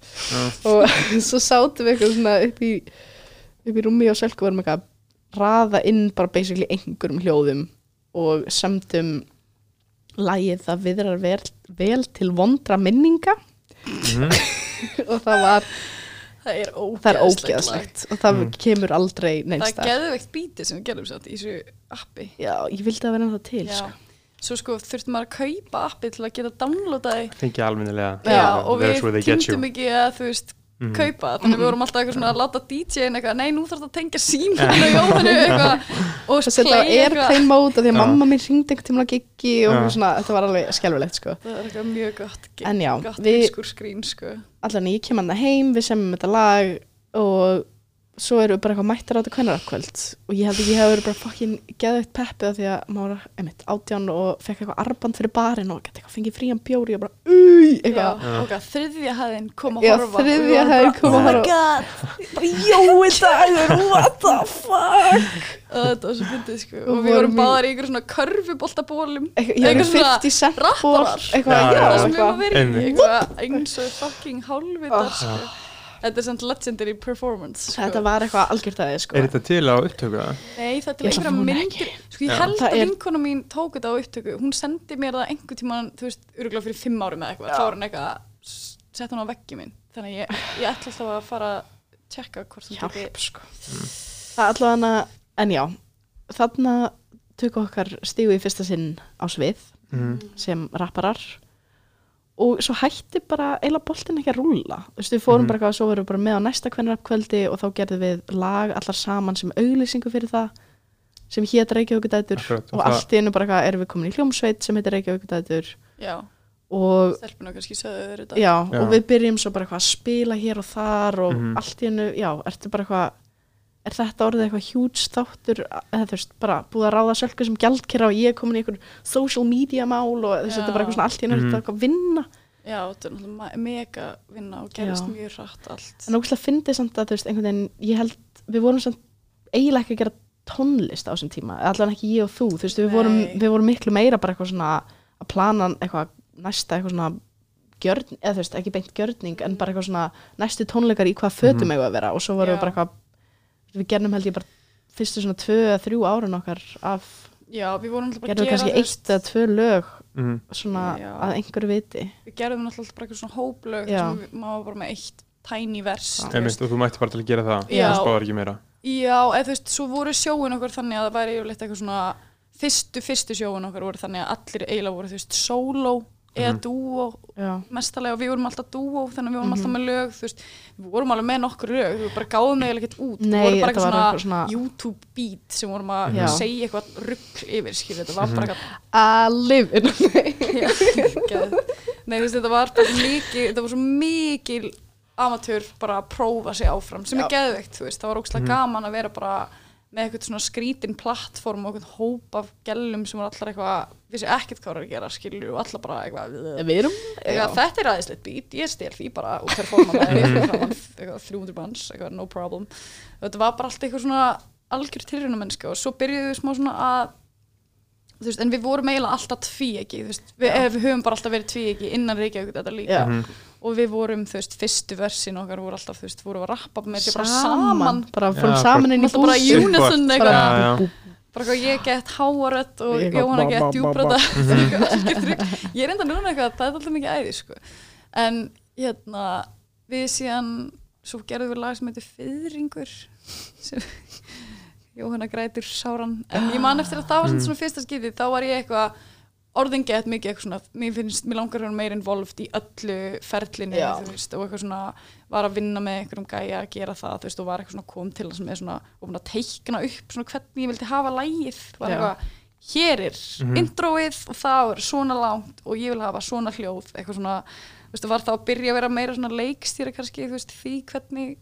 og svo sátum við eitthvað svona upp í upp í rúmi og sölku varum eitthvað að raða inn bara basically einhverjum hljóðum og semdum lagið það viðrar vel, vel til vondra minninga Mhm. og það var það er ógeðslegt það er og það Mm. kemur aldrei það neins er geðveikt bítið sem við gerum satt í þessu appi. Já, ég vildi að vera það til sko. svo sko þurfti maður að kaupa appi til að geta downloadaði Fengi almennilega. Já, og við týndum ekki að þú veist Mhm. kaupa, þannig við vorum alltaf eitthvað svona að láta DJ-in eitthvað, nei nú þarf það að tengja síminn og jóðinu eitthvað og setja eitthvað. airplane mode af því að mamma mín ringdi einhvern tíma að giggi og svona, þetta var alveg skelfilegt sko. það er eitthvað mjög gott En já, gott við... skrín sko allan ég kem hann heim, við semum þetta lag og svo erum við bara eitthvað mættir á þetta kvennarakvöld og ég held ekki að vera bara fokkin geðveikt peppið af því að maður var einmitt átján og fekk eitthvað arband fyrir barinn og gett eitthvað fengið frían bjóri og bara já, eitthvað. Já. hvað, þriðja hæðin kom að Já, horfa. þriðja vorum hæðin bara, kom að oh my horfa. god bara jói dagur, what the fuck? Þetta var svo fyndið sko. Og og við vorum báðar í einhver svona körfuboltabólum Eitthvað- ég svona 50 cent ból rapparar. eitthvað, Já, það þetta er samt legendary performance sko. þetta var eitthvað algjört aðeins sko. Er þetta til á upptöku? Nei, þetta er að einhverja myndir Sko ég Já. held Það að er- vinkona mín tók þetta á upptöku Hún sendi mér það einhver tíma Þú veist, öruglega fyrir fimm árum eða eitthvað Þá var hann eitthvað, sett hún á veggi minn Þannig ég, ég ætla alltaf að fara að tjekka hvort hún hjálp tóki sko. það er allavega en já, þarna tökum okkar stígu í fyrsta sinn á svið Mhm. sem rapparar og svo hætti bara eiginlega boltin ekki að rúlla þú veist við fórum Mhm. bara eitthvað og svo verðum við bara með á næsta kvennarkvöldi og þá gerðum við lag allar saman sem auglýsingu fyrir það sem hétt Reykjavíkudætur og og allt í einu bara eitthvað erum við komin í hljómsveit sem heitir Reykjavíkudætur Já, og já, Já. og við byrjum svo bara eitthvað að spila hér og þar og Mhm. allt í hennu, já, ertu bara eitthvað er þetta orðið eitthvað huge þáttur eða þú veist, bara búið að ráða sölku sem gjaldkera og ég er komin í einhver social media mál og þess að þetta er bara eitthvað svona allt í Mhm. mm. eitthvað að vinna, Já, þetta er náttúrulega mega vinna og gerist Já. mjög hratt allt en ógæslega fyndið samt að þú veist, einhvern veginn, ég held við vorum samt eiginlega ekki að gera tónlist á þessum tíma, allan ekki ég og þú þú veist, við vorum, við vorum miklu meira bara eitthvað svona að plana eitthvað næsta eitthvað svona gjörn, eða þú veist, ekki beint gjörning en bara eitthvað svona næstu tónleikar í hvað fötum Mhm. eigum að vera og svo vorum Já. við bara eitthvað við gerðum held ég bara fyrstu svona tvö eða þrjú árun okkar af, Já, við vorum alltaf bara að gerðum gera kannski þú eitt veist, eða tvö lög Mhm. svona Já. að einhverju viti Við gerðum alltaf bara eitthvað svona hóplög Já. sem við- var bara með eitt tiny vers og þú mætti bara til að gera það Já. Þú spáðar ekki meira Já, eða þú veist, svo voru sjóin okkur þannig að það væri yfirleitt eitthvað svona fyrstu, fyrstu sjóin okkur voru þannig að allir eiginlega voru, þú veist, solo eða Mhm. dúo mestalega og við vorum alltaf dúo þannig að við vorum Mhm. alltaf með lög, veist við vorum alveg með nokkur lög, við bara gáðum eiginlega ekkert út við Nei, vorum bara þetta var eitthvað eitthvað svona, svona- YouTube beat sem vorum að Já. segja eitthvað rugg yfir, skilur, þetta var bara eitthvað að live in Já, geð. Nei, þú veist, þetta var bara mikið, þetta var svo mikil amatör bara að prófa sig áfram sem Já. er geðveikt, þú veist, það var ógslag Mhm. gaman að vera bara með eitthvað svona skrítin plattform og eitthvað hóp af gellum sem var allar eitthvað, vissi ekkert hvað var að gera skilur og allar bara eitthvað, við erum eitthvað þetta er aðeinslegt beat, ég stel því bara og performa með framan eitthvað 300 manns, eitthvað no problem. Þetta var bara allt eitthvað svona algjör tilrunamennska og svo byrjuðum við smá svona að þú veist, en við vorum eiginlega alltaf tví ekki, þú veist, við, við höfum bara alltaf verið tví ekki innan Reykjavík þetta líka. Já. Og við vorum, þú veist, fyrstu versin okkar voru alltaf, þú veist, vorum að rappa með þetta bara saman, bara fórum saman inn í alltaf bara bús unison eitthvað, bara eitthvað ég gett háarött og Jóhanna gett djúbrata Mhm. ég er enda núna eitthvað það er alltaf mikið æði sko. en hérna við síðan svo gerðum við lag sem heitir Fyðringur sem Jóhanna grætur sáran. En ég man eftir að það var Mm. svona fyrsta skipti þá var ég eitthvað orðin gett mikið eitthvað svona, mér finnst, mér langar að vera meira involved í öllu ferlinu Já. þú veist, og eitthvað svona, var að vinna með einhverjum gæja að gera það, þú veist, og var eitthvað svona kom til þess með svona, og búin að teikna upp svona hvernig ég vildi hafa lægið var Já. eitthvað, hér er Mhm. introið og það er svona langt og ég vil hafa svona hljóð, eitthvað svona þú veist, var það að byrja að vera meira svona leikstýra kannski, þú veist, því hvernig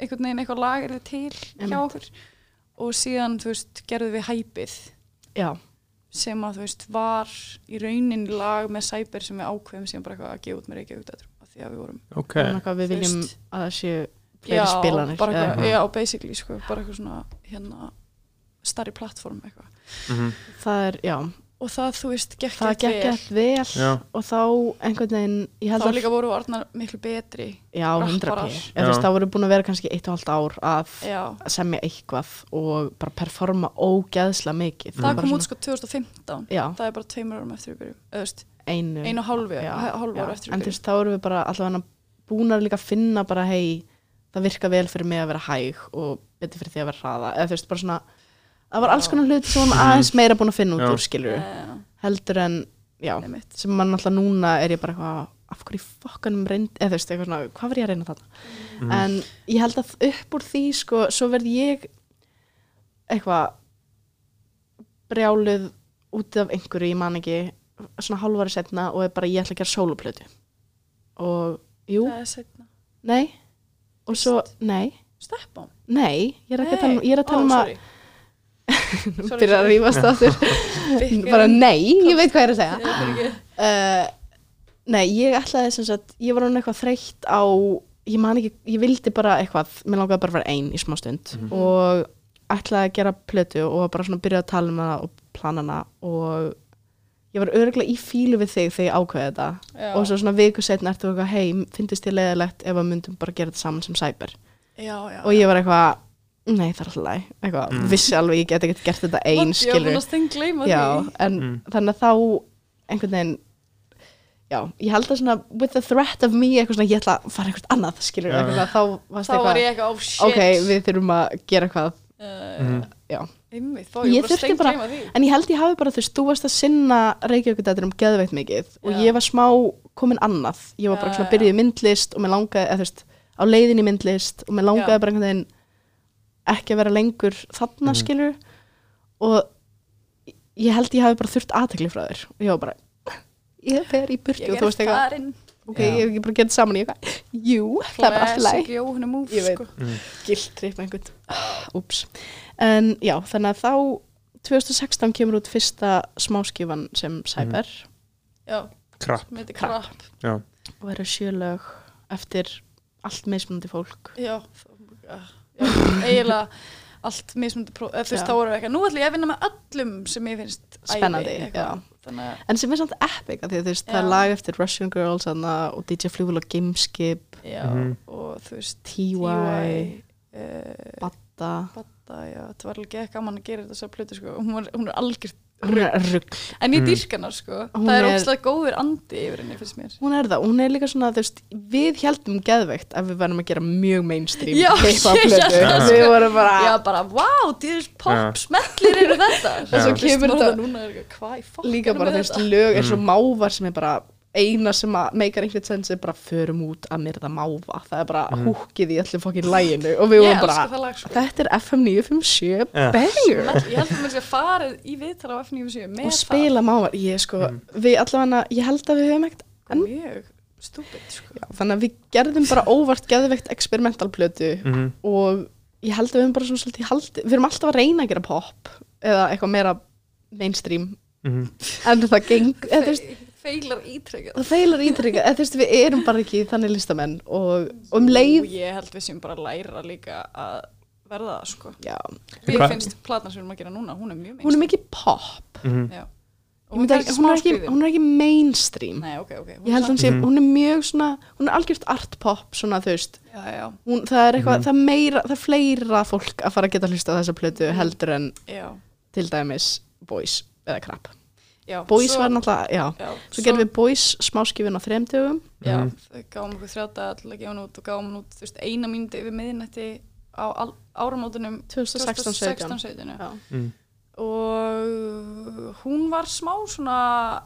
einhvern veginn eitthvað lag er til hjá okkur og síðan, þú veist, gerðum við hæpið já, sem að, þú veist, var í rauninni lag með Cyber sem við ákveðum síðan bara eitthvað að gefa út með Reykjavík af því að við vorum, ok, það er eitthvað við viljum veist. að það séu fleiri spilanir bara eða- eitthvað, já, basically, sko, bara eitthvað svona hérna, starri plattform eitthvað. Mhm, það er, já, og það, þú veist, gekk það gekk vel. ekkert vel Já. og þá einhvern veginn þá líka voru orðnar miklu betri já, 100 p þá voru búin að vera kannski eitt og halvt ár að já, semja eitthvað og bara performa ógeðslega mikið. Það bara kom út sko 2015 já, það er bara tveimur árum eftir við byrjum eða, þú veist, einu, einu og hálfu, já, hálfu ára eftir en við þú byrjum veist, þá erum við bara allavega búin að líka finna bara hei, það virka vel fyrir mig að vera hæg og betur fyrir því að vera hraða. Eða þú veist, bara svona það var alls konar hluti sem við aðeins meira búin að finna út úr skilur Já, heldur en, já, einmitt. sem mann alltaf núna er ég bara eitthvað af hverju í fokkanum reynd eða þú veist, eitthvað svona, hvað var ég að reyna þarna? Mhm, en ég held að upp úr því sko, svo verð ég eitthvað brjáluð út af einhverju, ég man ekki svona hálfari setna og er bara ég ætla að gera sóluplötu. Og jú, nei. Og svo, nei, stepp á. Nei ég er að tala um, að um að rífast áttur bara nei, ég veit hvað ég er að segja. Ég uh, Nei, ég ætlaði sem sagt, ég var hann eitthvað þreytt á, ég man ekki, ég vildi bara eitthvað, mér langaði bara að vera ein í smá stund. Mhm. og ætlaði að gera plötu og var bara svona byrjaði að tala um hana og plana hana og ég var örgulega í fílu við þig þegar ég ákveði þetta. Já. og svo svona viku setna ertu eitthvað, hei, finnst þér leiðilegt ef að myndum bara gera þetta saman sem cyber? Já, já, og ég var eitthvað, nei það er alltaf læg, eitthvað, Mm. vissi alveg ég get ekki gert þetta ein, ég var skilur já, en Mm. þannig að þá einhvern veginn já, ég held að svona with the threat of me eitthvað svona, ég ætla að fara eitthvað annað skilur, Já. eitthvað, þá varst þá var ég eitthvað, oh shit ok, við þurfum að gera eitthvað uh, já. einmitt, þá Ég þurfti bara en ég held ég hafi bara, þú veist, þú varst að sinna Reykjavíkudættir um geðveitt mikið og Já. ég var smá komin annað ég var bara Já, svona byrjuð í myndlist og mér langaði, eða þú veist, á leiðin í myndlist og mér langaði Já. bara einhvern veginn ekki að vera lengur þarna Mhm. skilur og ég held ég hafi bara þurft aðtekli frá þér. Og ég var bara ég fer í burtu ég og þú er veist eitthvað. ok, Já. ég hef ekki bara getið saman í eitthvað. Jú, það er bara alltaf læg classic Jóhanna move Ég veit. sko. mhm, gildtrip með einhvern. Úps, en já, þannig að þá 2016 kemur út fyrsta smáskifan sem Cyber. Sem heitir Krapp. krapp. Já, og eru sjölög eftir allt mismunandi fólk. Já, þá- já, eiginlega allt mismundi próf, þú veist þá voru við eitthvað, nú ætlum ég að vinna með öllum sem ég finnst Spennandi, að, en sem er samt epic því þú veist, það Já. er lag eftir Russian Girls hana, og DJ Flugul og Gameskip já, Mhm. og þú veist TY, uh, Batta. Batta, já, það var alveg ekki gaman að gera þetta svo plötu sko, hún, var, hún er algjört rugg, en ég Mm. dýrk hennar sko, Hún það er er- ógstlega góður andi yfir henni fyrst mér hún er það, hún er líka svona þú veist, við heldum geðveikt að við verðum að gera mjög mainstream Já, ég- plötu. já. við vorum bara já bara, wow, dýrst pop Já. smellir eru þetta Og svo kemur er fokk líka bara þú veist lög er svo Mm. mávar sem er bara eina sem að meikar einhvern sens er bara förum út að mér það máva. Það er bara Mm. húkið í allir fokkin læginu og við vorum bara, lag sko. þetta er FM 957 Ja. banger. Ég held að mér sé farið í viðtala á F97 með og spila mávar, ég sko Mm. við allavega, ég held að við höfum ekkert mjög stúpid sko. Já, þannig að við gerðum bara óvart geðveikt experimental plötu mhm, og ég held að við höfum bara svona svolítið haldið, við erum alltaf að reyna að gera pop eða eitthvað meira mainstream. Mhm, en það geng, eða þú veist feilar ítrekkað það feilar ítrykka, eða þú veist við erum bara ekki þannig listamenn og, og um leið og ég held við sem bara að læra líka að verða það sko já, Mér Hvað- finnst platan sem við erum að gera núna, hún er mjög hún er mikið pop mhm, Já. Ég Og myndi hún er hún, er ekki, hún er ekki mainstream Nei, ok, ok. ég held að hún sé, Mhm. hún er mjög svona hún er algjört art pop svona þú veist Já, já, hún, það er eitthvað, Mhm. það er meira það er fleira fólk að fara að geta hlusta á þessa plötu heldur en já. til dæmis Boys eða Krab já Boys svo- var náttúrulega, já. Já, svo gerðum við Boys smáskifin á þremdögum Já, þau gáum okkur þrjáta gefa hún út og gáum hún út, þú veist, eina mínúti yfir miðnætti á áramótunum 2016-17 2016-17 Já. mhm, og hún var smá svona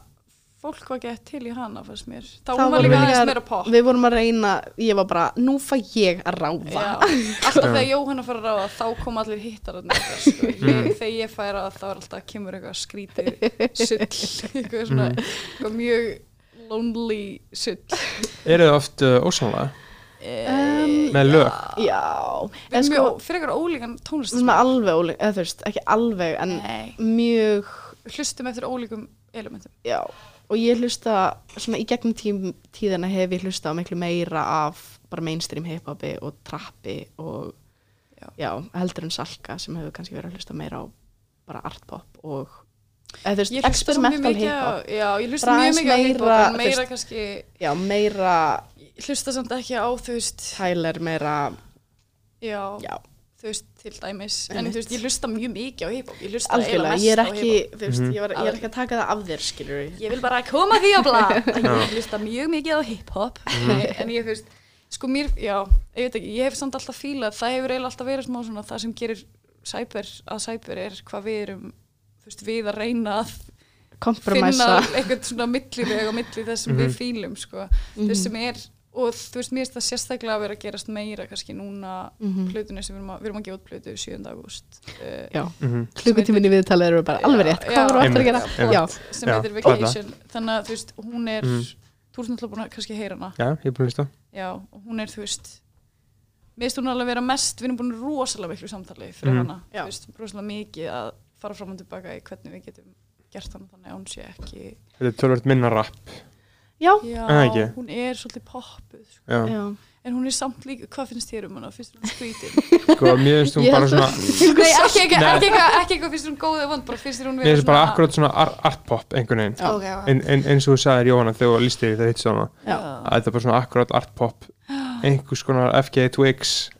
fólk var gett til í hana fannst mér. Þá var vorum líka aðeins meira pop við vorum að reyna, ég var bara nú fæ ég að ráða Já, alltaf þegar Jóhanna fara að ráða þá kom allir hittar þarna eitthvað, sko. ég, þegar ég færa þá er alltaf kemur eitthvað skrítið sull eitthvað svona Mhm. eitthvað mjög lonely sull. Eru þið oft uh, ósamlega Um, Með lög? Já, erum sko, mjög fyrir eitthvað ólíkan tónlist erum alveg ólík, eða þú veist, ekki alveg, en Nei, mjög, hlustum eftir ólíkum elementum. Já, og ég hlusta, svona í gegnum tím, tíðina hef ég hlusta á miklu meira af bara mainstream hiphopi og trappi og, Já. já, heldur en Salka sem hefur kannski verið að hlusta meira á bara artpop og, eða þú veist, experimental hiphop, Já, ég hlusta mjög mikið á hiphop meira, en meira veist- kannski já, meira Ég hlusta samt ekki á, þú veist Tyler, meira, Já, já, þú veist, til dæmis En þú veist, ég hlusta mjög mikið á hiphop Ég hlusta algjörlega, eiginlega ég er mest á ekki, hiphop. þú veist, Mhm. ég, var, ég er ekki að taka það af þér, skilur Ég vil bara koma því á Já. Ég hlusta mjög mikið á hiphop En ég, þú veist, sko mér Já, ég veit ekki, ég hef samt alltaf fílað Það hefur eiginlega alltaf verið smá svona Það sem gerir cyber að cyber er hvað við erum Þú veist, við að reyna að kompromæsa, finna eitthvað svona milliveg á milli þess sem Mhm. við fílum sko. þú veist sem er og þú veist mér finnst það sérstaklega að vera að gerast meira kannski núna Mhm. plötunni sem við erum að, við erum að gefa út plötu 7. ágúst uh, já, Mhm. klukkutíminni viðtalið eru bara alveg rétt, hvað voru aftur að gera, Einmitt, já, sem Já, heitir Vacation þannig að þú veist hún er Mhm. þú ert náttúrulega búin að kannski heyra hana Já, ég er búin að hlusta já, og hún er þú veist mér finnst hún alveg vera mest við erum búin rosalega miklu samtali fyrir Mhm. hana Já. þú veist, rosalega mikið að fara fram og tilbaka í hvernig við getum gert hana þannig að hún sé ekki Þetta er tölvöld minna rapp já, já, ekki? hún er svolítið poppuð sko. Já, já, En hún er samt líka, hvað finnst þér um hana? Finnst þér hún skrítin? sko, mér finnst hún bara svona Nei, ekki eitthvað finnst hún góð eða vond, bara finnst þér hún Mér vera finnst bara akkurat svona ar artpop einhvern veginn Já. Ok, ok. en, en, eins og þú sagðir Jóhanna þegar þú lístir það hitt svona já, að þetta er bara svona akkurat artpop einhvers konar FG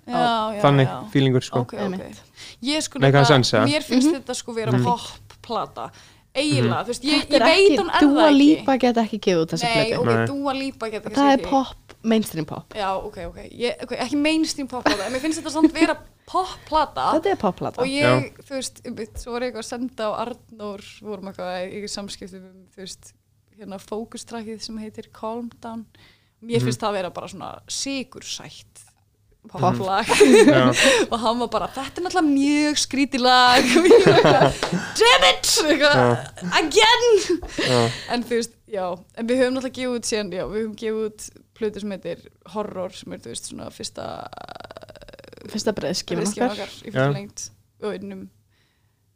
já, þannig já. feelingur sko Ok, ok. Einmitt. Ég sko mér finnst Mhm. þetta sko vera Mhm. pop-plata. Eiginlega, þú veist, ég, ég veit ekki, hún er Dua það ekki. Lipa get ekki gefið út þessa Nei, plötu ok, Nei. Dua Lipa getur það kannski er ekki- pop, mainstream pop Já, ok, ok. Ég, ok, ekki mainstream pop-plata, en mér finnst þetta samt vera pop-plata. þetta er popplata og ég, Já. þú veist, einmitt, svo var ég eitthvað að senda á Arnór, við vorum eitthvað í samskiptum um, þú veist, hérna fókustrakið sem heitir Calm Down mér Mhm. finnst það að vera bara svona sigursætt poplag Já, og hann var bara, þetta er náttúrulega mjög skrítið lag. Damn it! Eitthvað, again! Já, en þú veist, já, en við höfum náttúrulega gefið út síðan, já, við höfum gefið út plötu sem heitir Horror, sem er, þú veist, svona fyrsta fyrsta breiðskifan okkar. okkar í fyrsta lengt og unnum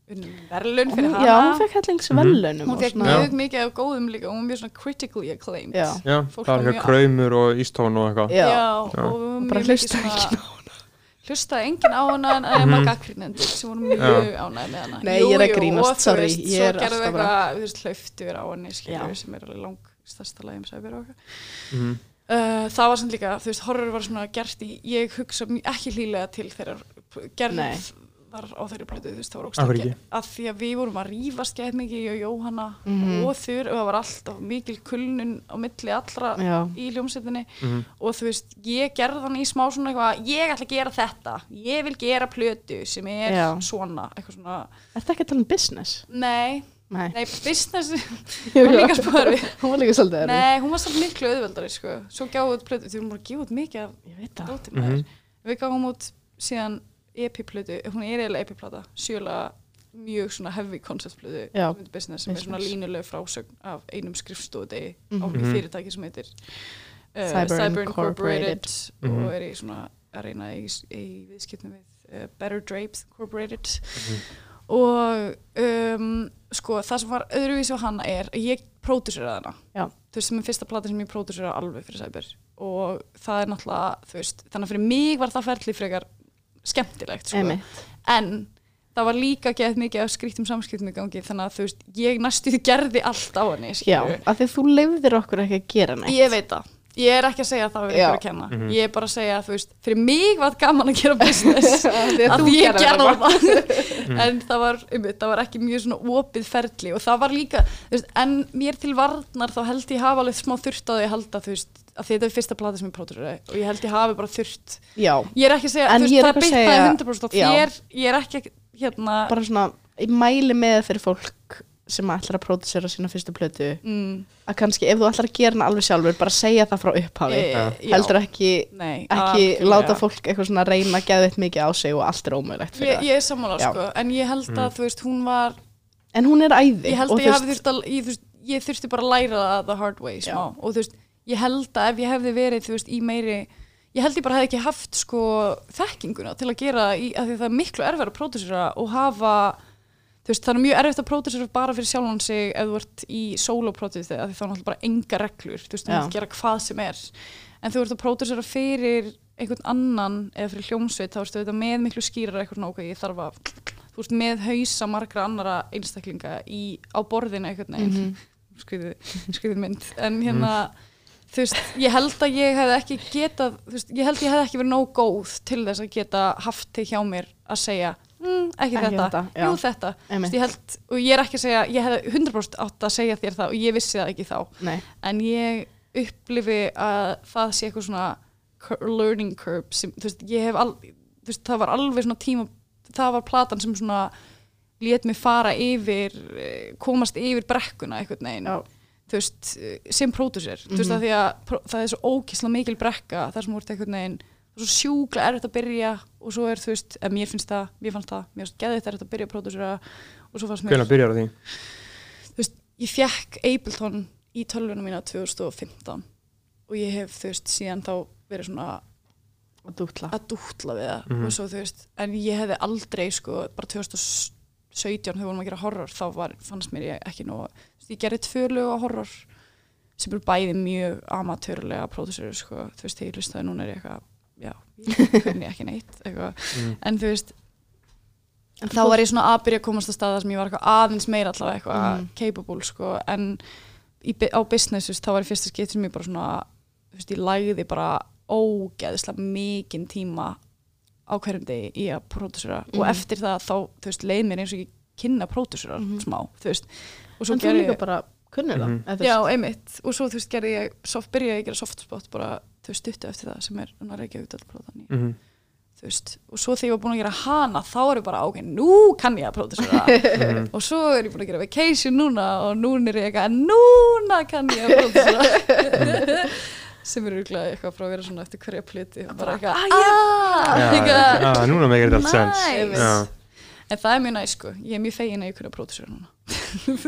verðlun fyrir hana já, hún fekk hellingsvelunum hún fekk mjög mikið af góðum líka og hún var mjög svona critically acclaimed Já. já það eitthvað mjög- kraumur og ístón og eitthvað Já. Já, og við vorum bara hlusta svona- ekki á hlustaði enginn á hana en það er Mhm. maður gaggrinendur sem voru mjög ánægð með hana Nei, ég er að grínast, og sorry, svo er gerðu alltaf eitthvað, þú veist, hlauft yfir á Já. sem er alveg lang stærsta lagi um sæbir og eitthvað Mhm. Uh, það var samt líka, þú veist, horror var svona gert í, ég hugsa ekki hlýlega til þeirra gerð Var á þeirri blötu, þú veist, það var ógst ekki? að því að við vorum að rífast gæð mikið ég og Jóhanna Mhm. og þur og það var alltaf mikil kulnun á milli allra Já. í hljómsettinni Mhm. og þú veist, ég gerði hann í smá svona eitthvað, ég ætla að gera þetta ég vil gera plötu sem er Já. svona, eitthvað svona Er þetta ekki að tala um business? nei, Nei, nei, business var líka spörfi hún var líka svolítið erfið. nei, hún var svolítið miklu auðveldari sko. svo gáðu út plötu, því hún var að gefa út mikið af Ég veit það. Mhm. við gáum út síðan EP-plötu, hún er eiginlega EP-plata sjöla mjög svona heavy concept-plötu Já. sem heitir business sem er svona línuleg frásögn af einum skrifstofudegi á Mhm. í Mhm. fyrirtæki sem heitir uh, Cyber Cyber, Incorporated. Incorporated Mhm. og er í svona að reyna í, í viðskiptum við uh, Better Drapes Incorporated Mhm. og um, sko það sem var öðruvísi á hana er að ég próduseraði hana Já. þú veist sem er fyrsta plata sem ég próduseraði alveg fyrir Cyber og það er náttúrulega þú veist, þannig að fyrir mig var það ferli frekar skemmtilegt sko. En það var líka gett mikið af skrítum samskiptum í gangi þannig að þú veist, ég næstu gerði allt á henni Já, skilurðu. af því þú leifðir okkur ekki að gera neitt. Ég veit það. Ég er ekki að segja að það verður Já. ykkur að kenna. Mhm. Ég er bara að segja að, þú veist, fyrir mig var gaman að gera business. Af því að ég gerði það það. en það var, um, það var ekki mjög svona opið ferli og það var líka, þú veist, en mér til varnar þá held ég hafa alveg smá þurft á því að halda, þú veist, að þetta er fyrsta plata sem ég pródurði og ég held ég hafi bara þurft. Já, Ég er ekki að segja, En þú ég veist, er það segja- 100% á Já. þér, ég er ekki, hérna, bara svona, ég mæli með fyrir fólk sem ætlar að pródusera sína fyrstu plötu mm, að kannski ef þú ætlar að gera hana alveg sjálfur bara segja það frá upphafi e, heldur ekki, nei, ekki láta fólk eitthvað svona reyna að geða mikið á sig og allt er ómögulegt fyrir Ég, það ég er sammála, Já. sko, en ég held að, Mm. þú veist, hún var en hún er æði ég held og að ég þurft að ég, ég þurfti bara að læra það the hard way smá. Og þú veist, ég held að ef ég hefði verið veist, í meiri ég held ég bara hefði ekki haft sko þekkinguna til að gera í, að það er miklu erfæra að pródusera og hafa veist, það er mjög erfitt að pródusera bara fyrir sjálfan sig ef þú ert í solo-pródusera því þá er náttúrulega bara enga reglur þú veist, þú mátt gera hvað sem er. En þú ert að pródusera fyrir einhvern annan eða fyrir hljómsveit þá ertu þetta með miklu skýrar eitthvað ok, ég þarf að þú veist, með hausa margra annara einstaklinga í, á borðinu veginn. Mhm. skrifið, skrifið mynd. En hérna þú veist, ég held að ég hef ekki getað þú veist, ég held ég hef ekki verið nóg góð til þess að geta haft þig hjá mér að segja, mm, ekki, Ekki þetta, þetta, jú þetta. Þú veist, ég held, og ég er ekki að segja ég hef 100% átt að segja þér það og ég vissi það ekki þá. Nei, en ég upplifi að það sé eitthvað svona learning curve sem, þú veist, ég hef al, veist, það var alveg svona tíma það var platan sem svona lét mig fara yfir eh, komast yfir brekkuna einhvern veginn. Já, þú veist, sem pródusir þú veist Mhm. að því að það er svo ókísla mikil brekka þar sem þú ert einhvern veginn það er svo sjúkla erfitt að byrja og svo er þú veist, ef mér finnst það, mér fannst það mér finnst geðið erfitt að byrja að pródusera og svo fannst mér Hvernig byrjar því? þú veist, ég fekk Ableton í tölvuna mína 2015 og ég hef, þú veist, síðan þá verið svona að dútla að dútla við það Mhm. og svo, þú veist, en ég hefði aldrei, sko, bara 2017 þegar við vorum að gera horror, þá var, fannst mér ég ekki veist, ég gerði tvö lög á horror sem eru bæði mjög amatörlega pródusur, sko, þú veist, þegar ég lustaði núna er ég eitthvað, já, ég kunni ekki neitt, eitthvað, Mm. en þú veist, En þá var ég svona að byrja að komast að staða sem ég var eitthvað aðeins meira allavega eitthvað Mhm. capable sko en í, á business þú veist, þá var í fyrsta skipt sem ég bara svona þú veist, ég lægði bara ógeðslega mikinn tíma á hverjum degi í að pródusera og Mhm. eftir það þá þú veist, leið mér eins og ég kynna pródusera Mhm. smá þú veist og En þú gerði líka bara kunnir það eða þú já, einmitt. Og svo þú veist, gerði ég, soft, byrjaði ég að gera softspot bara, þú veist, stuttu eftir það sem er dálprótan í Mhm. þú veist, og svo þegar ég var búin að gera hana þá er ég bara, ok, nú kann ég að pródusera Mhm. og svo er ég búin að gera vacation núna og núna er ég eitthvað, núna kann ég að pródusera sem er auðvitað eitthvað frá að vera svona eftir hverja pliti og bara eitthvað, ah, ah, núna meikir þetta allt sens. En það er mjög næst sko, ég er mjög fegin að ég kunna pródusera núna.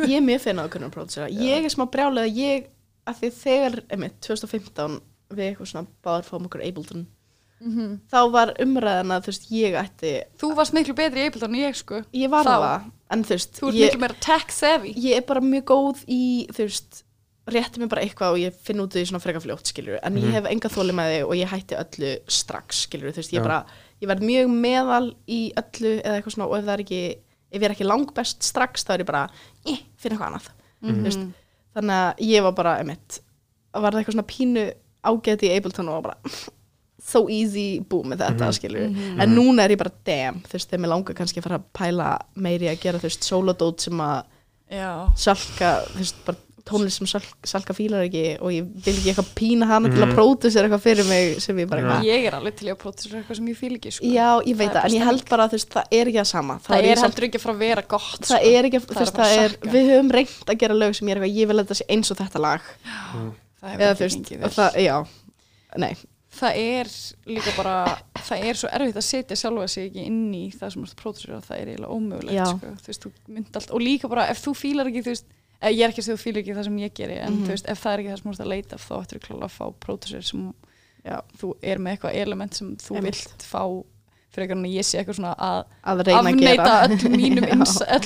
Ég er mjög finna að kunna pródusera Ég er smá brjálega ég, að því þegar, einmitt, 2015 við eitthvað svona báður fáum okkur Ableton þá var umræðan að þú veist, ég ætti þú varst miklu betri í Ableton en ég sko. Ég var það, en þú veist þú ert ég, miklu meira tech savvy. ég er bara mjög góð í þú veist, rétti mig bara eitthvað og ég finn út í svona freka fljótt, Mhm. Ég ég ég ég verð mjög meðal í öllu eða eitthvað svona og ef það er ekki, ef ég er ekki langbest strax, þá er ég bara, eh, finn eitthvað annað Mhm. þú veist, þannig að ég var bara, emitt var það eitthvað svona pínu ágæti í Ableton og var bara so easy, búm með þetta, Mhm. skilur Mhm. en núna er ég bara, damn, þú veist, þegar mér langar kannski að fara að pæla meiri að gera, þú veist, solodót sem að já, salka, þú veist, bara tónlist sem salka, fílar ekki og ég vil ekki eitthvað pína hana til Mhm. að pródusera eitthvað fyrir mig sem ég bara eitthvað ég er alveg til að pródusera eitthvað sem ég fíl ekki sko Já, ég veit Það er það, en ég held bara að þú veist, það er ekki það sama það ég er heldur ekki að fara að vera gott það sko. er ekki, Það þú er veist, að það að er við höfum reynt að gera lög sem ég er eitthvað, ég vil að þetta sé eins og þetta lag það hefur eða ekki og vel. það, já nei, það er líka bara það er svo erfitt að setja sjálfa sig ekki inn í það sem þú að pródusera það er eiginlega ómögulegt Já. sko. þú veist, þú mynd allt og líka bara ef þú fílar ekki þú veist, ég er ekki að segja þú fílar ekki það sem ég geri en Mhm. þú veist, ef það er ekki það sem þú ert að leita þá ættir þú klála að fá pródusir sem já, þú er með eitthvað element sem þú Einmitt. vilt fá fyrir eitthvað en ég sé eitthvað svona að að afneita öllu mínu,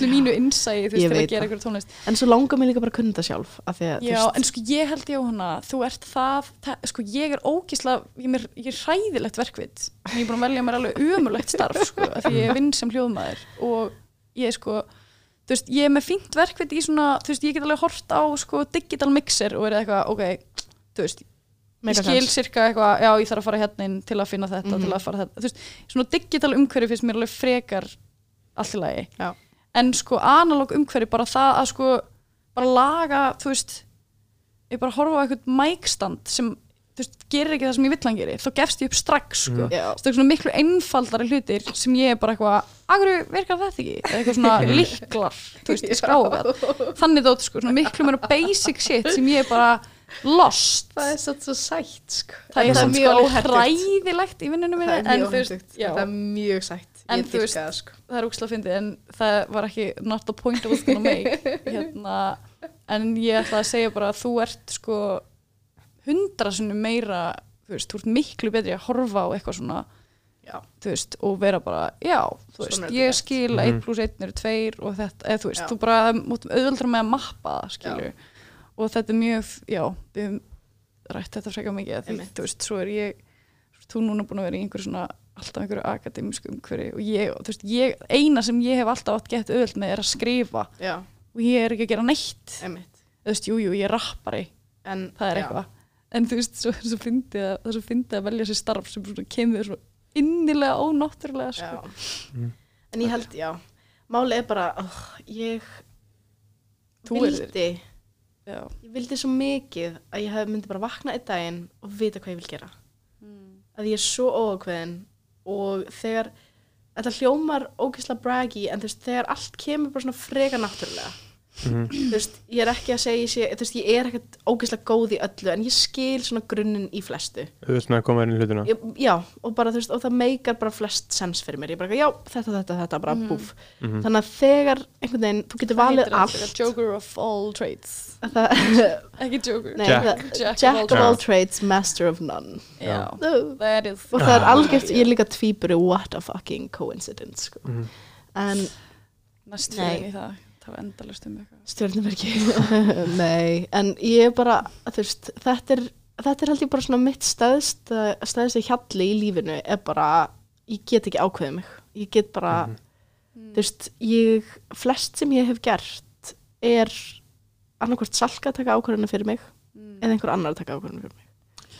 mínu innsæi þú Ég veist, að gera það. eitthvað tónlist en svo langar mig líka bara að kunna þetta sjálf að, Já, en sko ég held ég á hana þú ert það, það sko ég er ógísla ég, er mér, ég er hræðilegt verkvið ég er búin að velja mér alveg umulegt starf sko, af því ég vinn sem hljóðmaður og ég er sko þú veist, ég er með fínt verkvið í svona þú veist, ég get alveg hort á sko digital mixer og er eitthvað, ok, þú veist ég skil sirka eitthvað, já ég þarf að fara hérna inn til að finna þetta, Mhm. til að fara þetta þú veist, svona digital umhverfi finnst mér alveg frekar allt í lagi Já. en sko analog umhverfi bara það að sko bara laga, þú veist ég bara horfa á eitthvað mækstand sem þú veist, gerir ekki það sem ég vill hann geri þá gefst ég upp strax sko. Já. það er svona miklu einfaldari hlutir sem ég er bara eitthvað, akkur virkar þetta ekki? Eða eitthvað svona líklar þú veist, skráfað, þannig þótt sko svona miklu meira basic shit sem ég er bara lost. Það er satt svo sætt sko. það er samt mjög sko hræðilegt í vinnunum minni það er en mjög þú veist, já, það er mjög sætt. En þú veist- það sko. það er úkslega fyndið en það var ekki not the point I hundra sinnum meira þú veist, þú ert miklu betri að horfa á eitthvað svona Já. þú veist, og vera bara, já, þú veist, þetta ég skil að Mhm. 1 pluss 1 eru 2 og þetta, eða þú veist, Já. þú bara auðvöldra með að mappa það, skilur og þetta er mjög, já, við höfum rætt þetta frekar mikið, því, þú veist, svo er ég þú núna búin að vera í einhverju svona alltaf einhverju akademísku umhverju og ég, og þú veist, ég, eina sem ég hef alltaf átt gett auðvöld með er að skrifa. Já, og ég er ekki að gera neitt. Einmitt. Þú veist, jú, jú, ég er rappari. En, það er eitthvað en þú veist, svo, svo fyndið að, það er svo fyndið að velja sér starf sem svona kemur svo innilega ónáttúrulega sko. Mm. En ég held, já Máli er bara, oh, ég Þú vildi. Ég vildi svo mikið að ég hef myndi bara vakna einn daginn og vita hvað ég vil gera að ég er svo óákveðin og þegar þetta hljómar ógeðslega braggy en þú veist, þegar allt kemur bara svona freka náttúrulega Mhm. þú veist, ég er ekki að segja sé, þú veist, ég er ekkert ógeðslega góð í öllu en ég skil svona grunninn í flestu auðvitað með að koma inn í hlutina ég, já, og bara þú veist, og það meikar bara flest sens fyrir mér, ég bara, já, þetta, þetta, þetta bara Mhm. búf, Mhm. þannig að þegar einhvern veginn, þú getur valið allt Joker of all trades það, ekki Joker nei, Jack. það, Jack of Jack all of all trades. trades, master of none Já. that is og það er Ah. algjört, ég er líka tvíburi what a fucking coincidence sko. Mhm. en næst Nei. fyrir í það það var endalust um eitthvað. Stjórnumerki nei, en ég er bara þú veist, þetta er þetta er held ég bara svona mitt stæðst stæðst hjalli í lífinu er bara ég get ekki ákveðið mig. Ég get bara, Mhm. þú veist ég, flest sem ég hef gert er annarkvort salka að taka ákveðinu fyrir mig mm. eða einhver annar að taka ákveðinu fyrir mig.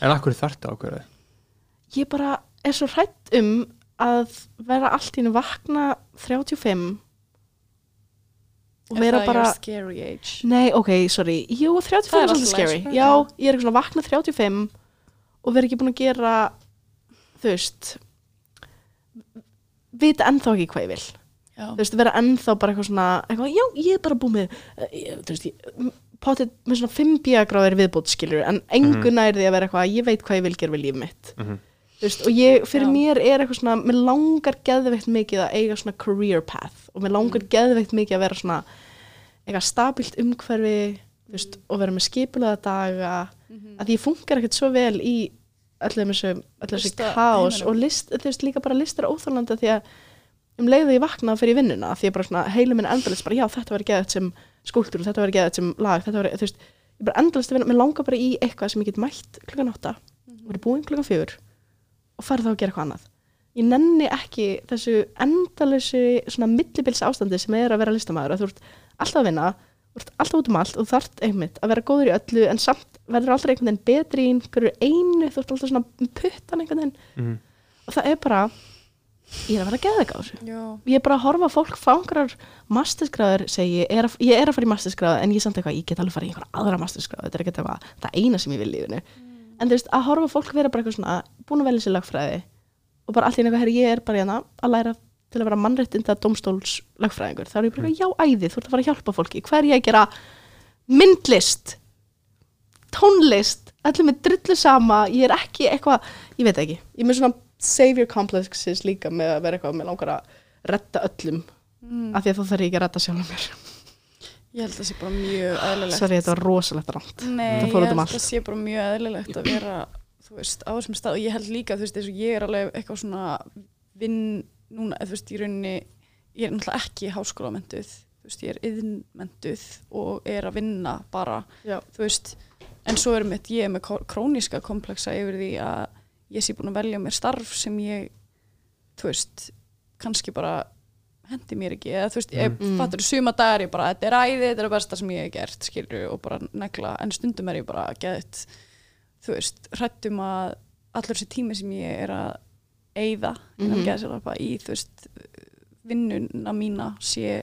En akkur þarftu ákveðið ég bara er svo hrætt um að vera allt í hennu vakna 35 og Er vera bara your scary age Nei, ok, sorry, jú, 35 Það er er alltaf scary læs. Já, ég er ekki svona vakna 35 og vera ekki búin að gera þú veist vita ennþá ekki hvað ég vil Já. þú veist, vera ennþá bara eitthvað svona eitthvað, já, ég er bara búin með eh, ég, þú veist, ég, potið með svona 5 bíagráðir viðbót skilur, en engu Mhm. nær því að vera eitthvað, ég veit hvað ég vil gera við líf mitt Mhm. þú veist, og ég, fyrir Já. mér er eitthvað svona, mér langar geðveikt mikið að eiga svona career path og mér langar Mm. geðveikt mikið að vera svona eitthvað stabilt umhverfi þú veist, og vera með skipulega daga Mhm. að ég funkar ekkert svo vel í öllum þessu, heiminum. og list, veist, líka bara listar óþálanda því að um leiðu ég vakna fyrir vinnuna því að bara svona heilu minn endalist bara já þetta var geðið sem skúltúr, þetta var geðið sem lag þetta var, þú veist, ég bara endalist að vinna mér langar bara í eitthvað sem ég get mætt klukkan átta Mhm. og verið búin klukkan fjögur og farið þá að gera eitthvað annað. Ég nenni ekki þessu endalösu svona millibils ástandi sem er að vera listamæður að þú ert alltaf að vinna þú ert alltaf út um allt og þú þarft einmitt að vera góður í öllu en samt verður aldrei einhvern veginn betri í einhverju einu þú ert alltaf svona puttan einhvern veginn. Mhm. og það er bara ég er að vera geðveika á þessu. Já. ég er bara að horfa á fólk fangrar mastersgráður segi, ég er, að, ég er að fara í mastersgráðu en ég er samt eitthvað, ég get alveg fara í einhverja aðra mastersgráðu þetta er ekkert eitthvað það eina sem ég vil í lífinu. En þú veist, að horfa fólk vera bara eitthvað svona búin að velja sér lagfræði og bara allt í herri, ég er bara hérna að læra til að vera mannréttinda domstóls lagfræðingur þá er ég bara, eitthvað, já, æði, þú ert að fara að hjálpa fólki. Hvað er ég að gera? Myndlist tónlist allir með drullu sama, ég er ekki eitthvað, ég veit ekki, ég með svona savior complexes líka með að vera eitthvað með langar að retta öllum Mm. af því að þá þarf ég ekki að retta sjálf mér. Ég held að það sé bara mjög eðlilegt. Sorry, þetta var rosalegt rámt Nei, Það ég um held að það sé bara mjög eðlilegt að vera þú veist, á þessum stað. Og ég held líka, þú veist, eins og ég er alveg eitthvað svona vinn núna, þú veist, í rauninni ég er náttúrulega ekki háskólamentuð þú veist, ég er yðnmentuð og er að vinna bara Já. þú veist, en svo er mitt ég er með króníska kompleksa yfir því að ég sé búin að velja mér starf sem ég þú veist, kannski bara hendi mér ekki, eða þú veist, ég Mm. fattur suma dagar ég bara, þetta er æði, þetta er besta sem ég hef gert skilur og bara negla, en stundum er ég bara geðt, þú veist hrættum að allur þessi tími sem ég er að eyða innan Mhm. geðsalapa í, þú veist vinnuna mína sé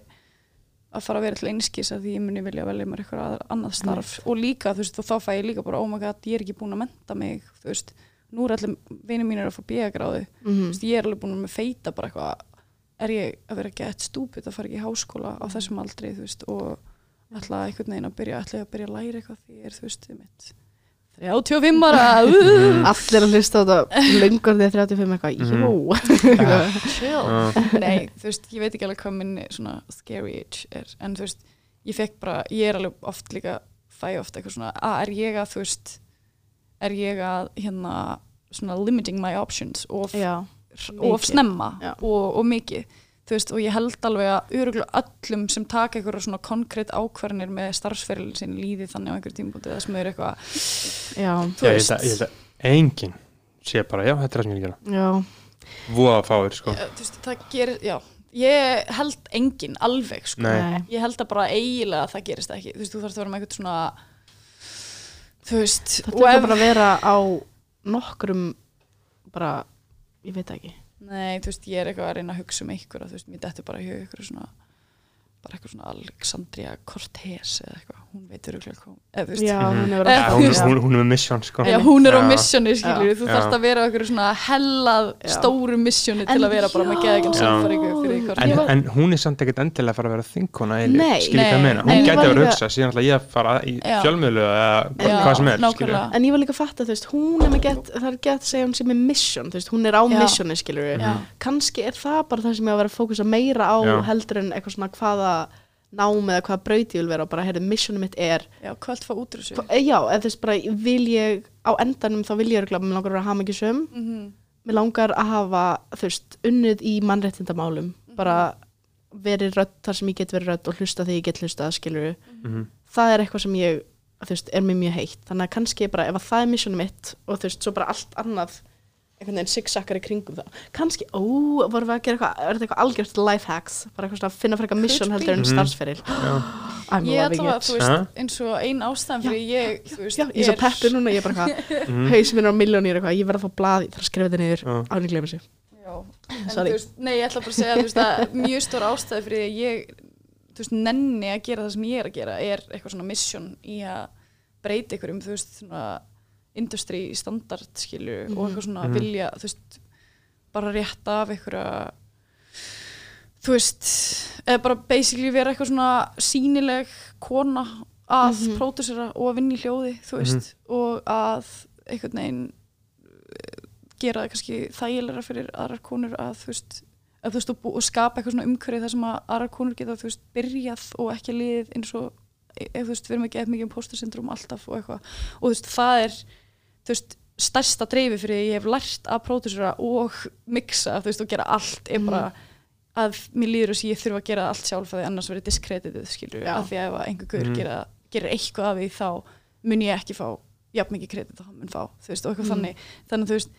að fara að vera til einskis að því ég muni vilja velja mér eitthvað annað starf. Og líka, þú veist, og þá fæ ég líka bara, oh my god, ég er ekki búin að menta mig, þú veist. Nú er allir vinið mínir að fá bíagráðu mm Þú veist, ég er alveg búin að með feita bara eitthvað er ég að vera gett stúpid að fara ekki í háskóla á þessum aldri þú veist, og ætla einhvern veginn að byrja ætla ég að byrja að læra eitthvað því ég er þú veist mitt 35 ára uh, allir að hlusta á þetta lengur því að 35 eitthvað, Mhm. jú. Chill. Já. nei, þú veist, ég veit ekki alveg hvað minni svona scary age er en þú veist, ég fekk bara, ég er alveg oft líka, fæ oft eitthvað svona að er ég að, þú veist er ég að hérna svona limiting my options of, Já, of snemma Já. og, og mikið þú veist, og ég held alveg að öruglega öllum sem taka einhverja svona konkrétt ákvarðanir með starfsferilin sinni líði þannig á einhverjum tímabúti eða sem er eitthvað já, þú Já, ég veist. að- ég held að enginn sé bara, já, þetta er það sem ég vil gera. Já, Voða fáir, sko. Eh, þú veist, það gerir, já. Ég held enginn alveg sko. Nei. ég held að bara eiginlega að það gerist ekki. Þú veist, þú þarfst að vera með eitthvað svona þú veist Það og þurfa ef- bara að vera á nokkrum bara, ég veit ekki Nei, þú veist, ég er eitthvað að reyna að hugsa um einhverja, þú veist, mér dættu bara í hug eitthvað svona, bara eitthvað svona Alexandria Cortez eða eitthvað, hún veitur auðvitað hvað, eða þú veist, Mhm. hún alltaf er með mission, sko. Já, hún er á Já. missioni, skilur, þú Já. þarfst að vera á eitthvað svona hellað Já. stóru missioni til að vera bara með geðeginn eitthvað. En, en hún er samt ekkert endilega að fara að vera þinkona skiljið hvað meina? Hún gæti að vera hugsa, síðan ætla ég að fara í fjölmiðlu eða hvað sem er, skilju En ég var líka að fatta, þú veist, hún er með gett, það er gett að segja hún sem er mission, þú veist, hún hvaða nám eða hvaða braut ég vil vera og bara, heyrðu, missioni mitt er, Já, að fá út úr þessu? Hva- eh, já, eða veist, bara vil ég, á endanum þá vil ég örugglega, mér langar að vera hamingjusum, Mhm. mér langar að hafa, þú veist, unnið í mannréttindamálum, bara verið rödd þar sem ég get verið rödd og hlusta þegar ég get hlusta, skilur Mhm. það er eitthvað sem ég þú veist, er mér mjög heitt, þannig að kannski bara ef að það er missionum mitt og þú veist, svo bara allt annað einhvern veginn sigsakkar í kringum það kannski, ó, vorum við að gera eitthvað er þetta eitthvað algjört life hacks, bara eitthvað svona að finna frekar mission Could heldur en be. starfsferil. Ég ætla að, þú veist, eins og ein ástæðan fyrir ég, þú veist, Já, ég er svo peppu núna, ég er bara eitthvað Mhm. haus minn er á miljónir eitthvað, ég verð að fá blað ég þarf að skrifa þetta niður, árið glemur sig Já, en Sorry. þú veist, nei, ég ætla bara að segja þú veist, að mjög stór ástæði fyrir að ég þú veist, nenni að gera það sem ég er að gera er eitthvað svona mission í að breyta ykkur um, þú veist, svona industry standard, skilju og eitthvað svona Mhm. vilja, þú veist bara rétta af einhverja þú veist eða bara basically vera eitthvað svona sínileg kona að Mhm. pródusera og að vinna í hljóði, þú veist og að einhvern veginn eh, gera það kannski þægilega fyrir aðrar konur að þú veist, að, þú veist og, og skapa eitthvað svona umhverfið þar sem að aðrar konur geta þú veist byrjað og ekki liðið eins og ef þú veist við erum ekki eða mikið um póstasyndrum alltaf og eitthvað og þú veist það er þú veist stærsta dreifi fyrir því ég hef lært að pródusera og mixa þú veist og gera allt er bara að mér líður þess að ég þurfa að gera allt sjálf að því annars verið diskreditið skilur Já. af því að ef að einhver guður Mhm. gera, gerir eitthvað af því þá mun ég ekki fá jafn mikið kredit og hann mun fá þú veist og eitthvað Mhm. þannig þannig að þú veist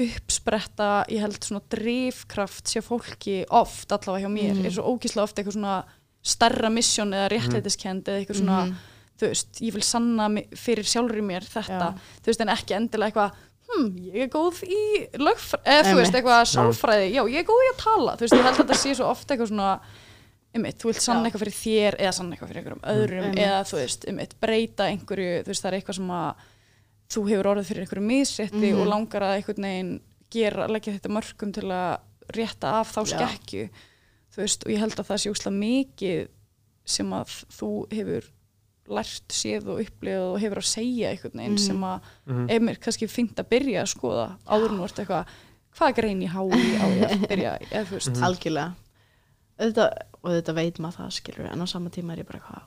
uppspretta, ég held svona drifkraft sé fólki oft allavega hjá mér, Mhm. er svo ógíslega oft eitthvað svona starra mission eða réttlætiskend eða eitthvað svona, Mhm. Þú veist, ég vil sanna fyrir sjálfur mér þetta Já. þú veist, en ekki endilega eitthvað hm, ég er góð í lögfræði eða þú veist, eitthvað sálfræði já, ég er góð í að tala, þú veist, ég held að þetta sé svo oft eitthvað svona einmitt, þú vilt sanna eitthvað fyrir þér eða sanna eitthvað fyrir einhverjum öðrum Einmitt. eða þú veist, einmitt, breyta einhverju þú veist, það er eitthvað sem að þú hefur orðið fyrir einhverju misrétti Mhm. og langar að einhvern veginn gera, leggja þetta mörgum til að rétta af þá Já. skekkju þú veist, og ég held að það sé úslega mikið sem að þú hefur lært, séð og upplifað og hefur að segja einhvern veginn Mhm. sem að Mhm. er mér kannski fínt að byrja að skoða áður nú ertu eitthvað hvað grein ég hái á ég að byrja eða þú veist, Mhm. algjörlega þetta, og þetta veit maður það skilur en á sama tíma er ég bara hvað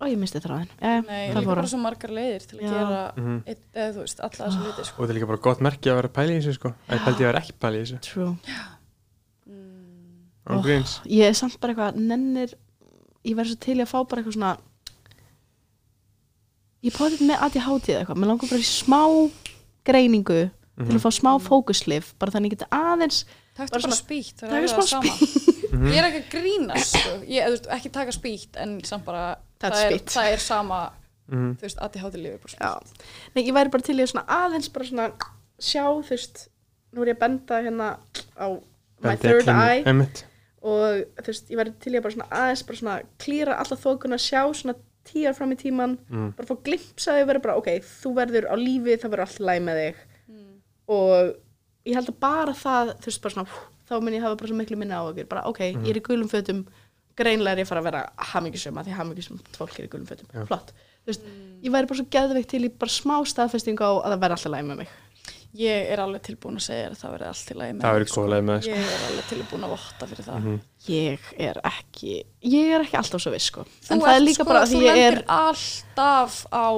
og ég misti þráðin ja, nei, það fór bara svo margar leiðir til að Já. gera Mhm. eitt, eða þú veist, alla þessa hluti Og sko. þetta er líka bara gott merki að vera að pæla í þessu sko En ég að vera ekki að pæla í þessu true mm, Oh. ég er samt bara eitthvað nennir ég verður svo til að fá bara eitthvað svona ég potið með ADHD eða eitthvað, mér langar bara í smá greiningu til Mhm. að fá smá fókuslif bara þannig ég geti aðeins taktu Bara bara, spýtt það taka er smá það sama Mhm. ég er ekki að grínast sko. ég, veist, ekki taka spýtt en samt bara það er, það er sama Mhm. þú veist, ADHD lifir bara Já. spýtt Nei, ég væri bara til í að svona aðeins bara svona sjá, þú veist, nú er ég að benda hérna á my Bendi third eye og þú veist, ég væri til að bara svona aðeins bara svona klýra alla þókuna, sjá svona tíjar fram í tíman, Mhm. bara fá glimpsaði verið bara, ok, þú verður á lífi, það verður allt í læg með þig. Mm. og ég held að bara það, þú veist, bara svona hú, þá mun ég hafa bara svo miklu minna á okkur, bara ok, Mhm. ég er í gulum fötum. Greinlega er ég að fara að vera hamingisum að því hamingisum fólk er í gulum fötum, flott. Þú veist, ég væri bara svo geðveikt til í bara smá staðfestingu á að það verði alltaf læg með mig ég er alveg tilbúin að segja að það verði allt í lagi með Það mig, verður góðlega með sko ég er alveg tilbúin að votta fyrir það Mhm. ég er ekki ég er ekki alltaf svo viss sko þú en það er líka sko, bara því ég er lendir alltaf á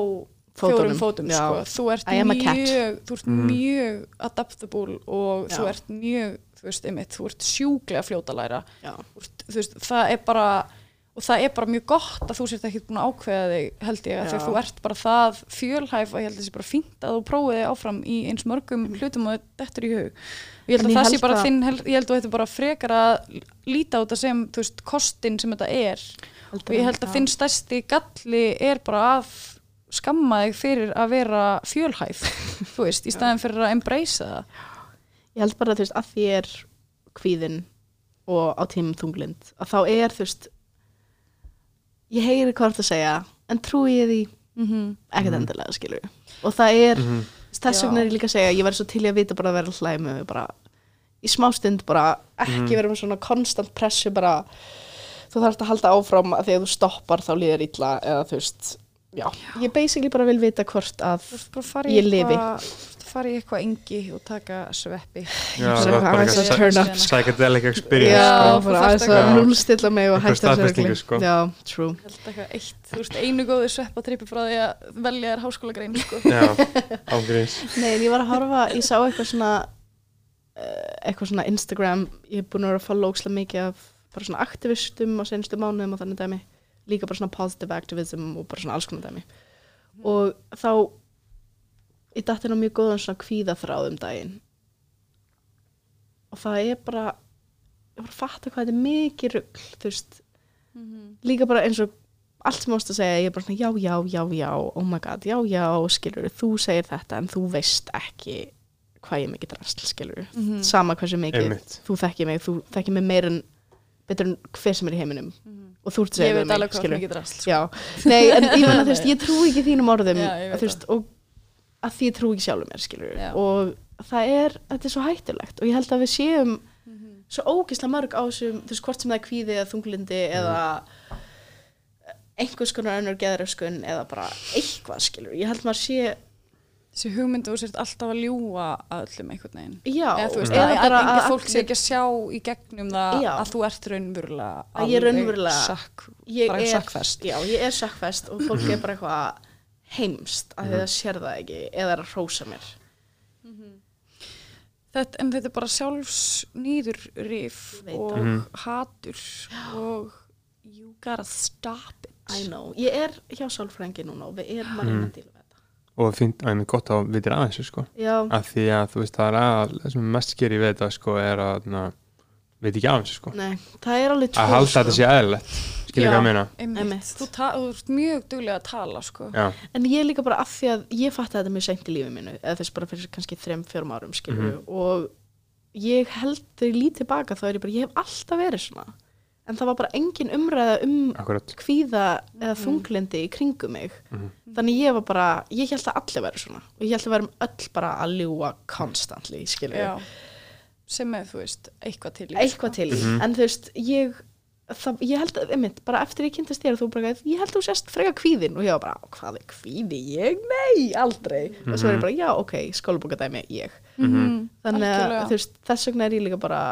fjórum fótum sko. þú ert mjög þú ert Mhm. mjög adaptable og Já. þú ert mjög þú veist, einmitt, þú ert sjúklega fljóta að læra Já. Þú ert- þú veist, það er bara og það er bara mjög gott að þú sért ekki búin að ákveða þig held ég, að þú ert bara það fjölhæf og ég held að það sé bara fínt að þú prófið þig áfram í eins mörgum hlutum og þetta er í hug. Ég held En að það sé bara þinn ég held að þetta bara frekar að líta á þetta sem þú veist, kostin sem þetta er. Og ég held að þinn stærsti galli er bara að skamma þig fyrir að vera fjölhæf þú veist, í staðin fyrir að embracea það. Ég held bara þú veist að því er kvíðin og á tímum þunglind að þá er þú veist ég heyri ert að segja en trúi ég því mm -hmm. ekkert Mhm. endilega skilur og það er, Mhm. þess vegna Já. er ég líka að segja ég verði svo til í að vita bara að vera hlæmi bara í smástund bara ekki Mhm. vera með svona konstant pressu bara þú þarfst að halda áfram að því að þú stoppar þá líður illa eða þú veist já, ég basically bara vil vita hvort að Ég lifi. Fara í eitthvað engi og taka sveppi psychedelic experience já, sko. bara aðeins að núlstilla mig og hætta rugli. sko. já, true eitt, þú veist, einu góðu sveppatrippi frá því að velja þér háskólagrein sko. Já, ángríns Nei, en ég var að horfa, ég sá eitthvað svona uh, eitthvað svona Instagram ég hef búin að vera að follow ókslega mikið af bara svona aktivistum á senustu mánuðum og þannig dæmi, líka bara svona positive activism og bara svona alls konar dæmi og þá ég datt inn á mjög góðan svona kvíðaþráð um daginn. Og það er bara ég bara að fatta hvað þetta er mikið rugl þú veist, líka bara eins og allt sem ást að segja, ég er bara svona já, já, já, já, oh my god, já, já skilur, þú segir þetta en þú veist ekki hvað ég er mikið drasl, skilur Mhm. sama hversu mikið, Einmitt. þú þekki mig þú þekki mig meir en betur en hver sem er í heiminum. Og þú ert að segja Ég við veit alveg mig, hvað mikið drast sko. já, nei, en ég menna, veist, ég trú ekki þínum orðum, Já, ég þú veist, og að því ég trú ekki sjálfur mér, skilur Já. og það er, þetta er svo hættulegt. Og ég held að við séum svo ógislega mörg á þessum, þú veist, hvort sem það er kvíði eða þunglindi eða einhvers konar önnur geðröskun eða bara eitthvað, skilur ég held maður sé, Þessi hugmynd og þú sért alltaf að ljúga að öllum einhvern veginn. Já. Eða þú veist, eða að, að fólk sé ekki að sjá í gegnum það Já. að þú ert raunverulega Að ég alveg raunverulega- sökk, ég er, já, ég er sökkfest og fólk er bara eitthvað heimst að Mhm. því það sér það ekki eða er að hrósa mér þetta, en þetta er bara sjálfsnýður rif Ég veit og það. Mhm. hatur og you gotta stop it I know, ég er hjá sálfrængi núna og við erum að reyna Mhm. að díla við þetta og finn, að mér gott að vitir aðeins sko. að því að þú veist það er að það sem mest gerir við þetta sko er að na, veit ekki af þessu sko nei, það er alveg að halda þetta sé eðlilegt skilja hvað ég meina Einmitt. Þú, ert mjög duglega að tala sko. En ég er líka bara að því að ég fatt þetta mjög seint í lífið mínu, eða þess bara fyrir kannski þrem, fjórum árum, skilur Mhm. og ég held þegar ég lít tilbaka þá er ég bara, ég hef alltaf verið svona en það var bara engin umræða um akkurat kvíða eða Mhm. þunglindi í kringum mig Mhm. þannig ég var bara, ég held að allir verið svona og ég held að verðum öll bara að ljúa constantly, skilur Já. sem er, þú veist, eitthvað til í, eitthvað til í, Mhm. en þú veist ég, það, ég held að, einmitt, bara eftir ég kynntast þér þú bara, ég held að þú sést freka kvíðin og ég var bara, hvað er kvíði ég? Nei, aldrei. Og svo er ég bara, já, ok, skólabókadæmi, ég. Mhm. þannig að þú veist, þess vegna er ég líka bara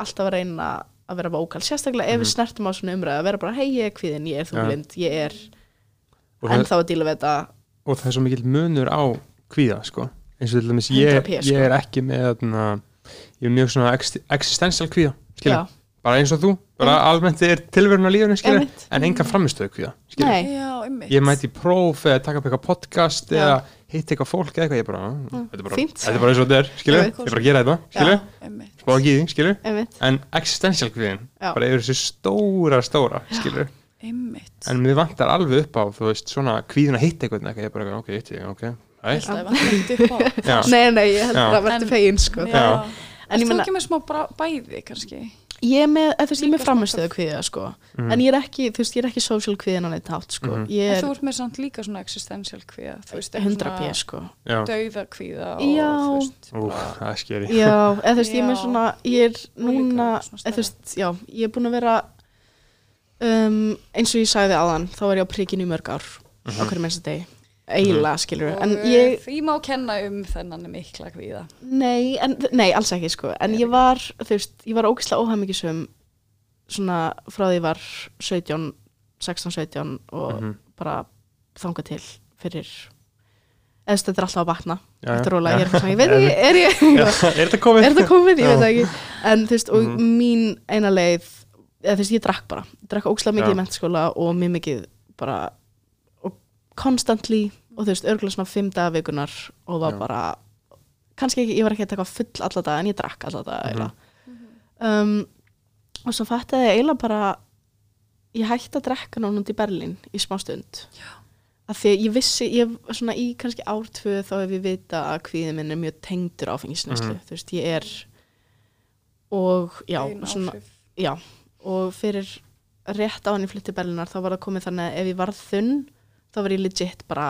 alltaf að reyna að vera vókal. Sérstaklega ef við snertum á svona umræðu að vera bara, hei, ég er kvíðin, ég er þunglind, ég er og það, ennþá að díla við þetta. Og það er svo mikill munur á kvíða sko. Eins og til dæmis ég, 100p, sko. ég er ekki með þarna, ég er mjög svona ex, existential kvíða skilja. Bara eins og þú bara almennt er tilverun á lífinu skilja Einmitt. en enga framistöðu kvíða skilja Nei. Já, einmitt. Ég mæti próf eða taka upp eitthvað podcast Já. eða hitta eitthvað fólk eða eitthvað ég bara, ah, þetta er bara, þetta er bara eins og þetta er Einmitt. ég er bara að gera þetta einmitt. spá ekki í því einmitt, en existential kvíðin, bara yfir þessu stóra stóra einmitt. en mér vantar alveg upp á þú veist, svona kvíðin að hitta eitthvað eitthvað, ég bara, ok, hitti, ok, Ég hæ það á. Já. nei, nei, ég held að verður En- fegin, sko. Já. En þú meina- ekki með smá bæði kannski ég er með, eða þú veist, ég er með smá kvíða, sko. Mhm. en ég er ekki, þú veist, ég er ekki social kvíðin á neitt hátt, sko. Mhm. ég En er þú ert með samt líka svona existential kvíða Þú veist, 100 p, sko. Dauða kvíða og Já. þú veist Ú, bara- það er skeri Já, eða þú veist, ég er með svona, ég er núna, eða þú veist, já, ég er búin að vera, um, eins og ég sagði áðan, þá er ég á prikinu í mörg ár, á hverju mennsta degi, eiginlega, skilur Og en eh, ég, því má kenna um þennan mikla kvíða nei, en, nei, alls ekki, sko, en ég var, þú veist, ég var ógislega óhæmmingisum, svona, frá því ég var 17, 16, 17 og Mhm. bara þangað til fyrir eða þú veist, þetta er alltaf að batna Já, já. er rólega, ég er svona, ég veit ekki, er ég er þetta komið? er þetta komið, ég veit það ekki en þú veist, og Mhm. mín eina leið eða þú veist, ég drakk bara drakk ókslega mikið Já. í mentaskóla og mjög mikið bara constantly og þú veist, örgulega svona fimm daga vikunar og var Já. bara kannski ekki, ég var ekki að taka full alla daga en ég drakk alla daga Mhm. eiginlega um, og svo fattaði ég eiginlega bara ég hætti að drekka núna út í Berlín í smá stund að því ég vissi, ég svona í kannski ár tvö þá hef ég vita að kvíðin minn er mjög tengdur áfengisnæslu, Mhm. þú veist, ég er og já, svona, já og fyrir rétt á hann í flytti Berlínar þá var það komið þannig að ef ég varð þunn þá var ég legit bara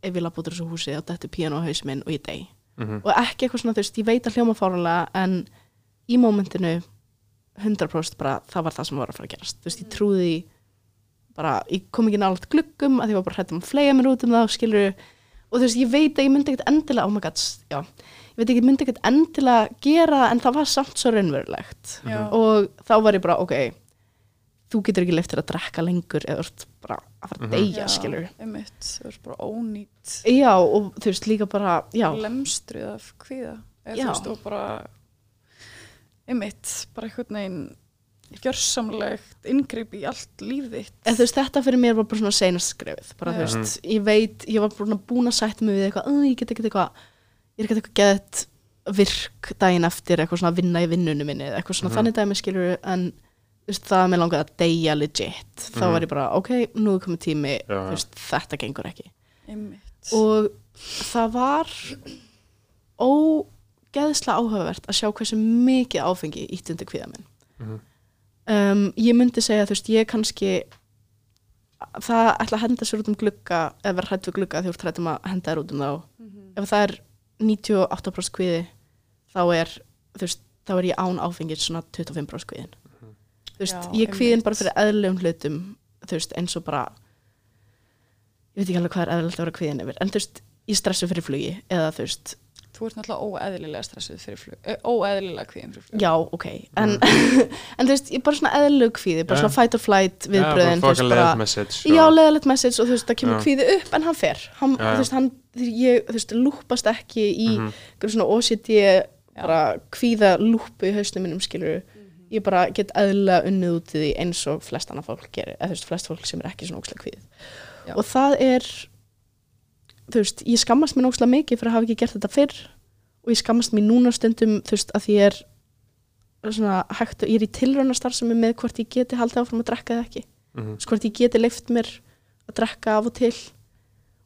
ef ég lapp út úr þessu húsi og þetta er píano á haus minn og ég dey. Mhm. og ekki eitthvað svona, þú veist, ég veit að hljóma fáranlega en í mómentinu 100% bara það var það sem var að fara að gerast, þú veist, ég trúði því bara, ég kom ekki nálægt gluggum að því ég var bara hrættum að flega mér út um það skilur, og þú veist, ég veit að ég myndi ekkert endilega, oh my god, já ég veit ekki, ég myndi ekkert endilega gera en það var samt svo raunverulegt. Já. og þá var ég bara, ok þú getur ekki leiftir að drekka lengur eða bara að fara að Mhm. deyja, skilur einmitt, þú ert bara ónýtt já, og þú veist, líka bara, já. lemstruð af Já. þú veist, og bara einmitt, bara einhvern veginn gjörsamlegt inngrip í allt líf þitt. En þú veist, þetta fyrir mér var bara svona seinast skrefið. Bara, þú veist, ég veit, ég var bara búin að sætta mig við eitthvað, "Æ, ég get ekki eitthvað ég er ekki eitthvað geðt virk daginn eftir, eitthvað svona að vinna í vinnunum minni eða eitthvað svona Mhm. þannig dæmi skilur en það að mér langaði að deyja legit, þá Mhm. var ég bara, ok, nú er komið tími, Já, já. veist, þetta gengur ekki einmitt og það var ógeðslega áhugavert að sjá hversu mikið áfengi ítt undir kvíða minn Mhm. um, ég myndi segja þú veist ég kannski það ætla að henda sér út um glugga eða vera hrætt við glugga því þú ert hrætt um að henda þér út um þá Mhm. ef það er 98% kvíði þá er þú veist þá er ég án áfengið svona 25% kvíðin þú veist, Já, ég kvíðin bara fyrir eðlum hlutum þú veist, eins og bara ég veit ekki alveg hvað er eðlilegt að vera kvíðin yfir en þú veist, ég stressu fyrir flugi eða þú veist, þú ert náttúrulega óeðlilega stressuð fyrir flug ö, óeðlilega kvíðin fyrir flug já, ok en, en þú veist, ég er bara svona eðlug kvíði bara Já. svona fight or flight viðbröðin Já, bara fucking leiðilegt message, sko. já, leðilegt message og þú veist, það kemur Já. kvíði upp en hann fer, hann, þú veist, hann ég, þú veist, lúpast ekki í Mhm. einhverju svona OCD bara kvíða lúpu í hausnum minnum skilur ég bara get eðlilega unnið út í því eins og flest annað fólk gerir, eða þú veist, flest fólk sem er ekki svona ókslega kvíð Já. og það er þú veist, ég skammast mér ókslega mikið fyrir að hafa ekki gert þetta fyrr og ég skammast mér núna stundum þú veist, að ég er svona hægt, ég er í tilraunastar sem er með hvort ég geti haldið áfram að drekka eða ekki. Þú veist, hvort ég geti leift mér að drekka af og til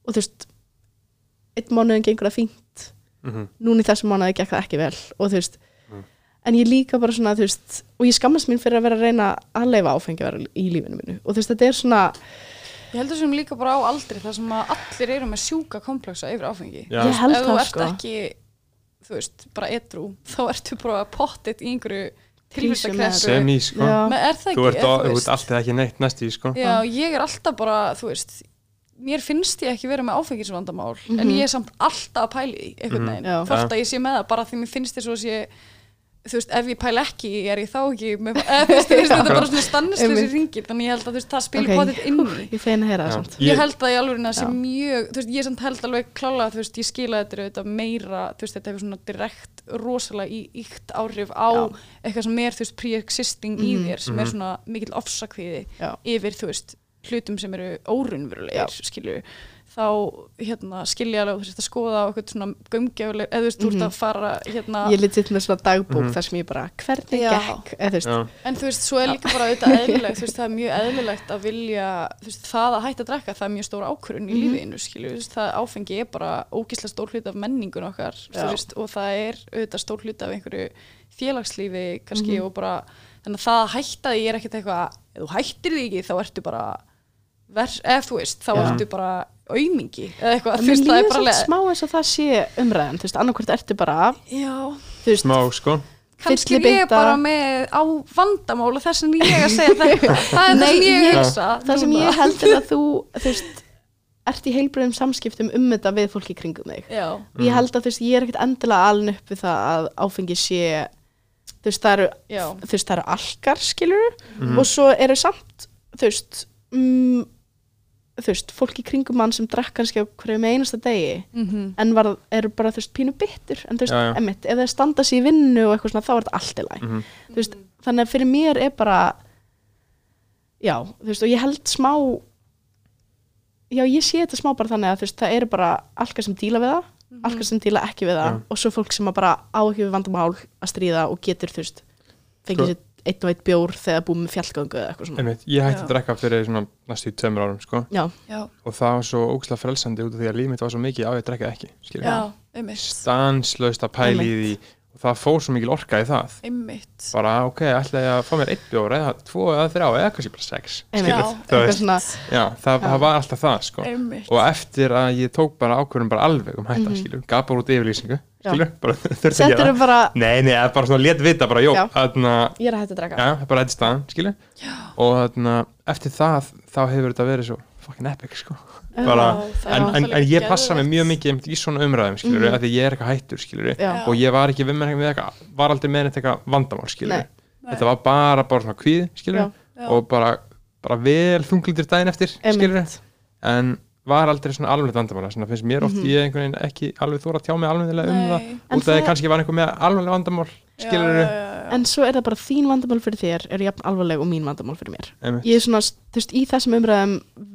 og þú veist einn mánuðin gengur það fínt Mhm. núna í þessum mánuði gekk það ekki vel og þú veist Mm. En ég líka bara svona, þú veist og ég skammast mín fyrir að vera að reyna að leifa áfengi að vera í lífinu mínu. Og þú veist, þetta er svona ég heldur sem líka bara á aldri þar sem að allir eru með sjúka kompleksa yfir áfengi. Já. ég held ef þú það ert sko. ekki þú veist, bara edru þá ertu bara pottit í einhverju tilvistakressu sem í sko. Er það þú ekki, ert, þú þú ert alltaf ekki neitt næst í sko. Já, ég er alltaf bara, þú veist mér finnst ég ekki vera með áfengisvandamál en Mhm. ég er samt alltaf að pæli því einhvern Mhm. veginn, Já. þótt að ég sé með það bara því mér finnst þess að sé þú veist, ef ég pæli ekki, er ég þá ekki með, eða, þú veist, þú veist, þetta er bara svona stannislösi Einmitt. ringir, þannig ég held að þú veist, það spilir Ok. okay. potið inn í ég feina að heyra það samt ég, held að ég alveg að sé mjög þú veist, ég samt held alveg klála þú veist, ég skila þetta auðvitað meira þú veist, þetta hefur svona direkt rosalega í ykt áhrif á Já. eitthvað sem er þú veist, pre-existing í Mhm. þér sem er Mhm. svona mikill ofsakviði Já. yfir þú veist, hlutum sem eru órunverulegir, skilju þá hérna, skilja alveg þú veist, að skoða á eitthvað svona gömgjöfuleg eða þú veist, þú ert Mhm. að fara hérna, ég litið með svona dagbók Mhm. þar sem ég bara, hvernig gekk eða þú veist, Já. En þú veist, svo er líka bara auðvitað eðlilegt, þú veist, það er mjög eðlilegt að vilja, þú veist, það að hætta að drekka, það er mjög stór ákvörun í Mhm. lífinu, skilju, þú veist, það áfengi er bara ógislega stór hluti af menningun okkar, þú veist, og það er auðvitað stór hluti af einhverju félagslífi, kannski, Mhm. og bara, þannig að það eitthvað, ef þú hættir því ekki, þá ertu bara, ver, eða þú veist, þá ertu bara aumingi, eða eitthvað, þú veist, það er bara leið. smá eins og það sé umræðan, þú veist, annarkvort ertu bara Já, veist, smá sko. kannski er ég bara með á vandamál og þess að ég að segja þetta, það er það sem ég ég- hugsa. það sem ég held er að þú þú veist, ert í heilbröðum samskiptum um þetta við fólki kringum þig. Já, og ég held að þú veist, ég er ekkert endilega alin upp við það að áfengi sé þú veist, það eru, já, þú veist, það eru alkar skilur Mhm. og svo eru samt þú veist mm, þú veist, fólk í kringum mann sem drakk kannski á hverju með einasta degi Mhm. en var, eru bara, þú veist, pínu bittur en þú veist, Já, já. emmitt, ef þeir standa sér í vinnu og eitthvað svona, þá er þetta allt í læg Mhm. þú veist, þannig að fyrir mér er bara já, þú veist, og ég held smá já, ég sé þetta smá bara þannig að þú veist, það eru bara algar sem díla við það, Mhm. algar sem díla ekki við það Já. og svo fólk sem að bara á ekki við vandamál að stríða og getur, þú veist fengið Sko- sér einn og einn bjór þegar búið með fjallgöngu eða eitthvað svona. Einmitt, ég hætti Já. að drekka fyrir svona næstu í tveimur árum sko. já, Já, og það var svo ógslag frelsandi út af því að líf mitt var svo mikið á ég að drekka ekki stanslaust að pæli í því það fór svo mikil orka í það Einmitt bara ok, ætla ég að fá mér einn bjór eða tvo eða þrjá eða kannski bara sex Einmitt. skilur, Já, eitthvað veist, svona já, það, Já. það var alltaf það sko. Einmitt og eftir að ég tók bara ákvörðum bara alveg um hætta, Mhm. skilur, gaf bara út yfirlýsingu Já. skilur, bara þurfti að settur gera bara, nei, nei, eða bara svona let vita bara, jó, Já. þarna ég er að hætta að já, það er bara þetta staðan, skilur og þarna, eftir það, þá hefur þetta verið svo fucking epic, sko Já, bara- en, en, en ég passa mig mjög mikið í svona umræðum, Mhm. mm því ég er eitthvað hættur, skilur já, og ég var ekki við með eitthvað, var aldrei með eitthvað vandamál. Nei. þetta var bara, bara svona kvíð. Já. og bara, bara vel þunglítur daginn eftir, einmitt en var aldrei svona alveg vandamál svona finnst mér oft Mhm. ég einhvern veginn ekki alveg þóra að tjá mig alveg um það út af því það- kannski var einhver með alveg vandamál skilur já. en svo er það bara þín vandamál fyrir þér er jafn alvarleg og mín vandamál fyrir mér. Einmitt, ég er svona, þú veist, í þessum umræðum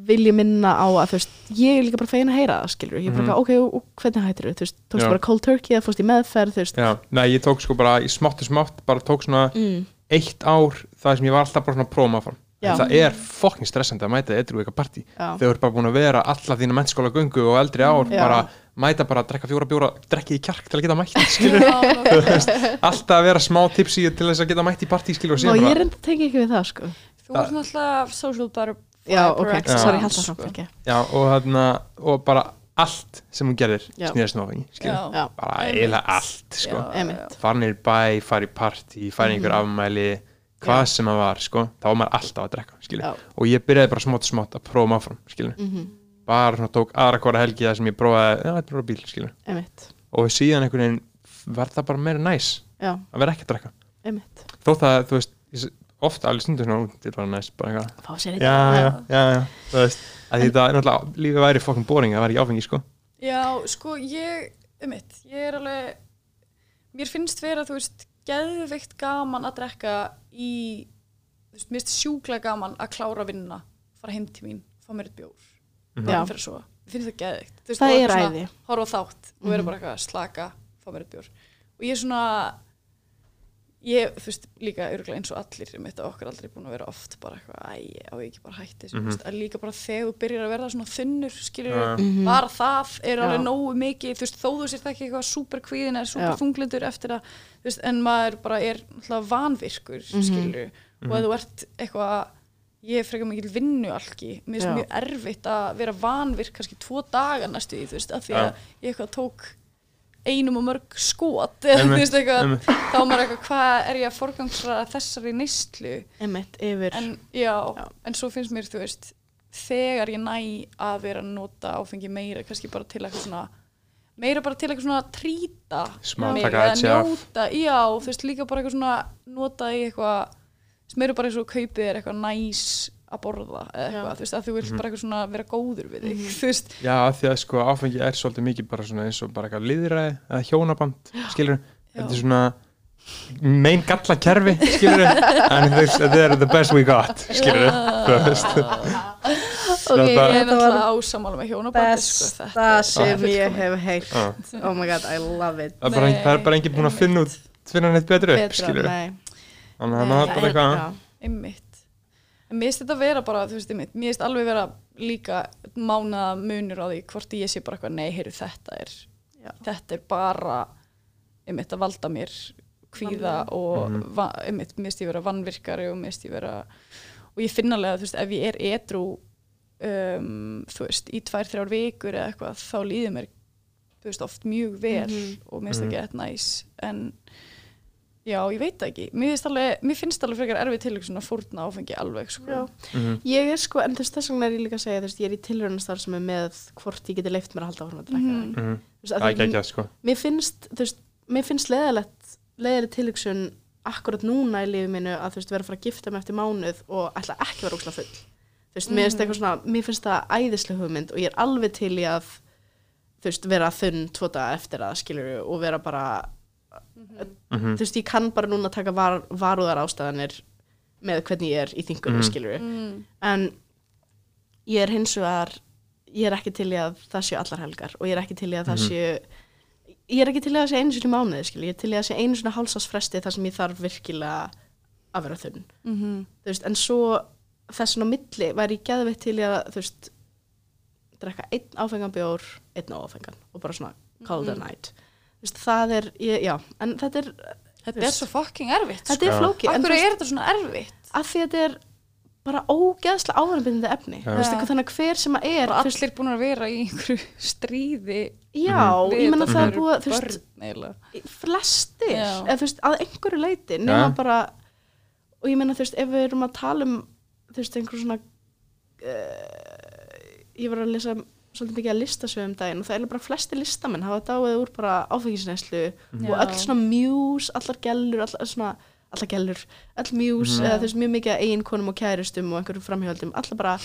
vil ég minna á að, þú veist, ég er líka bara fegin að heyra það, skilur, ég er bara, mm ok, og, og hvernig hættir þú, þú veist, tókst Já. bara cold turkey eða fórst í meðferð, þú veist. Já, nei ég tók sko bara í smátt og smátt, bara tók svona mm, eitt ár það sem ég var alltaf bara svona prófum áfram Já. en það er fokkin stressandi að mæta eitthvað eitthvað partí þú ert bara búin að vera alla þína mennskóla göngu og eldri ár Já. bara mæta bara að drekka fjóra bjóra drekkið í kjark til að geta mætt skilur, Já, nákvæmlega. alltaf að vera smá tipsi til þess að geta mætt í partí skilur og ég bara, reynda að tengja ekki við það, sko Þú ert náttúrulega social butterfly já, ok, per excellence, sorry, sko. og, þarna, og bara allt sem hún gerðir Já. snýðast áfengi skilur, Já. Já. bara eiginlega allt sko. Í bæ, fara í partí fara í einhver afmæli, hvað sem það var sko, þá var maður alltaf að drekka og ég byrjaði bara smátt og smátt að prófa áfram skilur. mhm, bara svona tók aðra hvora helgi það sem ég prófaði, já, þetta er bara bíl og síðan einhvern veginn var það bara meira næs já, að vera ekki að drekka. Einmitt. Þó það, þú veist, ofta alveg stundu svona, "Ú, þetta er bara næs bara eitthvað. Já, já, já, þú veist. Að þetta, náttúrulega, lífið væri fokkin boring að vera ekki áfengi, sko. Já, sko, ég, um mitt, ég er alveg, mér finnst vera, þú veist, geðveikt gaman að drekka í, þú veist, mér finnst sjúklega gaman að klára vinna, fara heim til mín, fá mér eitt bjór, Mhm. Já. bara fyrir svo, mér finnst það geðveikt. Þú veist, það er svona, Horfa þátt og vera Mhm. bara eitthvað slaka, fá mér eitt bjór. Og ég er svona, ég, þú veist, líka eins og allir, um þetta okkar aldrei búin að vera oft bara eitthvað, æ, á ekki bara hætti Mhm. þú veist, að líka bara þegar þú byrjar að verða svona þunnur, skilur. Mhm. bara það er alveg Já. nógu mikið þú veist, þó þú sért ekki eitthvað súper kvíðin eða súper Já. þunglindur eftir að þú veist, en maður bara er náttúrulega vanvirkur Mhm. skilur, og ef þú ert eitthvað ég er frekar mikil vinnualki mér Já. finnst mjög erfitt að vera vanvirk kannski tvo daga næstu í þú veist, af því að ég eitthvað tók einum og mörg skot eða þú veist eitthvað, þá er maður eitthvað hvað er ég að forgangsra þessari yfir en já, Já. en svo finnst mér þú veist þegar ég næ að vera að nota áfengi meira, kannski bara til eitthvað svona meira bara til eitthvað svona að trýta edge af. njóta, já, þú veist líka bara eitthvað svona nota í eitthvað meira bara eins og kaupið er eitthvað næs að borða eða eitthvað, þú veist, að þú vilt Mhm. bara eitthvað svona vera góður við þig, þú veist. Já, af því að sko áfengi er svolítið mikið bara svona eins og bara eitthvað liðræði eða hjónaband, skilur þetta er svona mein galla kerfi, skilur þetta er the best we got skilur þú veist. Ok, ég er þetta var náttúrulega ásamála með hjónabandi sko, besta þetta er sem ég fullkomið. hef heilt Já. oh my god, I love it. Það er bara, Nei. það er bara enginn búin að finna út finna neitt betur upp, Betra, skilur þannig að Það bara er- eitthvað já. einmitt en mér finnst þetta vera bara, þú veist, einmitt mér finnst alveg vera líka mánaða munur á því hvort ég sé bara eitthvað nei, heyru þetta er Já. þetta er bara einmitt að valda mér kvíða og Mhm. va, einmitt, mér finnst ég vera vannvirkari og mér finnst ég vera og ég finna alveg að þú veist, ef ég er edru um, þú veist, í tvær, þrjár vikur eða eitthvað, þá líður mér þú veist, oft mjög vel Mhm. og mér finnst það gett næs en já, ég veit það ekki mér finnst alveg, mér finnst alveg frekar erfið til að fórna áfengi alveg sko. Já. Mhm. Ég er sko, en þess þess vegna er ég líka að segja, veist, ég er í tilraunastar sem er með hvort ég geti leift mér að halda áfram að drekka mm Mhm. -hmm. það er ekki ekki að sko Mér finnst, þú veist, mér finnst leðilegt leðileg tilhugsun akkurat núna í lífið mínu að þú veist, vera að fara að gifta mig eftir mánuð og ætla ekki að vera úkslega full þú veist, mér finnst Mhm. eitthvað svona mér finnst það æðislega hugmynd og ég er alveg til í að þú veist, vera þunn tvo daga eftir það skilur og vera bara Mhm. þú veist, ég kann bara núna taka var, varúðar ástæðanir með hvernig ég er í þingunum, Mhm. skilur mm, en ég er hins vegar ég er ekki til í að það séu allar helgar og ég er ekki til í að það Mhm. séu ég er ekki til í að það séu einu sinni í mánuði skilur, ég er til í að það séu einu sinni hálsásfresti þar sem ég þarf virkilega að vera þunn mm þú veist, en svo þessan á milli væri ég geðveitt til í að þú veist drekka einn áfengan bjór, einn áfengan og bara svona call it a Mhm. night það er, ég, já, en þetta er þetta er svo fucking erfitt þetta er Já. flóki, en Akkur þú veist, er þetta svona erfitt? að því þetta er bara ógeðslega áhverjum efni, veist, eitthvað þannig að hver sem að er, Bara allir búin að vera í einhverju stríði já, við ég menna það er búið, þú veist, flestir, eða þú veist, að einhverju leiti, nema Já. bara og ég menna, þú veist, ef við erum að tala um þú veist, einhver svona uh, ég var að lesa svolítið mikið að listasögum daginn og það er bara flesti listamenn hafa dáið úr bara áfengisneslu og Já. öll svona muse, allar gellur allar svona, allar gellur öll muse, Mhm. eða þú veist, mjög mikið af eiginkonum og kæristum og einhverjum framhjóldum allar bara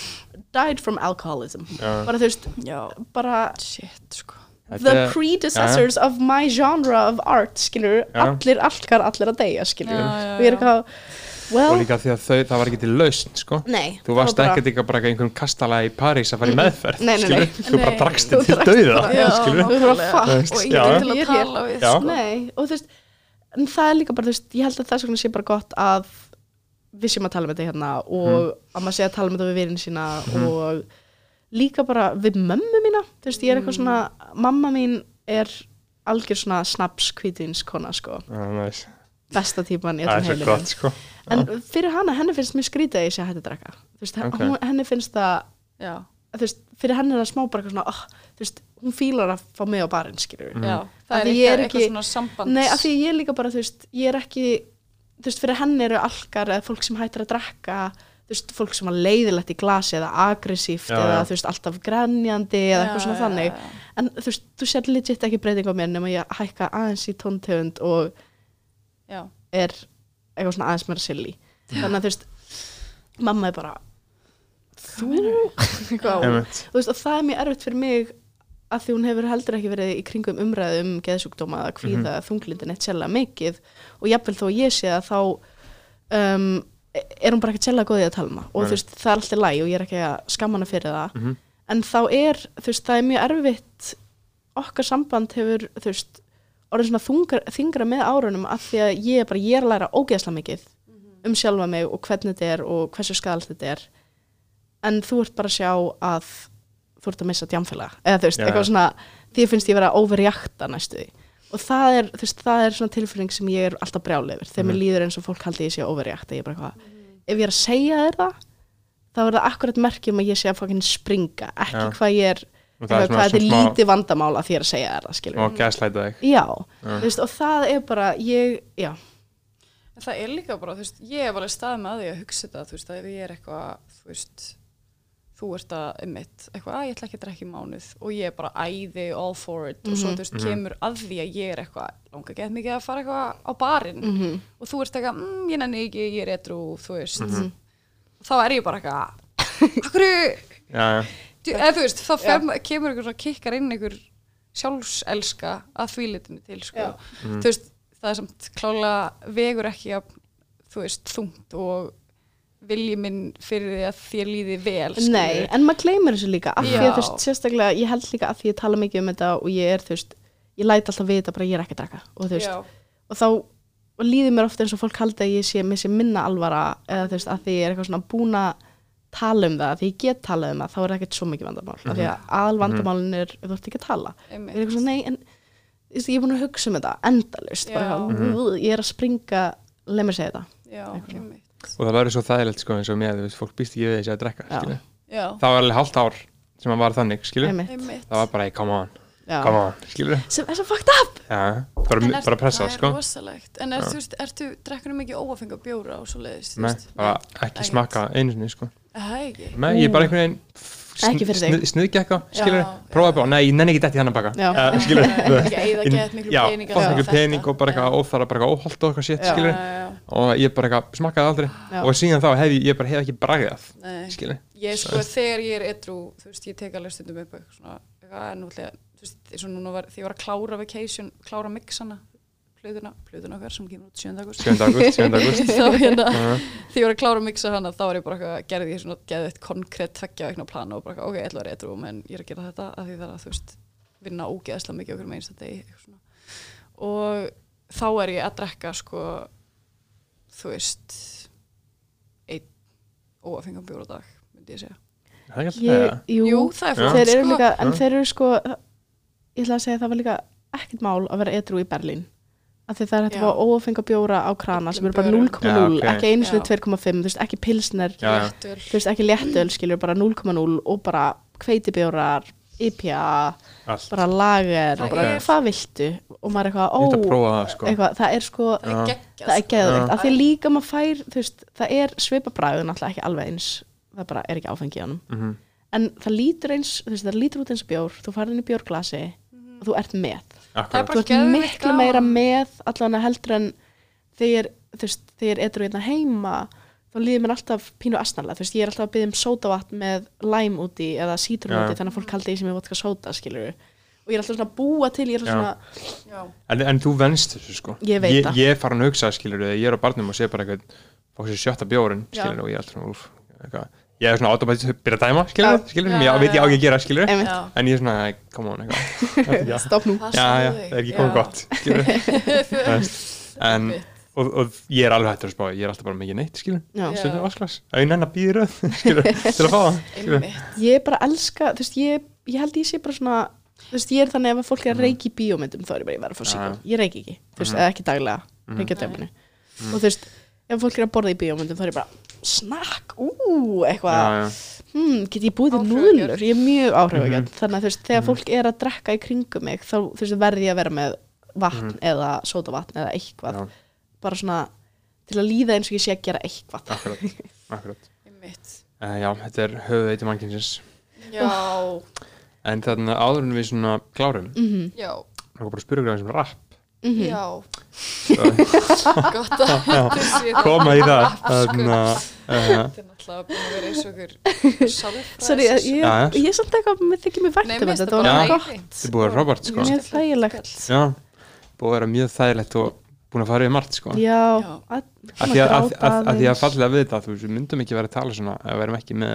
died from alcoholism Já. bara þú veist, Já, bara shit, sko. The predecessors of my genre of art skilur, allir allkar allir að deyja skilur, og ég er eitthvað well, og líka því að þau, það var ekki til lausn sko. nei þú það varst var bara- ekkert ekki bara í einhverjum kastala í París að fara í meðferð Nei, nei, þú bara drakst þig til dauða. Og enginn til að tala við, sko. nei, og þú veist en það er líka bara, þú veist, ég held að þess vegna sé bara gott að við séum að tala með þetta hérna og að maður sé að tala með þetta við vinnin sína Mhm. og líka bara við mömmu mína, þú veist, ég er eitthvað svona mamma mín er algjör svona snaps kvítinskona, sko. Næs. besta típan í það öllum er en fyrir hana, henni finnst mér skrítið að ég sé að hætta að drekka þú veist, Ok. hún, henni finnst það veist, fyrir henni er það smá bara eitthvað svona oh, veist, hún fílar að fá mig á barinn. Af Það er er eitthvað, ekki- eitthvað svona sambands. nei, af því ég er líka bara, þú veist, ég er ekki þú veist, fyrir henni eru alkar eða fólk sem hættir að drekka þú veist, fólk sem var leiðilegt í glasi eða aggressíft Já, eða já. þú veist, alltaf grænjandi eða eitthvað svona þannig Já, en þú veist, þú sér legit ekki breyting á mér nema ég hækka aðeins í tóntegund og já. er eitthvað svona aðeins meira silly. Þannig að þú veist, mamma er bara þú? Þú veist, og það er mjög erfitt fyrir mig að því hún hefur heldur ekki verið í kringum umræðu um geðsjúkdóma eða kvíða mm -hmm. þunglindin eitt sérlega mikið. Og jafnvel þó ég sé að þá um, er hún bara ekki góðið að tala um það. Og Nei. þú veist, það er alltaf læg og ég er ekki að skamma hana fyrir það. Mhm. en þá er, þú veist, það er mjög erfitt okkar samband hefur þú veist, orðin svona þungar, þingra með árunum af því að ég er bara, ég er að læra ógeðslega mikið um sjálfa mig og hvernig þetta er og hversu skadalt þetta er en þú ert bara að sjá að þú ert að missa djamfélaga eða þú veist, Já. eitthvað svona því finnst ég vera að overreakta næstu því og það er, þú veist, það er svona tilfinning sem ég er alltaf brjálið yfir, þegar mér Mhm. líður eins og fólk haldi ég sé overreakta, ég er bara eitthvað ef ég er að segja þér það þá er það akkurat merkjum að ég sé að fokkin springa ekki Já. hvað ég er, og það eitthvað, er þetta er svona lítið vandamál að því ég er að segja það, skilur og gaslæta þig. Já, þú veist, og það er bara ég, já, En Það er líka bara, þú veist, ég hef alveg staðið með að því að hugsa þetta, þú veist, að ef ég er eitthvað, þú veist, þú ert að, einmitt, eitthvað, að ég ætla ekki að drekka í mánuð. Og ég er bara æði all for it. Og svo, Mhm. þú veist, Mhm. kemur að því að ég er eitthvað, langa gett mikið að fara eitthvað á barinn. Mm og þú ert eitthvað, mm, ég nenni ekki, ég er edru, þú veist, Mhm. þá er ég bara eitthvað, já. Eða þú veist, þá fer, kemur einhver svona kikkar inn einhver sjálfselska að því litinu til, sko. Já. Mhm. Þú veist, það er samt klálega vegur ekki að, þú veist, þungt og vilji minn fyrir því að þér líði vel, skilur. Nei, en maður gleymir þessu líka af því að Já. þú veist, sérstaklega, ég held líka að því ég tala mikið um þetta og ég er, þú veist ég læt alltaf vita bara að ég er ekki að draka og þú veist, Já, og þá og líður mér ofta eins og fólk haldi að ég sé sé minna alvara eða þú veist, að því ég er eitthvað svona búin að tala um það, því ég get talað um það þá er það ekkert svo mikið vandamál, af því að aðal vandamálin er, þú ert ekki að tala. Einmitt. ég er eitthvað svona, nei, en ég er búin að hugsa um þetta endalaust, bara Já. eitthvað, ég er að springa leið mér segja þetta. Já, og það verður svo þægilegt sko eins og mér, þú veist, fólk býst ekki við þessi að drekka það var alveg hálft ár sem að var þannig, einmitt. það var bara, hey, come on, On, skilur sem er svo fucked up. Já, bara, En er- bara pressa, það sko. er rosalegt. En er, þú veist, ertu, drekkur mikið óafenga bjóra og svo leiðist? Nei, bara ekki smakka einu sinni, sko. Það er ekki? Nei, ég er bara einhvern veginn Ekki fyrir þig. Snuðgi eitthvað, skilur Já, Prófaði bara, nei, ég nenni ekki dætt í hann að baka Já. uh, Skilur Ekki eða gett miklu Já, pening fátt miklu pening og bara eitthvað óþara, bara eitthvað óholt og eitthvað Já. skilur Og ég bara eitthvað smakkaði aldrei. Já. Og síðan þá hef ég, bara hef ekki bragðið Nei. Skilur Ég sko þegar ég er edru þú veist, ég tek alveg stundum upp eitthvað svona, nútlega, þú veist, eins og núna var því ég var að klára vacation, klára mixana plöðuna, plöðuna okkar sem kemur út 7. august 7. august, 7. august þá hérna, Uh, því ég var að klára að mixa hana þá var ég bara eitthvað, gerði ég svona geðið eitt konkrétt tveggja vegna plan og bara eitthvað, ok, ég ætla að vera edru menn ég er að gera þetta að því það er að þú veist vinna ógeðslega mikið okkur með einsta eitthvað svona. og þá er ég að drekka sko þú veist einn óafengan bjóra dag myndi ég segja Það ekki Ég, jú, Jú, það er flott sko. líka, en þeir eru sko ég ætla að segja að það var líka ekkert mál að vera edru í Berlín af því það er hægt að fá ófenga bjóra á krana sem eru bara Öllum 0,0, bjórum. Já, ok. ekki einu sinni Já. 2,5 þú veist, ekki pilsner, Já, já. Þú veist, ekki léttöl skilur bara 0,0 og bara hveitibjórar IPA, Allt bara lager Það bara er- hvað viltu og maður er eitthvað, ó, það, sko eitthvað, það er sko það er Já. geggjað það er sko. Já. af því líka maður fær þú veist, það er svipabræður náttúrulega ekki alveg eins það bara er ekki áfengi í honum Mhm. en það lítur eins, þú veist, það lítur út eins bjór þú farið inn í bjórglasi þú ert með Það er Akkurat þú ert miklu gaman. meira með allan heldur en þegar þú veist, þegar ég er hérna heima þá líður mér alltaf pínu asnarlega þú veist, ég er alltaf að byggja um sódavatn með læm úti eða sítrun úti þannig að fólk haldi því sem ég vodka sóda skilur og ég er alltaf svona að búa til ég er Já. svona, Já. en, en þú venst þessu sko Ég veit ég, það. ég er farin að hugsa skilur ég er á barnum og sé bara eitthvað fá sér sjötta bjórin skilur og ég er alltaf svona úf, eitthvað. Ég er svona automatíð að byrja að dæma skilur, Já. skilur Já, ég veit ég á ekki að gera skilur Já. en ég er svona, "Æ, come on eitthvað já, stopp nú já, já, það er ekki komið gott skilur en, Einmitt. og, og ég er alveg hættur að spá ég er alltaf bara mikið neitt skilur. Já. stundum vasklas, að að býða röð skilur, til að fá það skilur. Einmitt. ég bara elska, þú veist, ég, ég held ég sé bara svona, þú veist, ég er þannig ef að fólk er að reiki í bíómyndum, þá er ég bara, ég verð að fá síkó ég reiki ekki, þú veist, Mhm. eða ekki daglega Mhm. reiki að drefnu, og þú veist ef fólk er að borða í bíómyndum, þá er ég bara snakk, ú, eitthvað. Hmm, get ég búið til Áhrifagjörn. núðlur ég er mjög Mhm. þannig að þú veist, þegar Mhm. fólk er að drekka í kringum mig, þá þú veist, verði ég að vera með vatn Mhm. eða sódavatn eða eitthvað, já, bara svona til að líða eins og ég sé að gera eitthvað. Akkurat, akkurat. Uh, já, þetta er höfuðeiti mannkynsins Já, en þannig að áður en við svona klárum mhm, já, þá bara að spyrja græðum sem rap mhm. Já. Gott að það. koma í það. Þannig að Þetta er náttúrulega búin að vera eins og ykkur sálfræðis Sorry, ég, er samt eitthvað, mér þykir mér vært Nei, um mér þetta, var æði. gott. Þetta er búið að Robert sko. Mjög þægilegt. Já, búið að vera mjög þægilegt og búin að fara yfir margt sko. Já, Já. að, að því að, að, gráta að, við þetta þú veist, við myndum ekki vera að tala svona ef við verum ekki með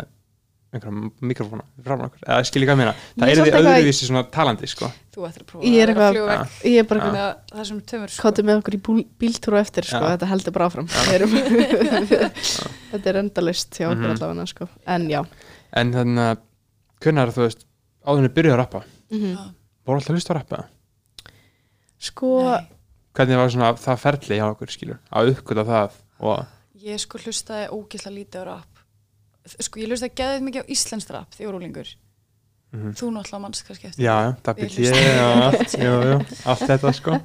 einhverja mikrofóna fram okkur, eða skil ég hvað ég meina. Það er er því eitthvað- öðruvísi svona talandi sko. Þú ættir að prófa Ég er að eitthvað- Já. vekk Ég er bara Já. með þessum tömur sko. kótið með okkur í bíltúru eftir sko, þetta heldur bara áfram. Þetta er endalist hjá okkur Mhm. allavega sko. en já. En þannig að hvernig er þú veist áður en við byrjuðu að rappa? Mm Já. voru alltaf hlust að rappa sko, Nei. hvernig var svona það ferli hjá okkur skilur? Að uppgöta það og Ég sko hlustaði ógeðslega lítið á rap Sko ég hlustaði geðið mikið á íslenskt rap því ég var úlingur Mhm. Þú náttúrulega manns kannski eftir já, því. já, það hlustaði ég og allt, jú, jú, allt þetta sko.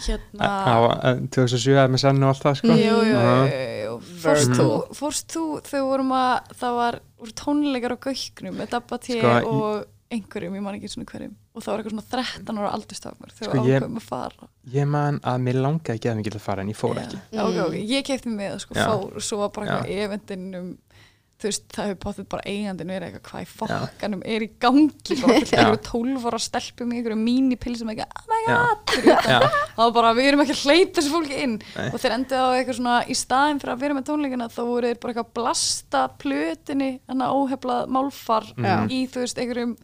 Hérna það var eh, 2007 með sennu og allt það sko. Jú, jú, Já. jú. Fórst þú, fórst þú þegar vorum að það var voru tónleikar á gauknum með Dabba T Sko, og einhverjum, ég man ekki svona hverjum. Og það var eitthvað svona 13 ára aldurstafnur þegar Sko, ákveðum að fara. ég man að mér langaði ekki að mikið að fara en ég fór ekki. Já, ok, ok, ég kefti með það sko, fór og svo var bara eitthvað eventinn um þú veist, það hefur báttið bara eigandinn verið eitthvað hvað í fokkanum er í gangi Já. einhverju 12 ára stelpum í einhverju mínipilsum eitthvað, oh my god það var bara, við erum ekki að hleypa þessu fólki inn Nei. og þeir endið á eitthvað svona í staðin fyrir að vera með tónleikina þá voru þeir bara eitthvað að blasta plötinni, hann að óheflað málfar Mhm. í þú veist einhverjum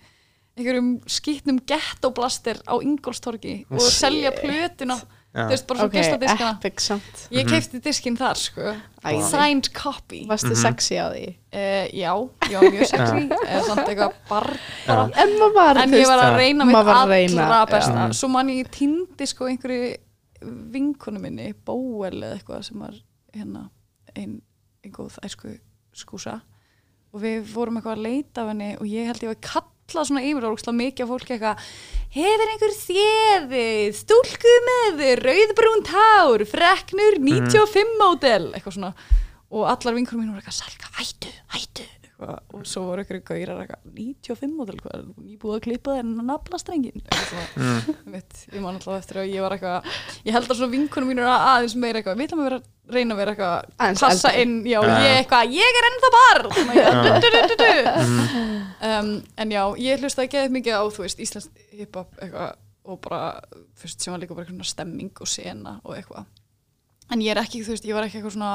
einhverjum skýtnum gettoblaster á Ingolstorgi og selja plötuna já. Þú veist bara svo ok, geisladiskana. epic samt. Ég Mhm. kefti diskinn þar sko. Æði. signed copy. Varstu Mhm. sexy á því? Uh, já, já, mjög sexy. Eða samt eitthvað barr bara. En maður var, en ég var að reyna mitt allra reyna, besta. já. svo man ég týndi sko einhverju vinkonu minni, Bóel eða eitthvað sem var hérna ein, ein góð æsku skúsa og við vorum eitthvað að leita af henni og ég held ég var kallað svona yfir og mikið af fólki eitthvað hefur einhver þéðið stúlku með rauðbrún tár freknur 95 módel? Eitthvað svona. Og allar vinkunum mínu voru eitthvað Salka, hættu, hættu eitthvað. og svo voru ykkur gaurar eitthvað 95 og eitthvað, nýbúið að klippa þenn að nafla strengin Mm. ég man alltaf eftir að ég var eitthvað ég held að svona vinkunum mínu er aðeins meira eitthvað við ætlum að vera, reyna að vera eitthvað Aðeins passa eldri. inn, já, Já. ég eitthvað ég er ennþá barn. Mm. um, en já, ég hlustaði geðið mikið á þú veist, Íslands hip-hop eitthvað og bara, veist, sem var líka bara stemming og sena og eitthvað en ég er ekki, þú veist, ég var ekki eitthvað svona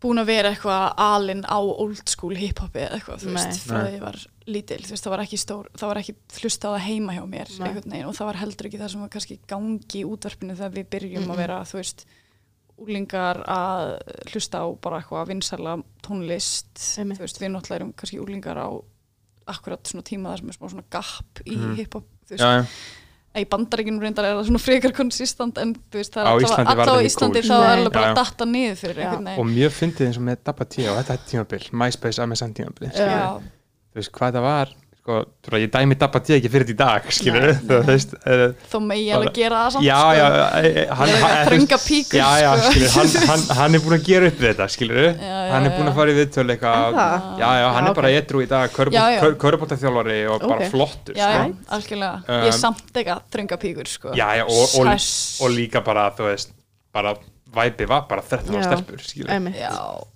búin að vera eitthvað alinn á old school hip-hopi eða eitthvað, þú Nei. veist, frá því ég var lítil, þú veist, það var ekki stór, það var ekki hlustað að heima hjá mér, Nei. einhvern veginn og það var heldur ekki það sem var kannski gangi í útvarpinu þegar við byrjum Mhm. að vera, þú veist úlingar að hlusta á bara eitthvað vinsæla tónlist Einmitt. þú veist, við náttúrulega erum kannski úlingar á akkurat svona tíma þar sem er smá svona gap í Mhm. hip-hop, þú veist, Já, já. Í bandaríkinu reyndar er það svona frekar konsistant en þú veist, það er alltaf á Íslandi þá er alveg bara datta niður fyrir og mjög fyndið eins og með Dabba T á þetta tímabil, MySpace MSN tímabil Já. Já, þú veist hvað það var sko, þú veist, ég dæmi Dabba T ekki fyrir þetta í dag skilur Nei, þú nei. veist uh, þó megi ég alveg gera það samt já, sko. já, eh, hann, Ég er hann, þrönga píkur já, já, sko. skilur, hann, hann, hann er búin að gera upp þetta skilur, Já, já, hann er búin já. að fara í viðtölu eitthvað, Er já, já, hann Já, er bara ok. edru í dag Já, já. körbóttaþjálfari og bara Ok. flottur já, já, sko. algjörlega Um, ég er samt eitthvað þrönga píkur sko. já, já, og, og, Sæs. og líka bara, þú veist bara væpi var bara 13 ára stelpur já,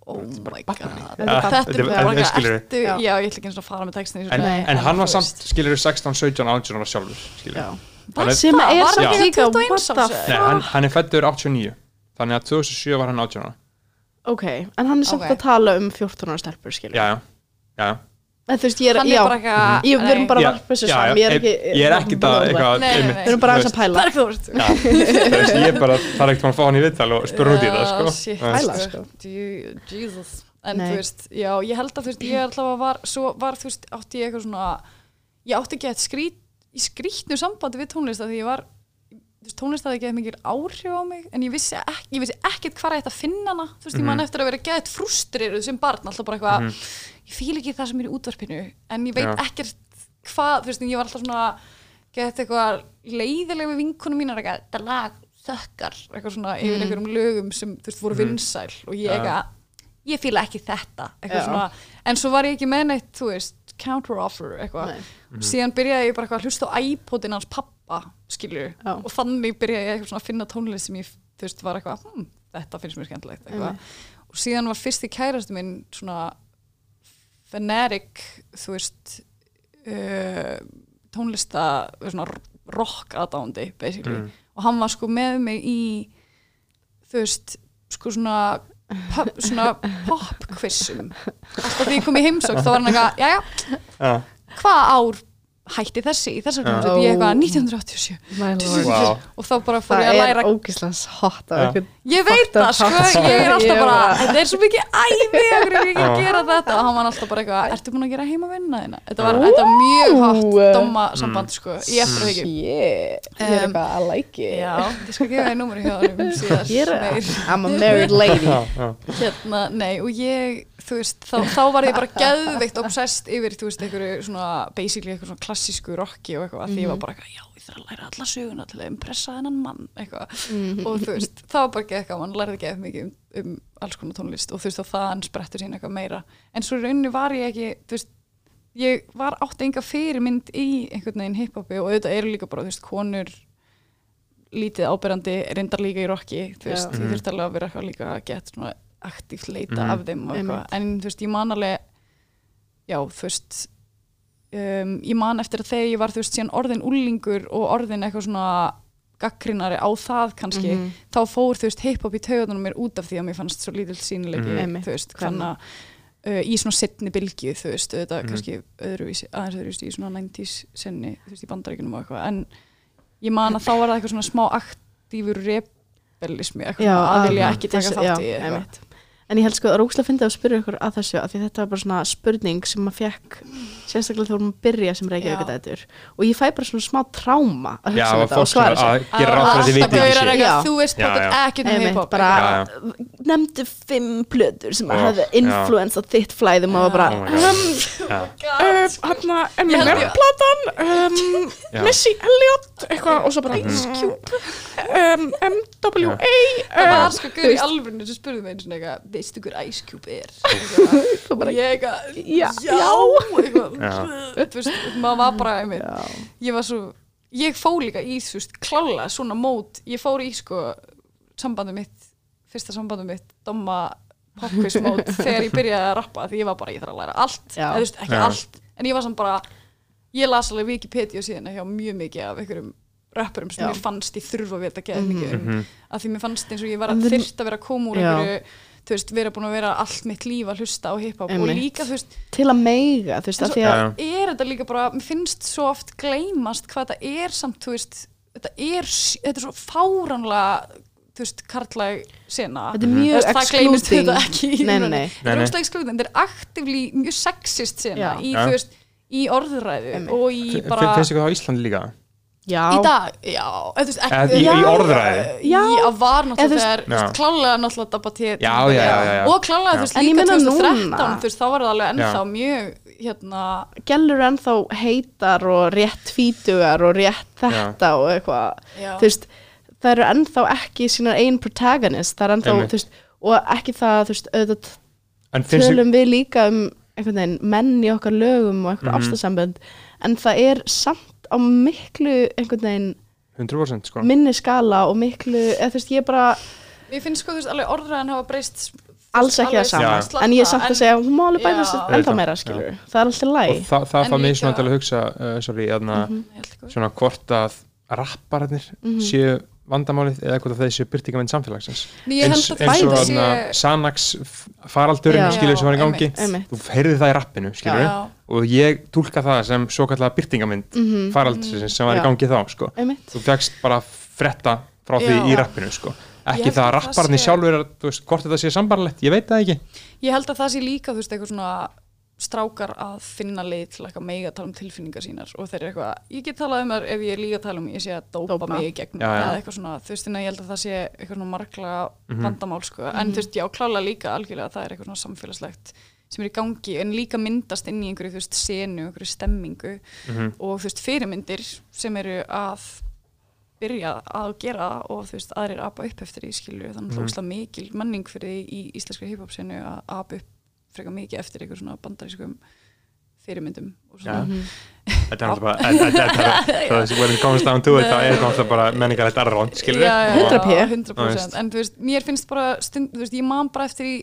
oh my god. Þetta Ja, er bara- er ertu, Já. ég ætla ekki eins og að fara með textin í þessu en, en hann var samt, skilur 16, 17, 18 ára sjálfur skilur er- sem það? er Var samt líka ekki 21 what the Nei, hann, hann er fættur 89 þannig að 2007 var hann 18 ára. Ok, en hann er samt að tala um 14 ára stelpur skilur já, já, já, en þú veist, ég er, já, bara eitthvað ég, við erum bara að varpa þessu saman ég er ekki, ég er ekki það eitthvað við erum bara þú aðeins veist, að pæla Bergþór Já, þú veist, ég er bara, það er ekkert mann að fá hann í viðtal og spura út í það, sko. shit, Þú veist, Pæla, sko. sko. Je- Jesus. En Nei. þú veist, já, ég held að þú veist ég alltaf var, svo var þú veist átti ég eitthvað svona, ég átti ekki að skrít í skrítnu sambandi við tónlist af því ég var, tónlist hafði ekki mikil áhrif á mig, en ég vissi, ekki, ég vissi ekkert hvað ég ætti að finna hana, þú veist, ég man Mhm. eftir að vera geðt frustreruð sem barn, alltaf bara eitthvað Mhm. ég fíl ekki það sem er í útvarpinu en ég veit Já. ekkert hvað, þú veist, ég var alltaf svona gett eitthvað leiðileg við vinkunum eitthvað, þetta lag þökkar eitthvað svona yfir Mm. einhverjum lögum sem þú veist, voru Mhm. vinsæl og ég eitthvað ég fíla ekki þetta eitthvað svona, en svo var ég ekki með neitt þú veist, counter offer eitthvað Nei. síðan byrjaði ég bara eitthvað að hlusta á iPodin hans pappa, skilju og þannig byrjaði ég eitthvað svona að finna tónlist sem ég, þú veist, var eitthvað hm, þetta finnst mér skemmtilegt eitthvað Einmitt. og síðan var fyrsti kærastu minn svona fanatic þú veist uh, tónlista svona rock aðdándi basically Mm. og hann var sko með mig í þú veist sko svona pop, svona pop quizum alltaf því ég kom í heimsók þá var hann eitthvað, jæja, Já, hvað ár hætti þessi í þessar hljómsveit, ég eitthvað Ó. 1987 My lord. Vá. og þá bara fór það ég að er læra ógislega hot á Já. einhvern Ég veit það, sko, hot. ég er alltaf Ég bara, þetta er svo mikið æfi, okkur er ekki að gera þetta og hann var alltaf bara eitthvað, ertu búin að gera heima vinna þína? Þetta var, þetta var mjög hot Ú. doma samband, sko, í eftir ekki. yeah, ég er Um, eitthvað I like it Já, ég skal gefa númur hjá þeim síðast. Ég er, meir. I'm a married lady. Hérna, nei, og ég, þú veist, þá, þá var ég bara geðveikt obsessed yfir, þú veist, einhverju svona, basically einhverju svona klassísku rocki og eitthvað, mm því ég var bara eitthvað, já, ég þarf að læra alla söguna til að impressa þennan mann, eitthvað Mhm. og þú veist, það var bara geð gaman lærði geð mikið um, um alls konar tónlist og þú veist, og þaðan sprettur sín eitthvað meira en svo í rauninni var ég ekki þú veist, ég var átti enga fyrirmynd í einhvern veginn hiphopi og auðvitað eru líka bara, þú veist, konur lítið áberandi, reyndar líka í rocki þú veist, Já. ég þurfti alveg að vera eitthvað líka að geta svona aktíft leita Mhm. af þeim og eitthvað, en þú veist, ég man alveg já, þú veist um, ég man eftir að þegar ég var þú veist, síðan orðin úlingur og orðin eitthvað svona gaggrinari á það kannski Mhm. þá fór þú veist hip-hop í taugunum mér út af því að mér fannst svo lítill sýnilegi Mhm. Einmitt, þú veist, hvernig? hvanna uh, í svona setni bylgju, þú veist, þetta Mhm. kannski öðruvísi, aðeins öðruvísi í svona 90s senni, þú veist, í bandaríkunum og eitthvað en ég man að þá var það eitthvað svona smá aktífur rebelismi eitthvað Já, að vilja ekki taka þátt í eitthvað. En ég held sko að rúkslega fyndi að spyrja ykkur að þessu að því þetta var bara svona spurning sem maður fekk sérstaklega þegar maður byrja sem Reykjavík þetta og ég fæ bara svona smá tráma að hugsa um og þetta og svara þessu. ekki eitthvað, þú veist ekkert um hip-hop. nefndu fimm plöður sem hafði influence á þitt flæði og bara Oh my God. um, uh, held Eminem platan um. Missy eitthvað og svo bara Ice mm, Cube MWA það um, var sko gaur í alvörinu sem spurði mig einu svona eitthvað veistu hver Ice Cube er? Þú bara- og ég eitthvað Já, já, þú veist, maður var bara einmitt, ég var svo ég fór líka í, þú veist, klála svona mót, ég fór í sko sambandum mitt, fyrsta sambandum mitt domma popquiz mót þegar ég byrjaði að rappa því ég var bara, ég þarf að læra allt, eða þú veist, ekki Já. allt en ég var samt bara, ég las alveg Wikipedia síðan hjá mjög mikið af einhverjum rappurum sem Já. mér fannst ég þurfa að vita geða mikið um Mhm. að því mér fannst eins og ég var að þyrft að vera að koma úr einhverju þú veist, vera búin að vera allt mitt líf að hlusta á hiphop og líka, þú veist, til að meiga þú veist svo- því að er þetta líka bara, mér finnst svo oft gleymast hvað þetta er samt, þú veist þetta er, þetta er svo fáranlega þú veist, karlæg sena þetta er mjög það gleymist excluding þetta ekki í Nei, nei, rauninni. nei. þetta Nei, er nei. óslega excluding, þetta er aktivlí mjög sexist sena í, í orðræðu Einmitt. og í bara finnst það á Íslandi líka? Já, í dag, já, veist, ekki, í- í já, orðræðu? Já. já, var Eða þú náttúrulega þegar, klálega náttúrulega debattið og klálega, þú veist, En ég líka meina 2013 núna- þú veist, þá var það alveg ennþá Já. mjög hérna, gælur ennþá heitar og rétt fítugar og rétt þetta og eitthvað. Þú veist, það eru ennþá ekki sínar einn protagonist, það er ennþá þú veist, og ekki það, þú veist, auðvitað tölum við líka um einhvern veginn menn í okkar lögum og einhver Mhm. mm ástasambönd en það er samt á miklu einhvern veginn 100% sko. minni skala og miklu, eða þú veist, ég bara Ég finnst sko þú veist alveg orðræðan hafa breyst alls ekki það sama, Já. en ég er samt að segja hún má alveg bæta Já. sér ennþá meira skilur, það er alltaf læg og það, það fá mig svona til að hugsa uh, sorry, aðna, Mhm. svona hvort að rappararnir séu vandamálið eða hvort að þeir séu byrtingamenn samfélagsins Ég eins, eins og sé Sanax faraldurinn skilur sem var í gangi einmitt. Þú heyrði það í rappinu skilur Já. og ég tólka það sem svo kallega byrtingamind Mhm. faraldursins sem var í gangi þá sko. þú fegst bara fretta frá því Já. í rappinu sko. Ég ekki held það að rappararnir sé- sjálfur veist, hvort þetta sé sambarlegt, ég veit það ekki Ég held að það sé líka þú veist eitthvað svona strákar að finna leið til eitthvað mega að tala um tilfinningar sínar og þeir eru eitthvað, ég get talað um það ef ég er líka að tala um ég sé að dópa, Dópa. mig í gegnum Já, já. eða eitthvað svona, þú veist, þannig að ég held að það sé eitthvað svona margla Mhm. vandamál sko, en þú veist, já, klálega líka algjörlega að það er eitthvað svona samfélagslegt sem er í gangi, en líka myndast inn í einhverju, þú veist, senu, einhverju stemmingu Mhm. og þú veist, fyrirmyndir sem eru að byrja að gera og þú veist, aðrir apa upp eftir í skilju, þannig að Fyrir að frekar mikið eftir einhver svona bandarískum fyrirmyndum og svona. Mhm. þetta er náttúrulega bara það when it comes down to it þá er þetta náttúrulega bara menningarlegt arrón skilur 100p. 100%. Þú veist. en þú veist, mér finnst bara stund, þú veist, ég man bara eftir í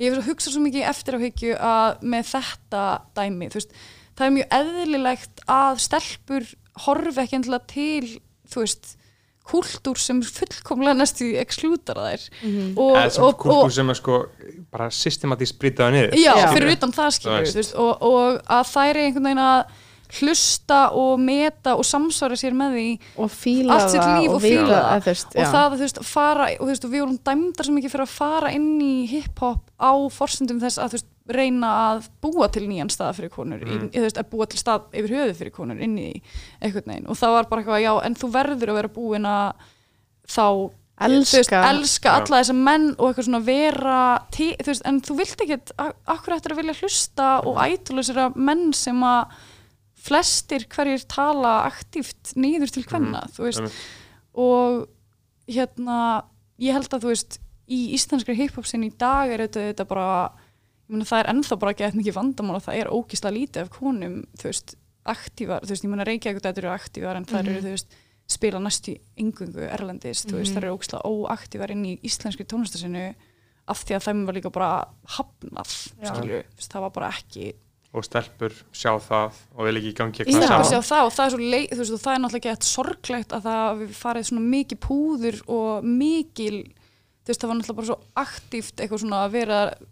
ég hef hugsa svo mikið eftir á hyggju að með þetta dæmi, þú veist það er mjög eðlilegt að stelpur horfi ekki endilega til þú veist, kúltúr sem fullkomlega næstu exklúdara þær Mhm. og, eða sem og, kultúr og sem er sko bara systematískt brýtaði niður já, Já. fyrir utan það skilur og, og að þær er einhvern veginn að hlusta og meta og samsvara sér með því og fíla Allt sitt það líf og og fíla það. og það að þú veist fara og þú veist og við vorum dæmdar svo mikið fyrir að fara inn í hip-hop á forsendum þess að þú veist reyna að búa til nýjan stað fyrir konur Mm. mm. í, veist, að búa til stað yfir höfuð fyrir konur inn í einhvern veginn og það var bara eitthvað já en þú verður að vera búin að þá Elska. veist, elska alla þessa menn og eitthvað svona vera til, þú veist, en þú vilt ekki akkur eftir að vilja hlusta og ætulisera menn sem að flestir hverjir tala aktíft nýður til hvenna, þú veist Einmitt. og hérna ég held að þú veist í íslenskri hip-hop sinni í dag er þetta, þetta bara meina það er ennþá bara gett mikið vandamál og það er ógislega lítið af konum þú veist, aktívar, þú veist, ég meina Reykjavík þetta eru aktívar en það eru, þú veist spila næstu yngungu erlendis þú veist, Mhm. það eru ógislega óaktívar inn í íslenskri tónlistasinu af því að þeim var líka bara hafnað skilju, það var bara ekki og stelpur sjá það og vil ekki í gangi eitthvað þarf Já. að sjá það og það er svo leið, þú veist, og það er náttúrulega ekki eitthvað sorglegt að það farið svona mikið púður og mikil, þú veist, það var náttúrulega bara svo aktíft eitthvað svona að vera að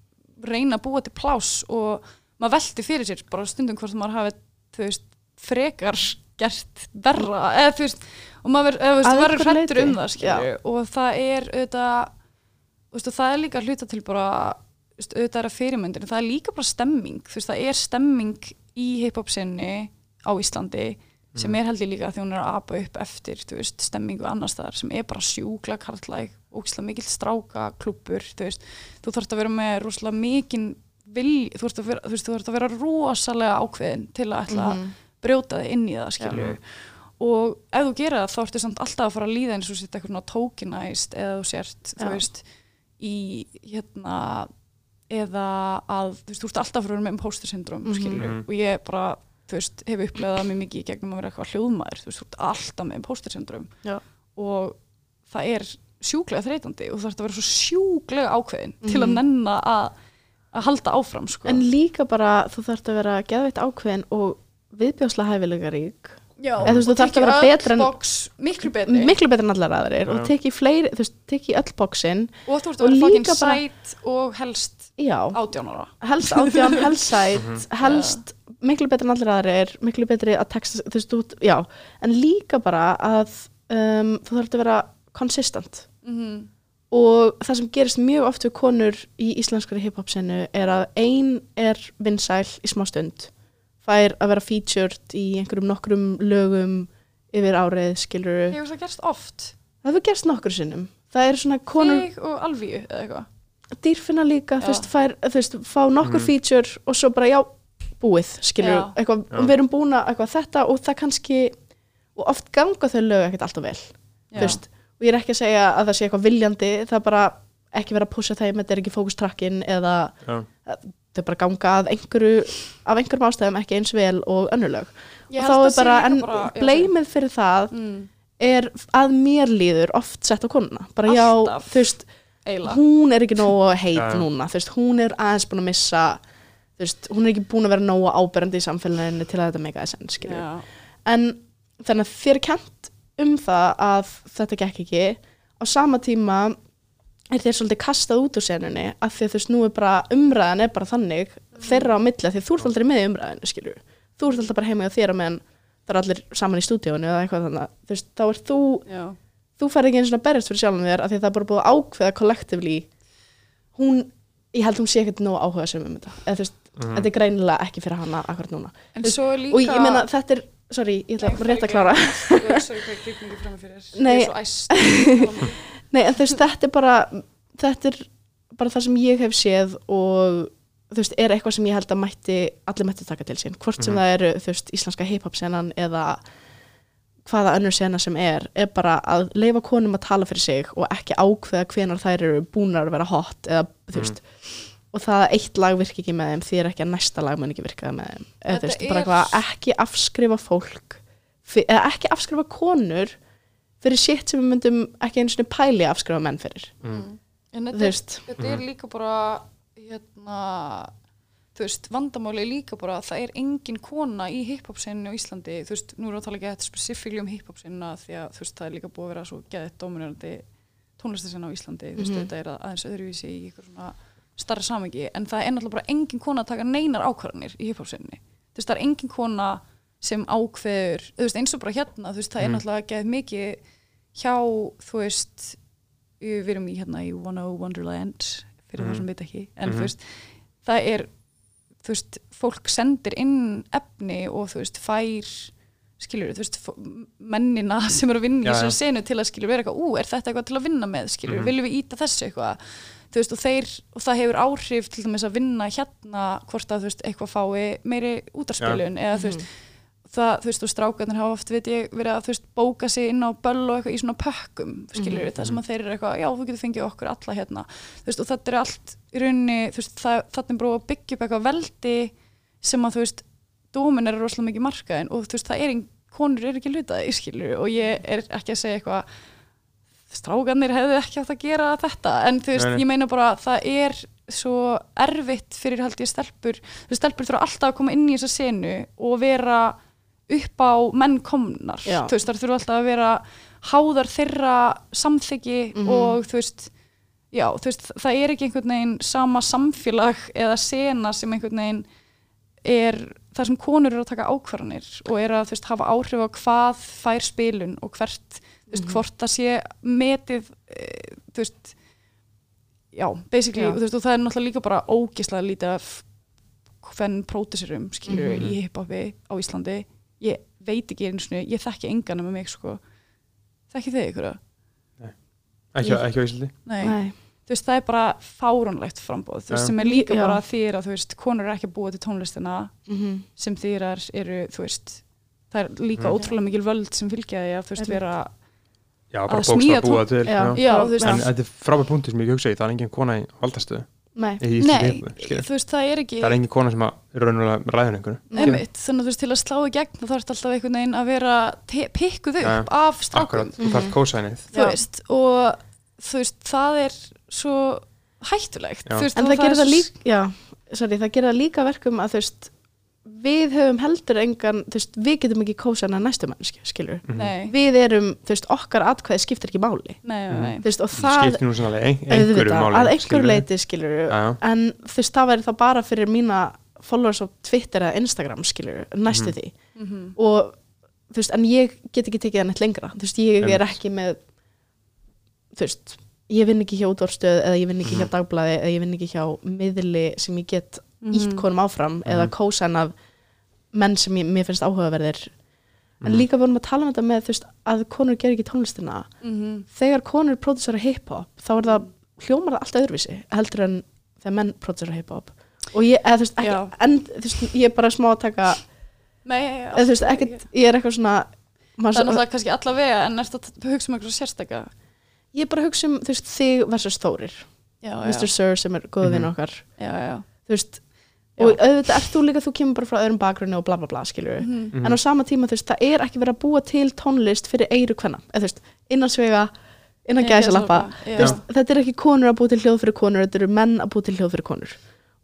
reyna að búa til pláss og maður velti fyrir sér bara stundum hvort maður hafi, þú veist, frekar gert verra, eða þú veist, og maður verður leyti, um það, skilju, og það er auðvitað, og það er líka hluta til bara, auðvitað er að fyrirmyndir, en það er líka bara stemming, þú veist, það er stemming í hip-hop sinni á Íslandi sem er held ég líka því hún er að apa upp eftir þú veist, stemmingu annars staðar sem er bara sjúkla karlæg og mikill stráka klúpur, þú veist þú þarfst að vera með rosalega mikinn vilj, þú þarfst að þú þú að vera rosalega ákveðin til að ætla að brjóta þig inn í það, skilju og ef þú gera það þá ertu samt alltaf að fara að líða eins og sér eitthvað tokenized eða þú sért, þú Já. veist í hérna eða að þú veist, þú ert alltaf fyrir með imposter syndrom Mhm. skilur Mhm. og ég bara, þú veist, hef upplegað það mjög mikið í gegnum að vera eitthvað hljóðmaður þú veist, þú ert alltaf með imposter syndrom Já. og það er sjúklega þreytandi og þú þarf að vera svo sjúklega ákveðin til að Mhm. nenna að að halda áfram sko. En líka bara, þú þarft að vera geðveitt ákveðin og viðbjóðslega hæfileikarík Já, Eða þú veist, þú og tekið vera öll betra en- box, miklu betri miklu betur en allar aðrir Já. og teki fleiri, þú veist, teki öll bóksinn og þú ert að vera fucking líka bara- sæt og helst já, átjánara helst átján, helst sæt Mhm. helst miklu betur en allir aðrir miklu betri að texta, þú veist, þú, já en líka bara að um, þú þarf að vera konsistent mm -hmm. og það sem gerist mjög oft við konur í íslenskari hip-hop senu er að ein er vinsæl í smá stund fær að vera featured í einhverjum nokkrum lögum yfir árið, skilur Hefur það gerst oft? það hefur gerst nokkur sinnum það er svona konur, Þig og Alvíu eða eitthvað? dýrfinna líka þú Já. veist, fær, þú veist, fá nokkur Mhm. feature og svo bara já, búið skilur, Já. eitthvað, Já. og við erum búin að eitthvað þetta og það kannski og oft ganga þau lög ekkert alltaf vel þú veist, og ég er ekki að segja að það sé eitthvað viljandi, það er bara ekki vera að pussa þeim, þetta er ekki fókustrakkin eða Já. þau bara ganga að einhverju, af einhverjum ástæðum ekki eins vel og önnulög og þá er bara, en bara- já, bleimið fyrir það mm, er að mér líður oft sett á konuna, bara já, Alltaf. þú veist eiginlega hún er ekki nógu heit Já, já. núna þú veist, hún er aðeins búin að missa þú veist, hún er ekki búin að vera nógu áberandi í samfélaginu til að þetta meika þess enn skilur Já. en þannig að þér er kent um það að þetta gekk ekki. Á sama tíma er þér svolítið kastað út úr senunni af því að þú veist, nú er bara umræðan er bara þannig þeirra á milli af því þú ert aldrei með í umræðinu skilur þú ert alltaf bara heima hjá þér á meðan það er allir saman í stúdíónu eða eitthvað þannig þú veist, þá er þú Já. þú færð ekki einu svona berjast fyrir sjálfum þér af því að það er bara búið ákveða kollektivli hún, ég held hún sé ekkert nóg áhuga sem um þetta. Eða þú veist, Mhm. þetta er greinilega ekki fyrir hana akkurat núna. Veist, svo er líka og ég meina þetta er, sorry, ég ætla rétt að klára. Nei. Ég er svo æst. Nei, en þú veist, þetta er bara þetta er bara það sem ég hef séð og þú veist, er eitthvað sem ég held að mætti, allir mætti taka til sín. Hvort sem Mhm. það eru, þú veist, íslenska hip-hop senan eða hvaða önnur sena sem er, er bara að leifa konum að tala fyrir sig og ekki ákveða hvenar þær eru búnar að vera hot eða, þú veist, og það að eitt lag virki ekki með þeim því er ekki að næsta lag mun ekki virka með þeim. Eða, veist, bara er- eitthvað ekki afskrifa fólk fyr, eða ekki afskrifa konur fyrir shit sem við myndum ekki einu sinni pæli að afskrifa menn fyrir. Mm. En þú þetta er, veist, þetta er líka bara hérna þú veist, vandamáli er líka bara að það er engin kona í hip-hop sinni á Íslandi. Þú veist, nú erum við að tala ekki þetta spesifíkli um hip-hop sinna því að þú veist, það er líka búið að vera svo geðið dominirandi tónlistasinna á Íslandi. Þú veist, Mhm. þetta er aðeins öðruvísi í ykkur svona starra samengi, en það er náttúrulega bara engin kona að taka neinar ákvarðanir í hip-hop sinni þú veist, það er engin kona sem ákveður, þú veist, eins og bara hérna þú veist, það er Mm. náttúrulega geðið mikið hjá, þú veist við erum í hérna í One O Wonderland fyrir það sem veit ekki en Mhm. þú veist, það er þú veist, fólk sendir inn efni og þú veist, fær skilur, þú veist, mennina sem eru að vinna í þessari senu til að skilur vera eitthvað, ú, er þetta eitthvað til að vinna með skilur, Mhm. viljum við íta þessu eitthvað þú veist, og þeir, og það hefur áhrif til dæmis að vinna hérna hvort að þú veist, eitthvað fái meiri útarspilun eða þú veist, það, þú veist, og strákarnir hafa oft, veit ég, verið að, þú veist, bóka sig inn á böll og eitthvað í svona pökkum, skilur Mhm. það sem að þeir eru eitthvað, já, þú getur fengið okkur alla hérna, þú veist, og þetta er allt í rauninni, þú veist, það, þetta er bara að byggja upp eitthvað veldi sem að, þú veist, dómin er rosalega mikið markaðin og þú veist, það er konur er ekki hlutaði, skilur og ég er ekki að segja eitthvað strákanir hefðu ekki átt að gera þetta en þú veist, Nei, nei. ég meina bara það er svo erfitt fyrir held ég stelpur þú veist, stelpur þurfa alltaf að koma inn í þessa senu og vera upp á menn komnar, Já. þú veist, þar þurfa alltaf að vera háðar þeirra samþyggi Mhm. og þú veist já, þú veist, það er ekki einhvern veginn sama samfélag eða sena sem einhvern veginn er það sem konur eru að taka ákvarðanir og eru að þú veist, hafa áhrif á hvað fær spilun og hvert, þú veist, Mhm. hvort það sé metið e, þú veist já, basically, Já. þú veist, og það er náttúrulega líka bara ógislega lítið af hvern pródusserum, skilur Mhm. í hiphopi á Íslandi ég veit ekki eins og ég þekki engan með mig, sko þekki þið ykkur það? ekki, ekki á Íslandi Nei. Nei. þú veist, það er bara fáránlegt frambóð, þú veist, sem er líka bara þýr að, þú veist, konur eru ekki að búa til tónlistina Mhm. sem þýrar eru, þú veist það er líka Mhm. ótrúlega mikil völd sem fylgja því að, þú veist, Einmitt. vera já, bara Að smíða bókstaf búa til Já. já. veist, en þetta er frábæð punktur sem ég hugsa í það er engin kona í valdastöðu nei, í Nei, skilur. þú veist, það er ekki það er engin kona sem að raunverulega ræður einhverju. Einmitt, þannig að þú veist, til að slá í gegn þá þarf alltaf einhvern veginn að vera pikkuð upp Já, af strákum akkurat, þú þarf kósænið þú Já. veist, og þú veist, það er svo hættulegt. En og það gerir er það svo- líka já, sorry, það gerir það líka verkum að þú veist við höfum heldur engan þú veist, við getum ekki kósan að næstu mannsku skilur, Mhm. Nei, við erum þú veist, okkar atkvæði skiptir ekki máli nei, nei þú veist, og það skiptir nú ein, einhverju auðvitað, máli að einhver skilurðu. leiti skilur já. en þú veist, það væri þá bara fyrir mína followers á Twitter eða Instagram skilur, næstu Mhm. því Mhm. og þú veist, en ég get ekki tekið það neitt lengra, þú veist, ég er ekki með þú veist ég vinn ekki hjá útvarstöð eða ég vinn ekki hjá Mhm. dagblaði eða ég vinn ekki hjá miðli sem ég get ítt Mhm. konum áfram eða Mhm. kósan af menn sem ég, mér finnst áhugaverðir en Mhm. líka vorum að tala um þetta með veist, að konur ger ekki tónlistina þegar konur pródúsera hip-hop þá er það, hljómar það alltaf öðruvísi heldur en þegar menn pródúsera hip-hop og ég, eða þú veist, Já. ekki, en þú veist, ég er bara smá að taka Nei, eða veist, ekkert, ég er eitthvað svona Það er náttúrulega kannski allavega en ertu að hugsa um eitthvað sérstaka ég bara hugsa um, þú veist, þig versus Þórir Já, Mr. Sir sem er góða vinn Mhm. okkar Já, já þú veist, Já. og auðvitað ert þú líka þú kemur bara frá öðrum bakgrunni og bla bla bla skilur Mhm. Mhm. en á sama tíma þú veist, það er ekki verið að búa til tónlist fyrir eiru hvenna, eða þú veist, innan svega innan gæsalappa þetta er ekki konur að búa til hljóð fyrir konur þetta eru menn að búa til hljóð fyrir konur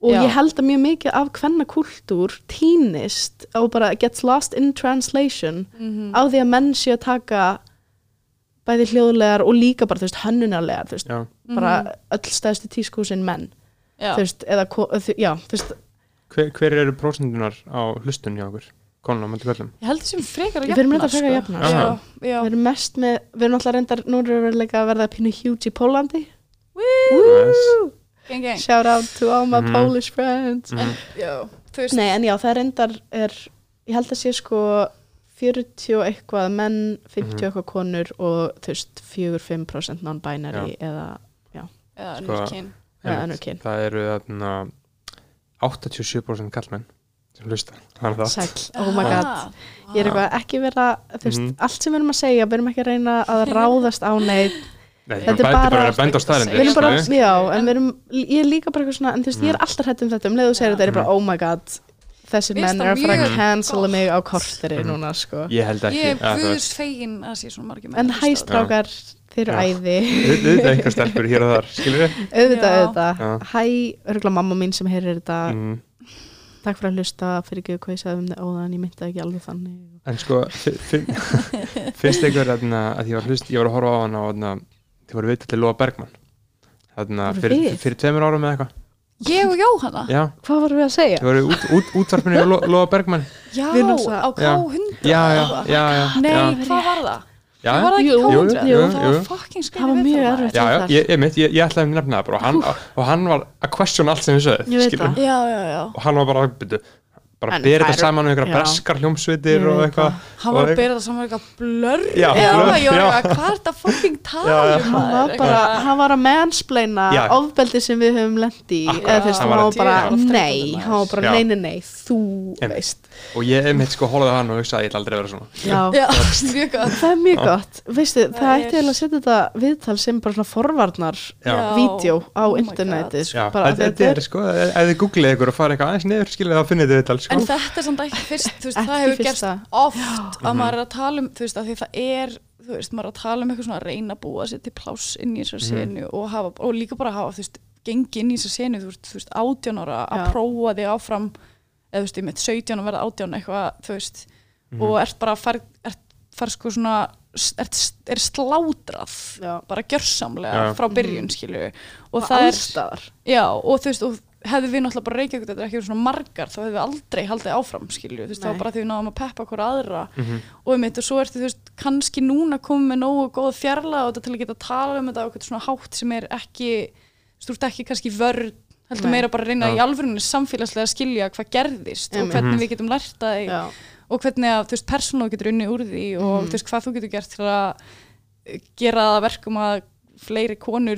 og Já. ég held að mjög mikið af hvenna kultúr týnist og bara gets lost in translation Mhm. á því að menn sé að taka bæði hljóðlegar og líka bara þú veist hönnunarlegar þú veist, Já, bara öll stæðstu tískúsin menn. Já. þú veist, eða, já, þú veist hver, hver eru prósendunar á hlustun hjá okkur? Konuna, mættu kallum Ég held þessum frekar að Við erum jafna reyndar frekar að sko. jafna, Já, sko. já við erum mest með, við erum alltaf reyndar nú erum við leika að verða pínu huge í Pólandi Nice. Gang, gang shout out to all my Mhm. Polish friends Mhm. Já, þú veist Nei, en já, það reyndar er, ég held að sé sko 40 og eitthvað menn 50 Mhm. eitthvað konur og þú veist 4-5% non-binary eða Já, Sko, önnur kyn eða Einmitt. önnur kyn Það eru þarna 87% kallmenn sem hlusta Sæll, oh my god Ah, Ég er eitthvað ekki vera, þú veist, Mhm. allt sem við erum að segja við erum ekki að reyna að ráðast á neitt Nei, Þetta er er bara- bara að benda á staðrindir Við erum bara, skilju. já, en við erum ég er líka bara eitthvað svona, en þú veist, ég er Mhm. alltaf hætt um þetta um leið og segir þetta, er ég bara, Mhm. oh my god finnst menn það er að fara að cancela mig á korteri Mhm. núna, sko. Ég held ekki. Ég er guðs veist, fegin að sé svona margir menn En hæstrákar, þeir eru æði. Auðvitað einhver stelpur hér og þar auðvitað, auðvitað. Hæ, örgulega mamma mín sem heyrir þetta. Mm. takk fyrir að hlusta, fyrir ekki hvað ég sagði um það óðan ég myndi ekki alveg þannig. En sko, fi- fin, finnst þarna, að ég var hlust, ég var að horfa á hana og þið voru viðtal til Lóa við? fyrir tveimur árum eða eitthvað Ég og Jóhanna? Já, hvað vorum við að segja? þið voru út, út, útvarpinu Ló, Lóa Bergmann Já, Við á Já. K100 Já, já, já, já Nei, já, hvað var það? já, var það ekki Jú, K100? jú, það var fucking Það var mjög erfitt. já, já, þar. ég, ég, mitt, ég, ég ætlaði að nefna það bara og hann, og hann var að question allt sem við sögðu Ég veit það. Já, já, já og hann var bara, byrju, bara það þetta saman um einhverja breskar hljómsveitir Ég og eitthvað. Hann var að bera það saman var já. eitthvað, hvað er þetta fucking tala Já, já. um hann var maður? bara, Eitthvað- hann var að mansplaina Já. ofbeldi sem við höfum lendi Hann var bara, að- nei hann var bara, nei, nei, nei, þú veist. Og ég einmitt sko hólaði hann og hugsaði ég ætla aldrei að vera svona. Já, Já, mjög gott. Það er mjög gott. Veistu, það Það ætti að setja þetta viðtal sem bara svona forvarnar vídeo á Oh my internetið sko, þetta, þetta er sko, ef þið googlið ykkur og farið eitthvað aðeins niður skilja það finnið þið viðtal sko. En þetta er samt ekki fyrst, veist, það hefur gerst oft að maður er að tala um, þú veist, að því það er, veist, maður er að tala um eitthvað svona að reyna að búa sér til pláss inn í þessar Mhm. senu og, hafa, og líka bara hafa, þú veist, gengi inn í þessar senu, þú veist, átján ára að Já. prófa þig áfram, eða þú veist, ég mitt 17 að verða átján eitthvað, þú veist, Mhm. og ert bara að fara, ert, fara sko svona, ert, er slátrað, Já. bara gjörsamlega Já. frá byrjun, skilju, og, og það er, allstaðar Já, og þú veist, og hefðu við náttúrulega bara Reykjavík, þetta er ekki verið svona margar, þá hefðu við aldrei haldið áfram, skilju, þú veist, var bara því við náðum að peppa okkur aðra Mhm. og um og svo ertu, þú veist, kannski núna komið með nógu góð fjarlæg og þetta til að geta að tala um þetta eitthvað svona hátt sem er ekki, veist, ekki kannski vörð, heldur Nei. meira bara að reyna Já. í alvörunni samfélagslega að skilja hvað gerðist og Einmitt. hvernig Mhm. við getum lært það já, og hvernig að, þú veist, persónu getur unni úr því og Mhm. þú veist, hvað þú getur gert til að eh, gera það að verkum að fleiri konur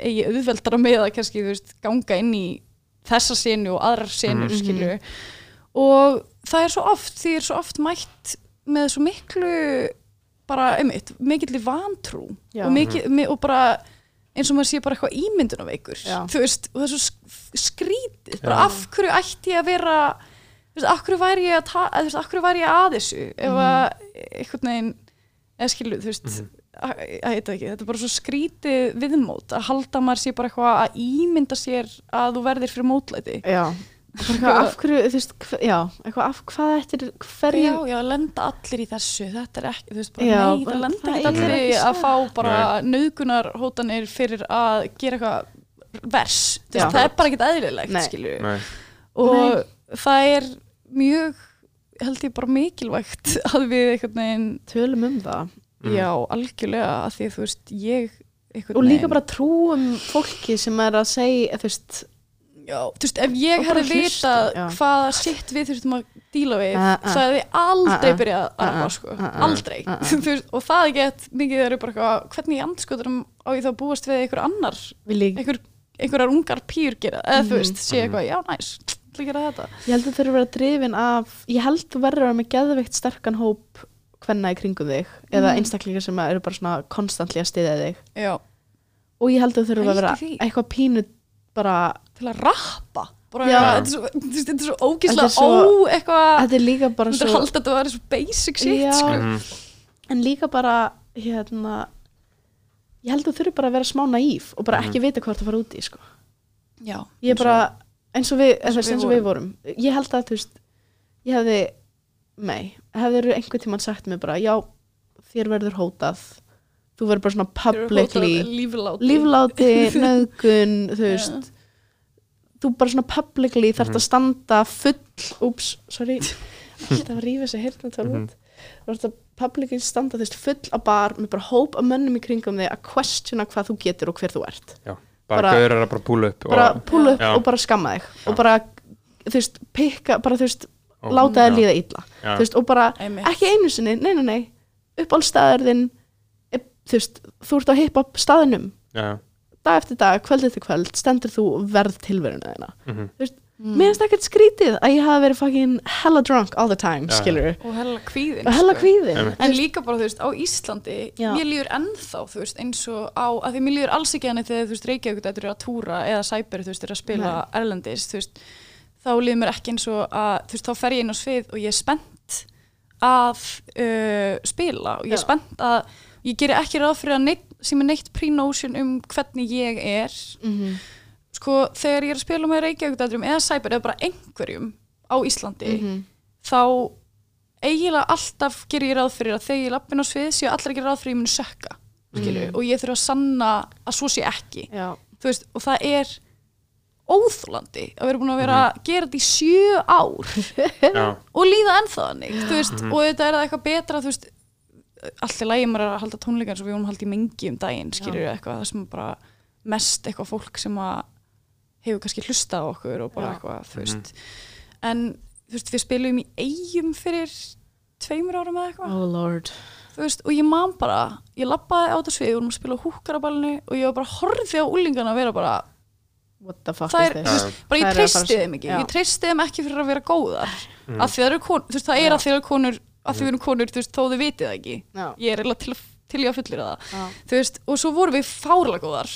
eigi auðveldara með að kannski, þú veist, ganga inn í þessa senu og aðrar senur, Mhm. skilju og það er svo oft, því er svo oft mætt með svo miklu bara, einmitt, mikill vantrú og, mikil, mi- og bara eins og maður sé bara eitthvað ímyndunaveikur Já. þú veist, og það er svo sk- skrítið bara af hverju ætti ég að vera þú veist, af hverju væri ég að ta- eða, þú veist, af hverju væri ég að þessu ef Mhm. að einhvern veginn eða skilu, þú veist Mhm. heita ekki, þetta er bara svo skrítið viðmót að halda maður sé bara eitthvað að ímynda sér að þú verðir fyrir mótlæti. Já, bara eitthvað af hverju, þú veist, já, eitthvað af hvað eftir hverju, Já, já, lenda allir í þessu þetta er ekki, þú veist, bara Já, nei, það lenda ekki er allir í ekki að fá bara nauðgunarhótanir fyrir að gera eitthvað vers, þú Já. veist, það er bara ekkert eðlilegt, Nei. skilju Nei. og það er mjög held ég bara mikilvægt að við veginn, tölum um það Mhm. já, algjörlega að því að þú veist, ég og líka veginn- bara trúum fólki sem er að segja, þú veist Já, þú veist, ef ég hefði vitað já. hvaða sitt við þurftum að díla við, Uh, uh. það hefði aldrei Uh, byrjað að arfa, sko, aldrei. Þú veist, og það er gett mikið þeir eru bara eitthvað, hvernig í andskoturum á ég þá að búast við einhver annar, einhver, einhverjar ungar pýr gera, eða þú Mhm. veist, sé eitthvað, já, næs, til að gera þetta ég held að þau eru að vera drifin af ég held þú verður að vera með geðveikt sterkan hóp hvenna í kringum þig eða Mhm. einstaklingar sem eru bara svona konstantli að stiðja þig. Já, og ég held að þau þurfa að vera eitthvað pínu bara, til að rappa. Þetta er svo, þetta er svo Þetta er svo- ó, eitthvað þetta er líka bara þú myndir svo halda að þetta var svo basic shit, sko. Mhm. en líka bara hérna ég held að þú þurfi bara að vera smá naíf og bara ekki vita hvort það fara út í sko. Já, ég er bara, eins og við, eins og, við eins og við vorum. Ég held að þú veist ég hefði, nei, hefði einhvern tímann sagt mér bara, já þér verður hótað. Þú verður bara svona publicly lífláti. lífláti, nöðgun þú veist. Þú bara svona publicly þarft að standa full úps, sorry. Alltaf að rífa sig hérna Mhm. út þú þarft að publicly standa þú veist full á bar með bara hóp af mönnum í kringum þig að questiona hvað þú getur og hver þú ert. Bara Bara- gaurar að bara púla upp bara og, púla upp Já. og bara skamma þig. Já. og bara, þú veist, pikka bara þú veist, og, láta já, líða illa þú veist, og bara, Einmitt. ekki einu sinni nei, nei, nei, er, þú veist, þú ert á hip-hop staðinum já, dag eftir dag, kvöld eftir kvöld stendur þú og verð tilveruna þina mhm, Mm. mér finnst ekkert skrítið að ég hafa verið fucking hella drunk all the time, Já, já. skilur og hella kvíðin og hella sko. kvíðin. En líka bara, þú veist, á Íslandi, Já. mér líður ennþá, þú veist, eins og á, að því mér líður alls ekki henni þegar, þú veist, Reykjavík þetta er að túra eða Sæberi, þú veist, er að spila erlendis, þú veist, þá líður mér ekki eins og að, þú veist, þá fer ég inn á svið og ég er spennt að uh, spila og ég er spennt að, ég geri ekki ráð fyrir að neitt, sem er neitt pre-notion um hvernig ég er, Mhm, sko, þegar ég er að spila með Reykjavík þetta eða Sæberi eða bara einhverjum á Íslandi, mhm. þá eiginlega alltaf gerir ég ráð fyrir að þegar ég lappin á svið séu að gera ráð fyrir að ég muni sökka Mm. og ég þurfa að sanna að svo sé ekki. Veist, og það er óþólandi að vera búin að vera að gera þetta í sjö ár og líða þú veist, Mhm. og þetta er það eitthvað betra veist, allt er að halda tónleikar eins og við vorum að halda í mengi um daginn eitthvað, það sem bara mest eitthvað fólk sem að hefur kannski hlustað á okkur og bara Já. eitthvað þú veist, en veist, við spilum í eigum fyrir tveimur árum eða eitthvað. Oh veist, og ég man bara, ég lappaði á þetta svið við vorum að spila húkaraballinu og ég var bara horfið á úlingana að vera bara what the fuck Það is er- this? bara Það ég er að treysti þeim ekki, Já. ég treysti þeim ekki fyrir að vera góðar. Af því það eru konur, þú veist, það er að það eru konur af því við erum konur, þú veist, þó þau vitið það ekki. Já, ég er eiginlega til, til ég að fullir það. Já. þú veist, og svo vorum við fárlega góðar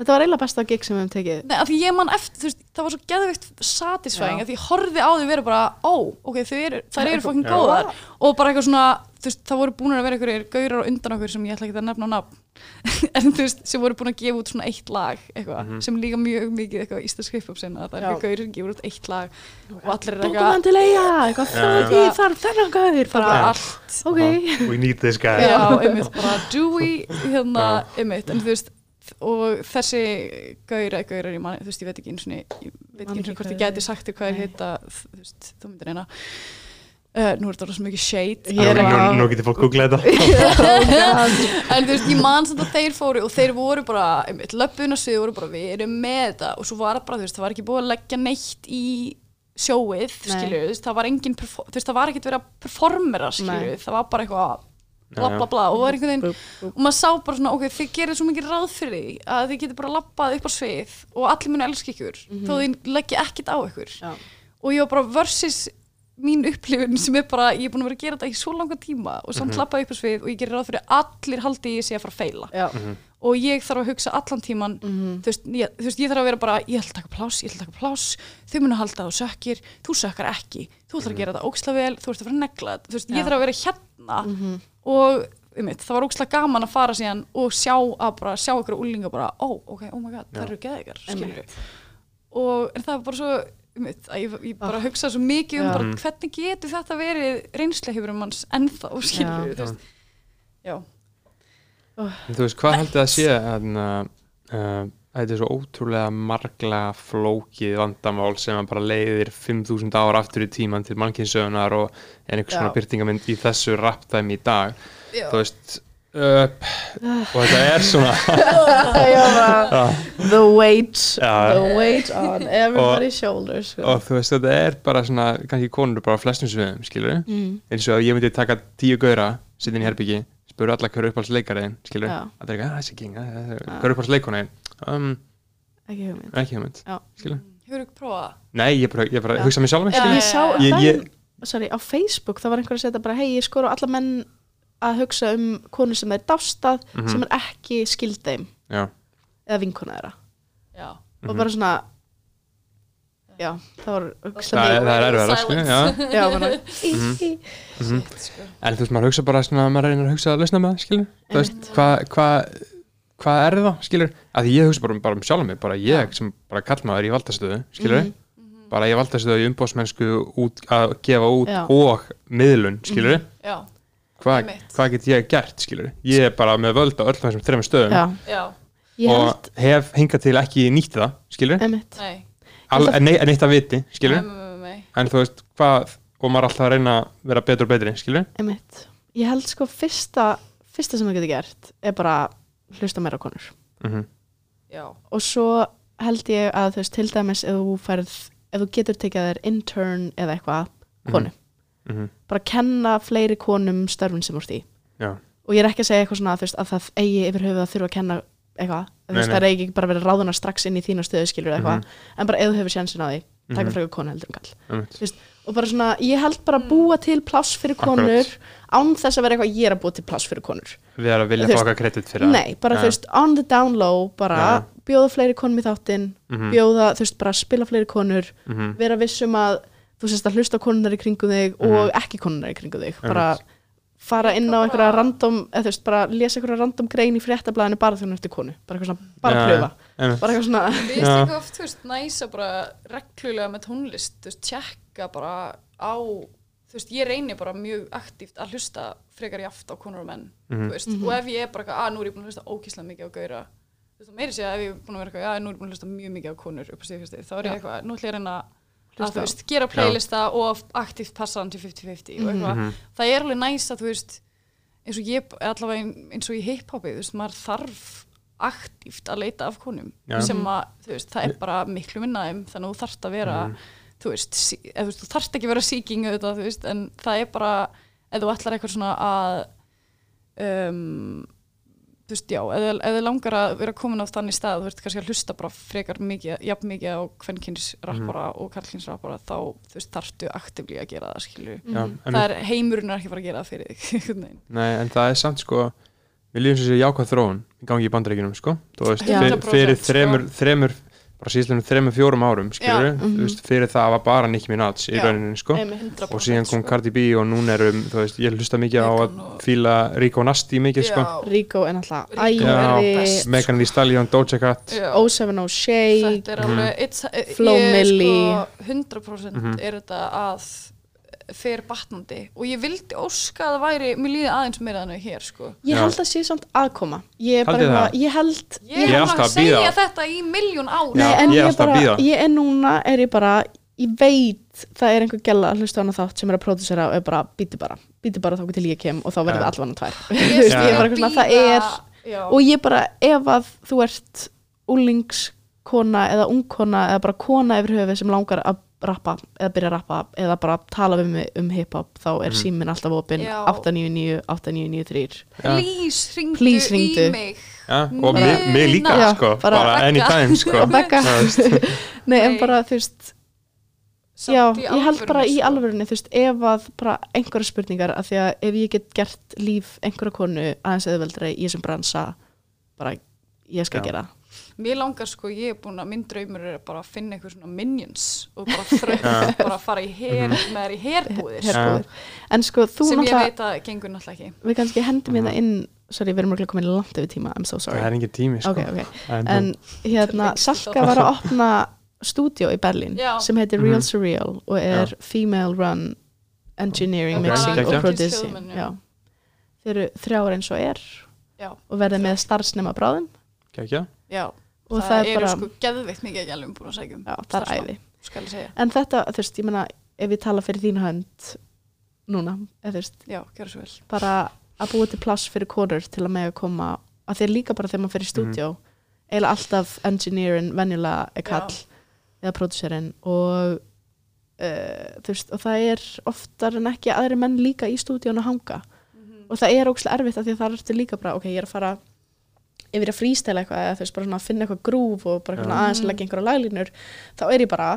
þetta var eiginlega besta gig sem við hefum tekið. Nei, af því ég man eftir, þú veist, það var svo geðveikt satisfying, Já. af því ég horfði á því vera bara, ó, ok, eru, þær eru fokkin Já. góðar. Og bara eitthvað svona, þú veist, það voru búin að vera einhverjir gaurar á undan okkur sem ég ætla ekki að nefna á nafn. En þú veist, sem voru búin að gefa út svona eitt lag, eitthvað, Mhm. sem líka mjög mikið eitthvað íslensk hip-hop sinna, það er eitthvað gaurir sem gefur út eitt lag og allir er eitthvað, hann til og þessi gaurar, gaurar ég man, veist, ég veit ekki eins og ég veit ekki eins ekki og hvort ég gæti sagt þér hvað er heita þú veist, þú myndir reyna. Uh, nú er þetta svo mikið shade. Ég nú, getur fólk googlað þetta. En þú veist, ég man samt að þeir fóru og þeir voru bara, einmitt, löpun og svið voru bara, við erum með þetta. Og svo var það bara, þú veist, það var ekki búið að leggja neitt í sjóið, Nei. skilju, þú veist, það var engin, þú veist, það var ekkert verið að performera, skilju, Nei. það var bara eitthvað bla bla bla og var einhvern veginn og maður sá bara svona, ok, þið gerir svo mikið ráð fyrir því að þið getur bara lappað upp á svið og allir munu elska ykkur þó þið leggja ekkert á ykkur Já. og ég var bara versus mín upplifun sem er bara, ég er búin að vera að gera þetta í svo langa tíma og samt Mhm. lappaði upp á svið og ég gerir ráð fyrir allir haldi ég sé að fara að feila Já. Mhm. og ég þarf að hugsa allan tíman Mhm. þú veist, ég, þú veist, ég þarf að vera bara ég ætla að taka pláss, ég ætla að taka pláss þau munu halda að þú vera hérna Mhm. og um, það var óksla gaman að fara síðan og sjá að bara, sjá ykkur úlinga bara, ó, ok, oh my god, það eru geðegar skilur Einmitt. og en það var bara svo um, að ég, ég bara Ah. hugsa svo mikið um Já. bara, Mhm. hvernig getur þetta verið reynsleihifur um hans ennþá, skilur Já. þú veist, já, En þú veist, hvað haldið að sé að uh, þetta er svo ótrúlega marglega flókið vandamál sem að bara leiðir 5000 ára aftur í tíman til mannkynsögunar og en einhvers svona byrtingamind í þessu rappdæmi í dag já. þú veist uh, og þetta er svona Já, bara, the weight Já. the weight on everybody's shoulders sko. og þú veist, þetta er bara svona kannski konur bara á flestum sviðum, skilur mm. eins og að ég myndi taka tíu gauðra sitt inn í herbyggi, spuru alla hverju uppáhaldsleikariðin skilur, Já. að það er ekki, að þessi king Já. hverju uppáhaldsleikonin um, ekki hugmynd. ekki hugmynd, skilur hefur ekki prófað það? Nei, ég bara, ég bara Já. hugsa mér sjálf Já, skilur ég sá Ég- það ég- sorry, á Facebook, það var einhver að setja bara hei, ég skor á alla menn að hugsa um konu sem er dástað Mhm. sem er ekki skildeim Já, eða vinkona þeirra. Já, og bara svona já, það var er- það er erfið að Mhm. mhm. sko. En þú veist, maður hugsa bara svona, maður reynir að hugsa að lausna með það, skilur Þú veist, hvað hva, hva er það, skilur að því ég hugsa bara um, bara um sjálf mig, bara ég sem bara kallmaður í valdastöðu, skilur Mhm. bara ég valdastöðu í umbóðsmennsku út, að gefa út Já. og miðlun, skilur já, Hva, Einmitt. hvað get ég gert, skilur ég er bara með völd á öllum þessum þreim stöðum. Já, og hef hingað til ekki nýtt það, skilur nei Al, held að- nei, neitt að viti, skilur en þú veist, hvað og maður alltaf að reyna að vera betur og betri, skilur einmitt. Ég held sko fyrsta fyrsta sem það getur gert er bara hlusta meira konur. Mm já, og svo held ég að þú veist til dæmis ef þú færð ef þú getur tekið þér intern eða eitthvað konu, -hmm. bara kenna fleiri konum störfin sem úr því Já, og ég er ekki að segja eitthvað svona þú veist, að það eigi yfir höfuð að þurfa að kenna eitthvað, þú veist, það er ekki bara verið ráðuna strax inn í þína stöðu skilur eitthvað, Mhm. en bara ef þú hefur sjansin á því taka Mhm. frekar konu heldur en kall einmitt. og bara svona, ég held bara að búa til pláss fyrir konur Akkurat. án þess að vera eitthvað ég er að búa til pláss fyrir konur við erum að vilja Þú fá veist, okkar kredit fyrir það nei, bara Já. þú veist, on the down low bara Já. bjóða fleiri konum í þáttinn Mhm, bjóða, þú veist, bara spila fleiri konur mhm, vera vissum að þú sést að hlusta konunar í kringum þig Mhm. og ekki konunar í kringum þig bara fara inn á einhverja random eða þú veist, bara lesa einhverja random grein í fréttablaðinu bara þegar hún er eftir konu, bara eitthvað svona bara pröfa, einmitt. bara eitthvað svona Við veist ekki oft, þú veist, næsa bara reglulega með tónlist, þú veist, tjekka bara á, þú veist, ég reynir bara mjög aktíft að hlusta frekar jaft á konur og menn, Mhm. þú veist, og ef ég er bara eitthvað, að nú er ég búin að hlusta ókíslega mikið á gaura, þú veist, meiri segja ef ég er búin að vera eitthvað, já, að Já. þú veist, gera playlista og aktíft passa hann til 50-50 og eitthvað, Mhm. það er alveg næst að, þú veist, eins og ég, allavega eins og í hip-hopi, þú veist, maður þarf aktíft að leita af konum Já. sem að, þú veist, það er bara miklu minnaðum þannig að þú þarft að vera Mhm. þú veist, eða, þú þarft ekki að vera seeking auðvitað, þú veist, en það er bara ef þú ætlar eitthvað svona að um, þú veist, já, ef þið langar að vera komin á þannig stað, þú veist, kannski að hlusta bara frekar mikið, jafn mikið á kvennkins rappara og karlkins rappara, þá þú veist, þarftu aktivlí að gera það, skilju en, það er heimurinn er ekki fara að gera það fyrir þig nei, en það er samt sko við lífum sem sé jákvæð þróun í gangi í bandaríkjunum sko. Þú veist, Já. fyr, 100% fyrir þremur, þremur bara síðan þremur fjórum árum skilur, Já. þú veist, fyrir það var bara Nicki Minaj í Já. rauninni sko Einmitt. 100% og síðan kom sko. Cardi B og núna erum þú veist, ég hlusta mikið á Megan að og- fíla Rico Nasty mikið sko. Rico er náttúrulega. Megan Thee Stallion, Doja Cat Já. 070 Shake þetta er alveg it's, Flo Milli. sko, 100% Mhm. er þetta að fer batnandi. Og ég vildi óska að það væri mér líði aðeins meira þannig hér sko. Ég held að sé samt aðkoma. Ég er bara eitthvað, ég held ég, Ég alltaf að að segja bíða. þetta í miljón ár. Nei, en ég ég, að bara, ég er núna, er ég bara ég veit, það er einhver gæla að á hana þátt sem er að pródusera og er bara býti bara, býti bara þá til ég kem. Og þá verður Ja. það allan tvær. Veist, Já. ég er bara eitthvað svona, það er. já, og ég bara, ef að þú ert úlingskona eða ungkona eða bara kona yfir höfu sem langar að rappa eða byrja að rappa eða bara tala við mig um hip-hop þá er Mhm. síminn alltaf opinn Já. 899 8993 Já. please ringdu Please, í hringdu. mig Ja, og mig, mig líka Já, sko, bara- bara, anytime sko nei en bara þú veist Samt Já, í ég held bara í sko. alvörunni, þú veist, ef að bara einhverja spurningar, af því að ef ég get gert líf einhverja konu aðeins eðveldra í þessum bransa, bara ég skal Já. gera Mér langar sko, ég er búin að minn draumur er bara að finna eitthvað svona minions og bara þrönd, bara að fara í her, með þær í herbúðir. Herbúðir. en sko þú sem ég veit að gengur náttúrulega ekki. við kannski hendum hérna inn sorry, við erum ekki komin langt yfir tíma, I'm so það sorry er engin tími sko. ok, ok, en, hérna Salka var að opna stúdíó í Berlín Já. sem heitir Real Mhm. Surreal og er female run engineering, Ok, mixing og producing. Já. já. þeir eru þrjára eins og er Já, og verðið með starfsnema bráðum. Já. Og það, það, er eru bara, sko geðvikt mikið ekki alveg búin að sækjum. já, það er æði segja. en þetta, þú veist, ég meina ef ég tala fyrir þín hönd núna, eða þú veist, Já, gjör svo vel. bara að búa til pláss fyrir konur til að með að koma að þeir líka bara þegar maður fyrir stúdíó eiginlega alltaf engineerin venjulega er kall eða pródúserinn og uh, þú veist, og það er oftar en ekki aðri menn líka í stúdíónu að hanga og það er ógslag erfitt af því að það er líka bara, ok, ég er að fara yfir að frístæla eitthvað eða þú veist, bara svona að finna eitthvað grúf og bara eitthvað Já. aðeins að leggja einhverja laglínur þá er ég bara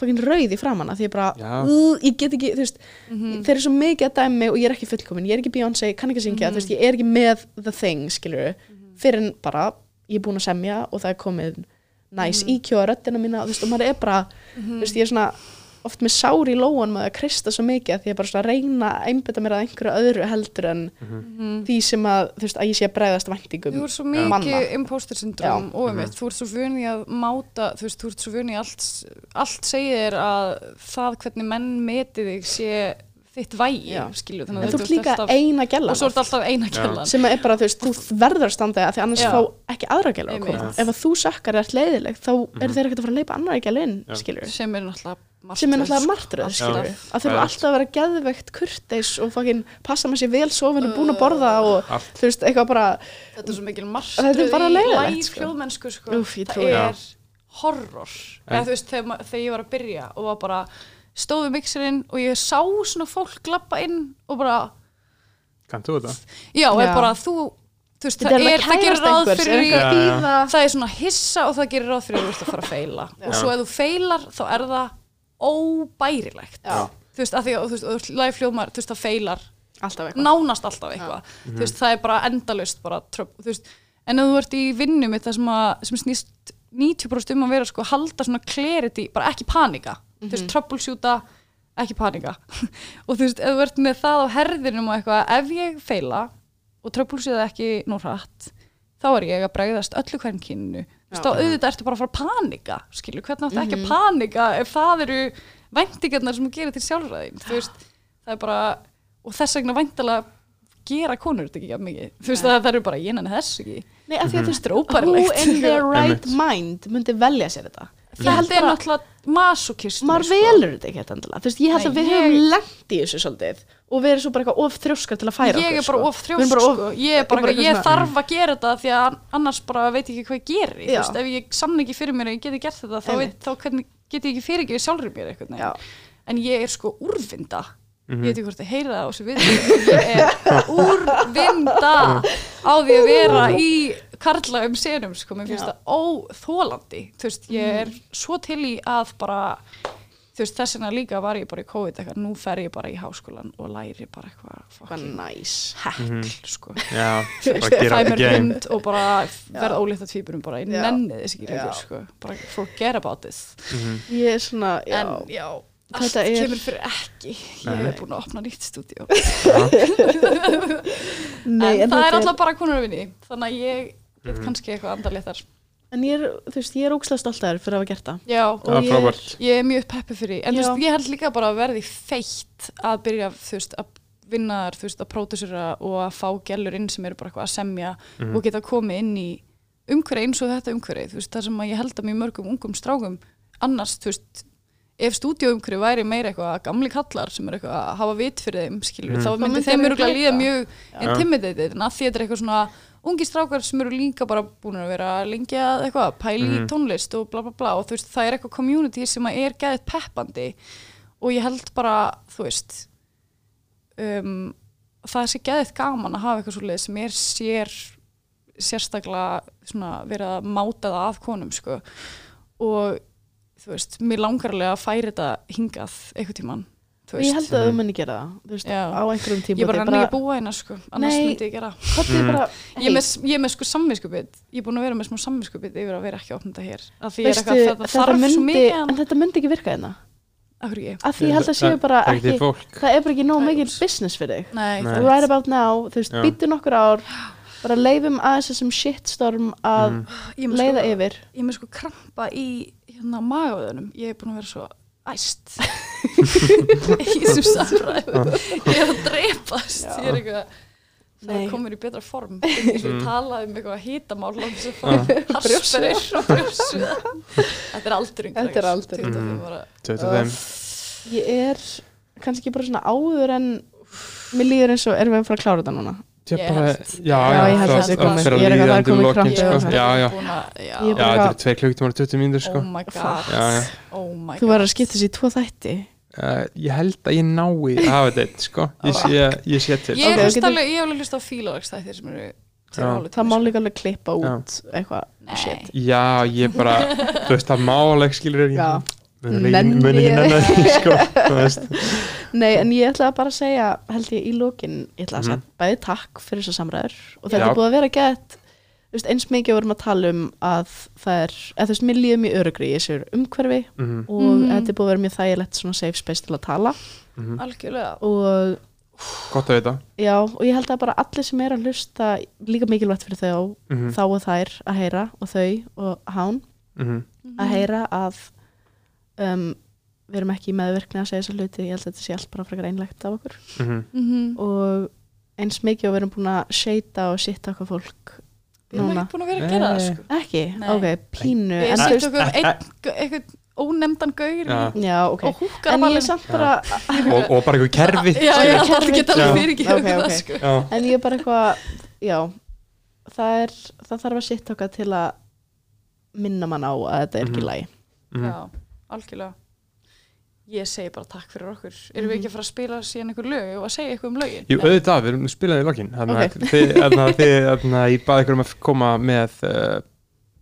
fokkin rauð í framann af því ég bara, Já. uh, ég get ekki, þú veist Mhm. þeir eru svo mikið að dæmi og ég er ekki fullkomin ég er ekki Beyoncé, kann ekki syngja, Mhm. þú veist, ég er ekki með the thing, skilur fyrir en bara, ég er búin að semja og það er komið næs Mhm. IQ á röddina mína, þú veist, og maður er bara þú veist, ég er svona oft með sár í lóan með að krista svo mikið að því ég er bara svona að reyna að einbytta mér að einhverju öðru heldur en Mhm. því sem að, þú veist, að ég sé að bregðast væntingum Þú ert svo manna. mikið imposter syndrom og um þú ert svo vunni að máta, þú veist, þú ert svo vunni allt, allt segir að það hvernig menn meti þig sé þitt vægi, skilju, þannig en að þú ert líka alltaf, eina gæla og svo ert alltaf eina kjallan. sem er bara, þú veist, þú verður að standa að því annars Já. fá ekki aðra gæla að koma ef að þú sökkar er leiðileg þá eru þeir ekkert að fara að leipa annar gæla inn, Já. skilur sem er náttúrulega martröð, sem er náttúrulega martröð, skilur að þau eru er- alltaf að vera geðveikt kurteis og fucking passa maður sér vel sofin og búin að borða og Allt. þú veist, eitthvað bara þetta er svo mikil Þetta er martröð í live sko. hljóðmennsku sko. Ég það er því. horror eða þú veist, þegar, þegar ég var að byrja og var bara stóðu mixerinn og ég sá svona fólk glappa inn og bara Kannt þú þetta? Já, Já. er bara þú, þú veist, það, er það gerir ráð fyrir býða það er svona hissa og það gerir ráð fyrir að þú ert að fara að feila og svo ef þú feilar þá er það óbærilegt. Já. þú veist, að því að þú veist, og þú veist, það feilar alltaf eitthvað. nánast alltaf eitthvað. Þú veist, það er bara endalaust bara tröp, þú veist, en ef þú ert í vinnu mitt það sem, að, sem snýst 90% um að vera sko, halda svona clarity bara ekki panika, þú veist, troubleshoota ekki panika. Og þú veist, ef þú ert með það á herðinum og eitthvað, ef ég feila og troubleshoota ekki nú hratt þá er ég að bregðast öllu hvern kynnu þá auðvitað ertu bara að fara að panika skilur, hvernig áttu ekki að panika ef það eru væntingarnar sem þú gerir til sjálfræðin þú veist, það er bara og þess vegna væntalega gera konur þetta ekki jafn mikið, þú veist, það, eru bara ég nenni þess ekki, Nei, af því að þú veist, Þetta er who óbærilegt. in their right mind myndi velja sér þetta Ég held þetta er náttúrulega masokist maður velur þetta ekki endilega. Þú veist, ég held Nei, að við ég- höfum lent í þessu svolítið og við erum svo bara eitthvað of þrjóskar til að færa ég er bara sko. of sko. ég er bara, bara ég þarf að gera þetta því að annars bara veit ekki hvað ég geri. Þú veist, ef ég sann ekki fyrir mér að ég geti gert þetta þá, veit, þá get ég ekki fyrirgefið sjálfur mér en ég er sko úrvinda Mhm. ég veit ekki hvort þið heyrið það á þessu við ég er úrvinda á því að vera í karlægum senum sko, mér finnst Já. það óþólandi þú veist, ég er Mhm. svo til í að bara þú veist, þess vegna líka var ég bara í COVID eitthvað, nú fer ég bara í háskólan og læri bara eitthvað næs. hekl sko. Já, bara gera fæ mér game hund og bara verða ólétt að tvíburum bara, ég nenni þess ekki sko, bara forget about this. Ég er svona, já. En já, allt Þetta er- kemur fyrir ekki. Ég Nei. hef búin að opna nýtt stúdíó. Nei, en, það er alltaf bara konur að vinni þannig að ég get Mhm. kannski eitthvað andalið þar En ég er, þú veist, ég er ókslega stolt að þér fyrir að hafa gert það. Já, Og Það er ég- ég er mjög peppi fyrir því. En þú Já. veist, ég held líka bara að verði feitt að byrja, þú veist, að vinna þar, þú veist, að pródusera og að fá gælur inn sem eru bara eitthvað að semja Mhm. og geta komið inn í umhverju eins og þetta umhverju, þú veist, það sem að ég held að mjög mörgum ungum strákum annars, þú veist, ef stúdíóumhverju væri meira eitthvað að gamli kallar sem er eitthvað að hafa vit fyrir þeim, skilur, Mhm. þá myndi myndi þeim þeir örgulega líða mjög intimidated, en að því þetta er eitthvað svona ungi strákar sem eru líka bara búin að vera lengi að eitthvað, pæli í Mhm. tónlist og bla bla bla og þú veist, það er eitthvað community sem er geðið peppandi og ég held bara, þú veist um, það sér geðið gaman að hafa eitthvað svoleið sem er sér sérstaklega svona verið að máta það að konum sko og þú veist, mér langarlega að færi þetta hingað eitthvað tíman ég held að Mhm. þú muni gera það veist, á einhverjum tíma ég bara nenni ekki að búa hérna sko annars Nei. myndi ég gera. Mm. bara, ég er með, ég er með sko samvinskupið ég er búin að vera með smá samvinskupið yfir að vera ekki að opna þetta hér af því ég er veistu, eitthvað þetta þetta þarf svo myndi mikið en en þetta myndi ekki virka hérna. Af hverju ekki? Af því ég held að séu bara ekki ekki það er bara ekki nóg mikil business fyrir þig. Right about now, þú veist, Já. býttu nokkur ár bara leifum aðeins þessum shitstorm að Mhm. leiða sko, yfir. ég með sko krampa í hérna magaðunum ég er búin að vera svo æst. Í þessum samræðum. Ég er að dreipast Já. ég er eitthvað það komur í betra form. Eins og Mm. talaði um eitthvað sem Ah. fór harspirir og brjóssuða þetta er aldurinn Þetta er aldurinn. Mm. bara, 25 ég er kannski bara svona áður en mér líður eins og erum við að fara að klára þetta núna Ég held. já, Já, já, ég held það- að það komið. að er eitthvað- það er komið sko. og það. Já, já, Búin að, já. Já, þetta eru 2 klukkutímar og 20 mínútur sko oh my god Já, já. oh my þú var að skipta þessi í tvo þætti Uh, ég held að ég nái að hafa þetta sko ég sé, ég sé til ég alveg, hef alveg hlust á fílalagsþættir sem eru það má líka alveg klippa út eitthvað shit já, ég bara, þú veist, það máleg skilur Já. ég mun ekki Nenni mun ekki ég- nenni sko. Nei, en ég ætla bara að segja, held ég í lokin, ég ætla að segja Mhm. bæði takk fyrir þessar samræður og þetta Já. er búið að vera gett þú veist, eins mikið vorum að tala um að það er, eða þú veist, mér líður mjög örugri í þessu umhverfi Mhm, og Mhm. þetta er búið að vera mjög þægilegt svona safe space til að tala mhm. algjörlega og gott að vita já, og ég held að bara allir sem er að hlusta líka mikilvægt fyrir þau Mhm, þá og þær að heyra og þau og hán mhm, að heyra að um, við erum ekki í meðvirkni að segja þessa hluti, ég held að þetta sé allt bara frekar einlegt af okkur mhm. Mhm. og eins mikið og við erum búin að seita og sitta okkar fólk við erum ekki búin að vera að gera það sko. ekki, Nei. ok, pínu við en þú veist, setjum okkur einn eitthvað já, ok og húkar en að ég er ballinu samt bara og, og bara einhver kerfi já, já, Já. það geta alveg Já. fyrir ekki Ok, ok. það sko já. en ég er bara eitthvað, já það er, það þarf að sitta okkar til að minna mann á að þetta er ekki Mhm. lægi Mhm. já, algjörlega. Ég segi bara takk fyrir okkur. Erum við ekki að fara að spila síðan einhver lög? Og að segja eitthvað um lögin? Jú, auðvitað, við erum spilaði í lokin. Þannig að að að ég baði ykkur um að koma með uh,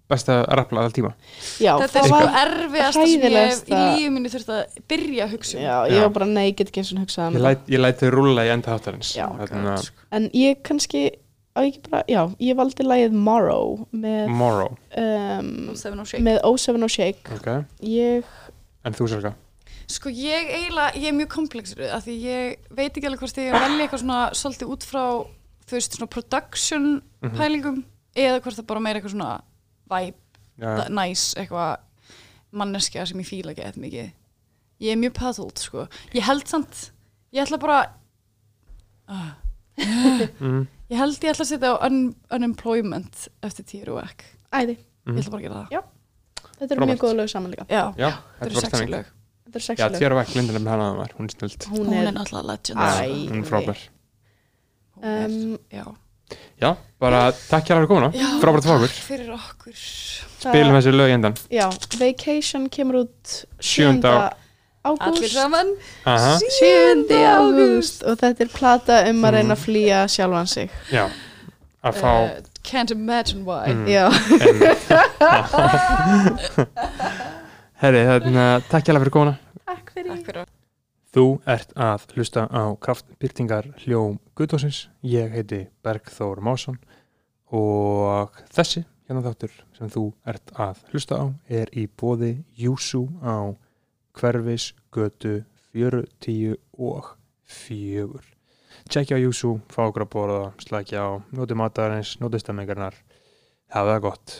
besta rappla all tíma. Já, þetta er það var erfiðasta sem ég í lífið minni þurft að byrja að hugsa um. Já, ég var bara, nei, ég get ekki eins og hugsað um Ég það læt, ég læt þau rúlla í enda þáttarins. Að en ég kannski, ég ekki bara já, ég valdi lægið Morrow með, Morrow um, Seven og Shake. með O7 og Shake okay. ég, En þú Selga Sko ég eiginlega, ég er mjög komplexur af því ég veit ekki alveg hvort ég velja eitthvað svona svolítið út frá þú veist svona production Mhm. pælingum eða hvort það bara meira eitthvað svona vibe, ja. nice eitthvað manneskja sem ég fíla ekki eitthvað mikið ég er mjög puzzled sko ég held samt, ég ætla bara uh, mm, ég held ég ætla að setja á un unemployment eftir tíru og ekk æði, ég mm. ætla bara að gera það Já. þetta er. Mm. mjög góð lög saman líka Já, Já, þetta eru stemming lög þetta er Já, sexy lög Tjara Væk, Linda með hana var, hún er snilt hún er, náttúrulega legend Æ. Hún er frábær um, Já, Já, bara takk hjá fyrir komuna Já. Frábært fyrir okkur fyrir okkur Spilum þessi lög í endan já, Vacation kemur út 7. Ágúst. Aha, 7. ágúst. og þetta er plata um að reyna að flýja sjálfan sig. Já. Að fá uh, Can't imagine why. Mm. já, Herri, þarna, takk hjá fyrir komuna. Takk fyrir. Takk fyrir Þú ert að hlusta á kraftbyrtingar hljóm Guðdósins. Ég heiti Bergþór Másson. Og þessi hérna þáttur sem þú ert að hlusta á er í bóði Júsú á hverfis götu 40 og 4. Tjekkja á Júsú, fá okkur að borða, slækja á, nóti matarins, nóti stemmingarnar. Hafa það gott.